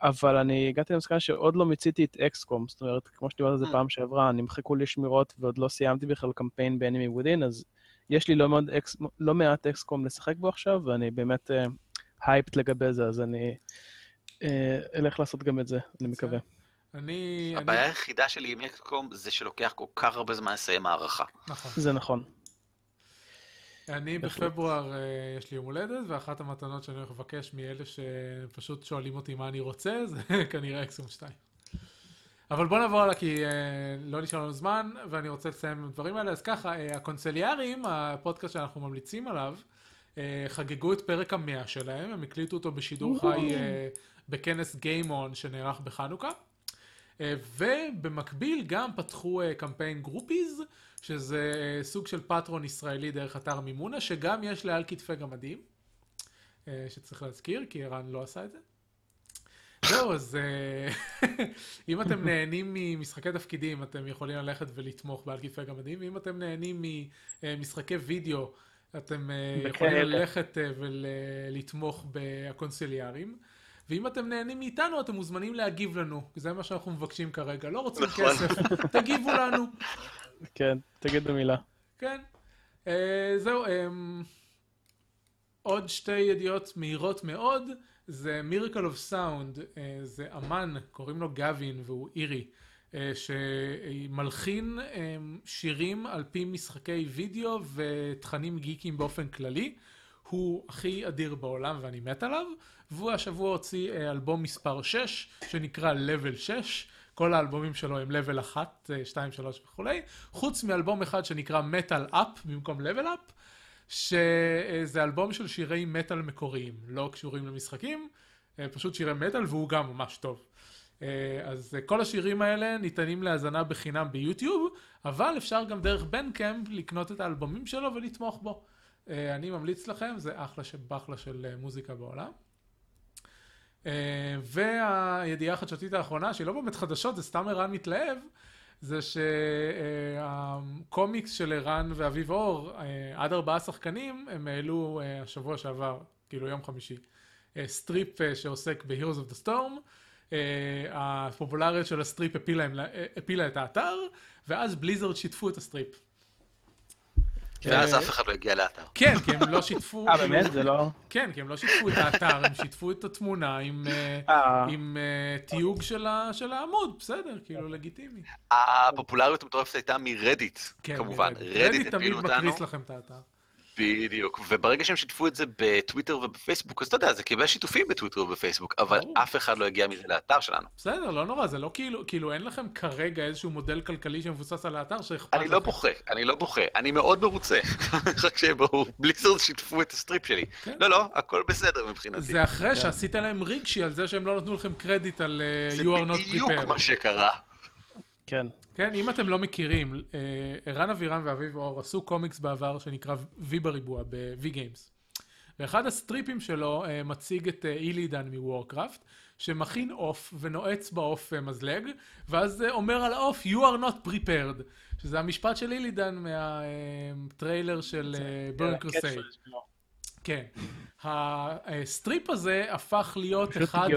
Speaker 2: אבל אני הגעתי למסקנה שעוד לא מיציתי את אקסקום, זאת אומרת, כמו שדיברת על זה פעם שעברה, נמחקו לי שמירות ועוד לא סיימתי בכלל קמפיין ב Enemy Within, אז יש לי לא, מאוד אקס, לא מעט אקסקום לשחק בו עכשיו, ואני באמת hyped uh, לגבי זה, אז אני uh, אלך לעשות גם את זה, אני מקווה.
Speaker 1: אני...
Speaker 3: הבעיה אני... היחידה שלי עם אקסקום זה שלוקח כל כך הרבה זמן לסיים מערכה.
Speaker 2: נכון. זה נכון.
Speaker 1: אני בפברואר, uh, יש לי יום הולדת, ואחת המתנות שאני הולך לבקש מאלה שפשוט שואלים אותי מה אני רוצה, זה <laughs> כנראה אקסקום 2. אבל בוא נעבור הלאה כי אה, לא נשאר לנו זמן ואני רוצה לסיים עם הדברים האלה. אז ככה, אה, הקונסליארים, הפודקאסט שאנחנו ממליצים עליו, אה, חגגו את פרק המאה שלהם, הם הקליטו אותו בשידור חי אה, בכנס גיימון שנערך בחנוכה. אה, ובמקביל גם פתחו אה, קמפיין גרופיז, שזה אה, סוג של פטרון ישראלי דרך אתר מימונה, שגם יש לעל כתפי גמדים, שצריך להזכיר, כי ערן לא עשה את זה. זהו, אז <laughs> אם אתם נהנים ממשחקי תפקידים, אתם יכולים ללכת ולתמוך בעל כתפי גמדים, ואם אתם נהנים ממשחקי וידאו, אתם יכולים ללכת ולתמוך בקונסליארים. ואם אתם נהנים מאיתנו, אתם מוזמנים להגיב לנו, זה מה שאנחנו מבקשים כרגע. לא רוצים נכון. כסף, תגיבו לנו.
Speaker 2: כן, תגידו מילה.
Speaker 1: כן. זהו, עוד שתי ידיעות מהירות מאוד. זה of Sound, אה, זה אמן, קוראים לו גווין והוא אירי, אה, שמלחין אה, שירים על פי משחקי וידאו ותכנים גיקים באופן כללי. הוא הכי אדיר בעולם ואני מת עליו, והוא השבוע הוציא אלבום מספר 6 שנקרא Level 6. כל האלבומים שלו הם level 1, 2, 3 וכולי, חוץ מאלבום אחד שנקרא Metal Up במקום level up, שזה אלבום של שירי מטאל מקוריים, לא קשורים למשחקים, אה, פשוט שירי מטאל והוא גם ממש טוב. אה, אז כל השירים האלה ניתנים להאזנה בחינם ביוטיוב, אבל אפשר גם דרך בנקאמפ לקנות את האלבומים שלו ולתמוך בו. אה, אני ממליץ לכם, זה אחלה של בחלה של מוזיקה בעולם. והידיעה החדשותית האחרונה, שהיא לא באמת חדשות, זה סתם ערן מתלהב, זה שהקומיקס של ערן ואביב אור, אה, עד ארבעה שחקנים, הם העלו אה, השבוע שעבר, כאילו יום חמישי, אה, סטריפ שעוסק ב-Heroes of the Storm. הפופולריות של הסטריפ הפילה, הפילה את האתר, ואז בליזרד שיתפו את הסטריפ.
Speaker 3: ואז אף אחד לא הגיע לאתר.
Speaker 1: כן, כי הם לא שיתפו...
Speaker 2: אה, באמת? זה לא...
Speaker 1: כן, כי הם לא שיתפו את האתר, הם שיתפו את התמונה עם אה, אה. אה, תיוג של העמוד, בסדר, כאילו לגיטימי.
Speaker 3: הפופולריות המטורפת הייתה מרדיט,
Speaker 1: כן,
Speaker 3: כמובן.
Speaker 1: רדיט תמיד מקריס לכם את האתר.
Speaker 3: בדיוק, וברגע שהם שיתפו את זה בטוויטר ובפייסבוק, אז אתה יודע, זה קיבל שיתופים בטוויטר ובפייסבוק, אבל
Speaker 1: ברור.
Speaker 3: אף אחד לא הגיע מזה לאתר שלנו.
Speaker 1: בסדר, לא נורא, זה לא כאילו, כאילו אין לכם כרגע איזשהו מודל כלכלי שמבוסס על האתר שאכפת
Speaker 3: אני לא. בוכה, אני לא בוכה, אני מאוד מרוצה, <laughs> רק שיהיה ברור, בליזרד שיתפו את הסטריפ שלי.
Speaker 1: כן.
Speaker 3: לא, לא, הכל בסדר מבחינתי.
Speaker 1: זה אחרי שעשית להם רגשי על זה שהם לא נתנו לכם קרדיט על
Speaker 3: זה
Speaker 1: You are not
Speaker 3: בדיוק
Speaker 1: prepared.
Speaker 3: מה שקרה.
Speaker 2: כן.
Speaker 1: כן, אם אתם לא מכירים, אה, ערן אבירם ואביב אור עשו קומיקס בעבר שנקרא V בריבוע ב-V Games. ואחד הסטריפים שלו אה, מציג את אה, אילידן מוורקראפט, שמכין עוף ונועץ בעוף מזלג, ואז אומר על העוף You are not prepared, שזה המשפט של אילידן מהטריילר של Burning Crusade. כן. הסטריפ הזה הפך להיות אחד.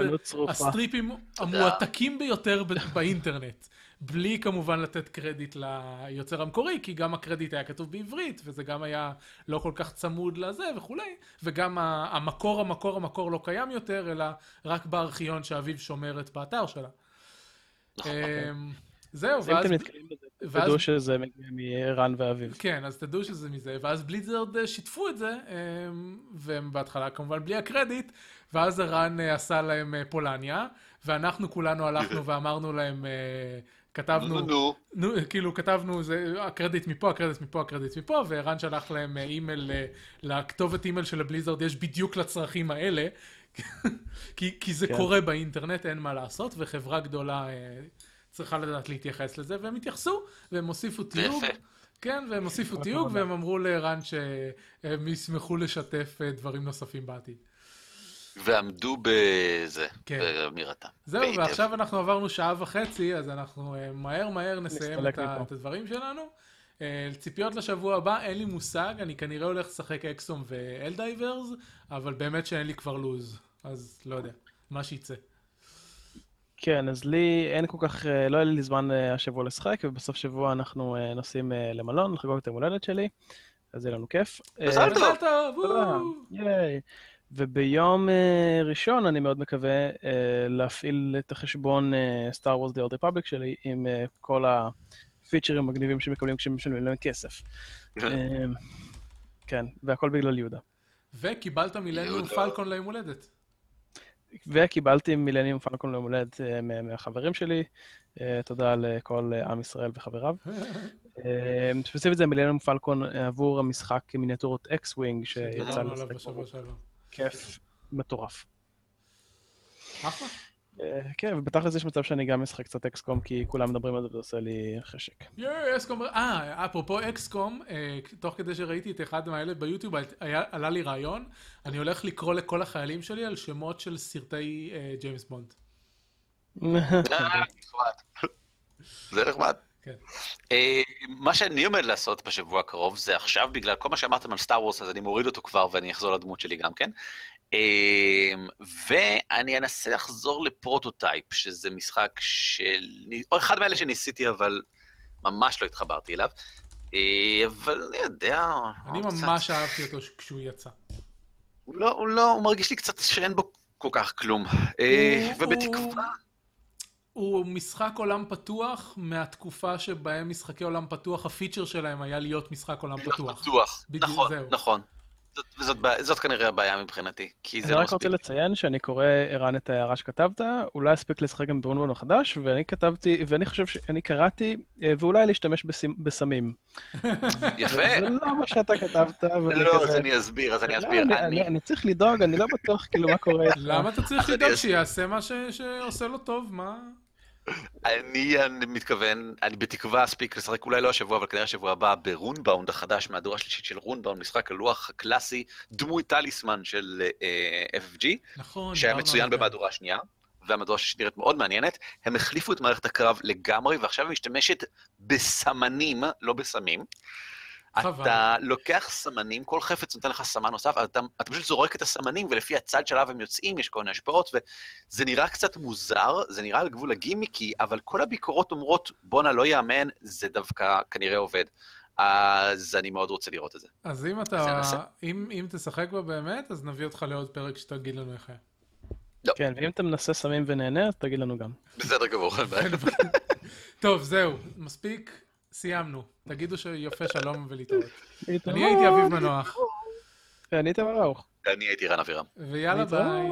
Speaker 1: הסטריפים המועתקים ביותר באינטרנט. בלי כמובן לתת קרדיט ליוצר המקורי, כי גם הקרדיט היה כתוב בעברית, וזה גם היה לא כל כך צמוד לזה וכולי, וגם המקור, המקור, המקור לא קיים יותר, אלא רק בארכיון שאביב שומרת באתר שלה.
Speaker 3: נכון.
Speaker 1: אמ, זהו,
Speaker 2: אז אם
Speaker 1: ואז...
Speaker 2: אתם נתקלים בזה,
Speaker 1: ואז-
Speaker 2: תדעו שזה מגיע מערן ואביב.
Speaker 1: כן, אז תדעו שזה מזה, ואז בליזרד אה, שיתפו את זה, אמ, והם בהתחלה כמובן בלי הקרדיט, ואז ערן אה, עשה להם אה, פולניה, ואנחנו כולנו הלכנו <coughs> ואמרנו להם, כתבנו,
Speaker 3: נו, נו.
Speaker 1: נו, כאילו כתבנו, זה הקרדיט מפה, הקרדיט מפה, הקרדיט מפה, וערן שלח להם אה, אימייל, אה, לכתובת אימייל של הבליזרד יש בדיוק לצרכים האלה, <laughs> כי, כי זה
Speaker 2: כן.
Speaker 1: קורה באינטרנט, אין מה לעשות, וחברה גדולה אה, צריכה לדעת להתייחס לזה, והם התייחסו, והם הוסיפו תיוג. כן, והם הוסיפו תיוג,
Speaker 2: הכבוד.
Speaker 1: והם אמרו לערן שהם ישמחו לשתף דברים נוספים בעתיד.
Speaker 3: ועמדו בזה,
Speaker 1: כן.
Speaker 3: באמירתם.
Speaker 1: זהו,
Speaker 3: בהיטב.
Speaker 1: ועכשיו אנחנו עברנו שעה וחצי, אז אנחנו אה, מהר מהר נסיים את, ה-. את הדברים שלנו. אה, ציפיות לשבוע הבא, אין לי מושג, אני כנראה הולך לשחק XCOM ו Helldivers, אבל באמת שאין לי כבר לוז, אז לא יודע, מה שיצא.
Speaker 2: כן, אז לי אין כל כך, אה, לא היה לי זמן השבוע לשחק, ובסוף שבוע אנחנו נוסעים למלון לחגוג את היום הולדת שלי, אז יהיה לנו כיף. אה,
Speaker 3: מזל טוב.
Speaker 2: וביום אה, ראשון אני מאוד מקווה אה, להפעיל את החשבון אה, Star Wars The Old Republic שלי עם אה, כל הפיצ'רים המגניבים שמקבלים כשמשלמים להם כסף. <laughs> כן, והכל בגלל יהודה.
Speaker 1: וקיבלת
Speaker 3: Millennium.
Speaker 1: Falcon ליום הולדת.
Speaker 2: וקיבלתי Millennium Falcon ליום הולדת מה- מהחברים שלי. תודה לכל עם ישראל וחבריו. <laughs> ספציפית זה Millennium Falcon עבור המשחק מיניאטורות X-Wing שיצא לשחק. כיף מטורף.
Speaker 1: אחלה.
Speaker 2: אה, כן, ובתכלס יש מצב שאני גם אשחק קצת אקסקום, כי כולם מדברים על זה וזה עושה לי חשק.
Speaker 1: יואי, אקסקום, אה, אפרופו אקסקום, אה, תוך כדי שראיתי את אחד מהאלה ביוטיוב, עלה לי רעיון, אני הולך לקרוא לכל החיילים שלי על שמות של סרטי אה, ג'יימס בונד.
Speaker 3: זה נחמד.
Speaker 1: כן.
Speaker 3: אה, מה שאני עומד לעשות בשבוע הקרוב זה עכשיו, בגלל כל מה שאמרתם על סטאר וורס, אז אני מוריד אותו כבר ואני אחזור לדמות שלי גם כן. אה, ואני אנסה לחזור ל Prototype, שזה משחק של... או אחד מאלה שניסיתי, אבל ממש לא התחברתי אליו. אה, אבל אני יודע...
Speaker 1: אני
Speaker 3: קצת-
Speaker 1: ממש אהבתי אותו כשהוא יצא.
Speaker 3: הוא לא, הוא לא, הוא מרגיש לי קצת שאין בו כל כך כלום. ובתקווה...
Speaker 1: הוא משחק עולם פתוח מהתקופה שבהם משחקי עולם פתוח, הפיצ'ר שלהם היה להיות משחק עולם
Speaker 3: להיות
Speaker 1: פתוח.
Speaker 3: פתוח.
Speaker 1: בדיוק,
Speaker 3: נכון,
Speaker 1: זהו.
Speaker 3: נכון. זאת, זאת, בעיה- זאת כנראה הבעיה מבחינתי, כי זה
Speaker 2: אני
Speaker 3: לא
Speaker 2: רק
Speaker 3: מספיק.
Speaker 2: רוצה לציין שאני קורא, ערן, את ההערה שכתבת, אולי אספיק לשחק גם ברונבון החדש, ואני כתבתי, ואני חושב שאני קראתי, אה, ואולי להשתמש בסמים. <laughs>
Speaker 3: יפה.
Speaker 2: זה לא מה שאתה כתבת, ואני
Speaker 3: לא,
Speaker 2: כזה...
Speaker 3: אז אני אסביר, אז אני
Speaker 2: לא,
Speaker 3: אסביר.
Speaker 2: אני-
Speaker 3: אני-
Speaker 2: אני אני צריך לדאוג, אני לא בטוח כאילו מה קורה. <laughs>
Speaker 1: למה אתה צריך
Speaker 3: אני
Speaker 1: לדאוג שיעשה מה ש- שעושה לו טוב? מה?
Speaker 3: אני אני מתכוון, אני בתקווה אספיק לשחק אולי לא השבוע, אבל כנראה השבוע הבא ברונבאונד החדש, מהדורה השלישית של רונבאונד, משחק הלוח הקלאסי, דמוי טליסמן של אה, FFG,
Speaker 1: נכון.
Speaker 3: שהיה מצוין. במהדורה השנייה, והמהדורה השלישית נראית מאוד מעניינת. הם החליפו את מערכת הקרב לגמרי, ועכשיו היא משתמשת בסמנים, לא בסמים.
Speaker 1: חבל.
Speaker 3: אתה לוקח סמנים, כל חפץ נותן לך סמן נוסף, אתה, אתה פשוט זורק את הסמנים, ולפי הצד שעליו הם יוצאים, יש כל מיני השפעות, וזה נראה קצת מוזר, זה נראה על גבול הגימיקי, אבל כל הביקורות אומרות, בואנה, לא יאמן, זה דווקא כנראה עובד. אז אני מאוד רוצה לראות את זה.
Speaker 1: אז אם
Speaker 3: אז
Speaker 1: אתה,
Speaker 3: ננסה.
Speaker 1: אם, אם תשחק בה באמת, אז נביא אותך לעוד פרק שתגיד לנו איך היה.
Speaker 2: כן, ואם אתה מנסה סמים ונהנה, אז תגיד לנו גם.
Speaker 3: בסדר גמור, אין בעיה.
Speaker 1: טוב, זהו, מספיק. סיימנו. תגידו שיפה שלום ולהתראות. אני הייתי אביב מנוח.
Speaker 2: ואני הייתי מנוח.
Speaker 3: ואני הייתי רן אבירם.
Speaker 1: ויאללה ביי.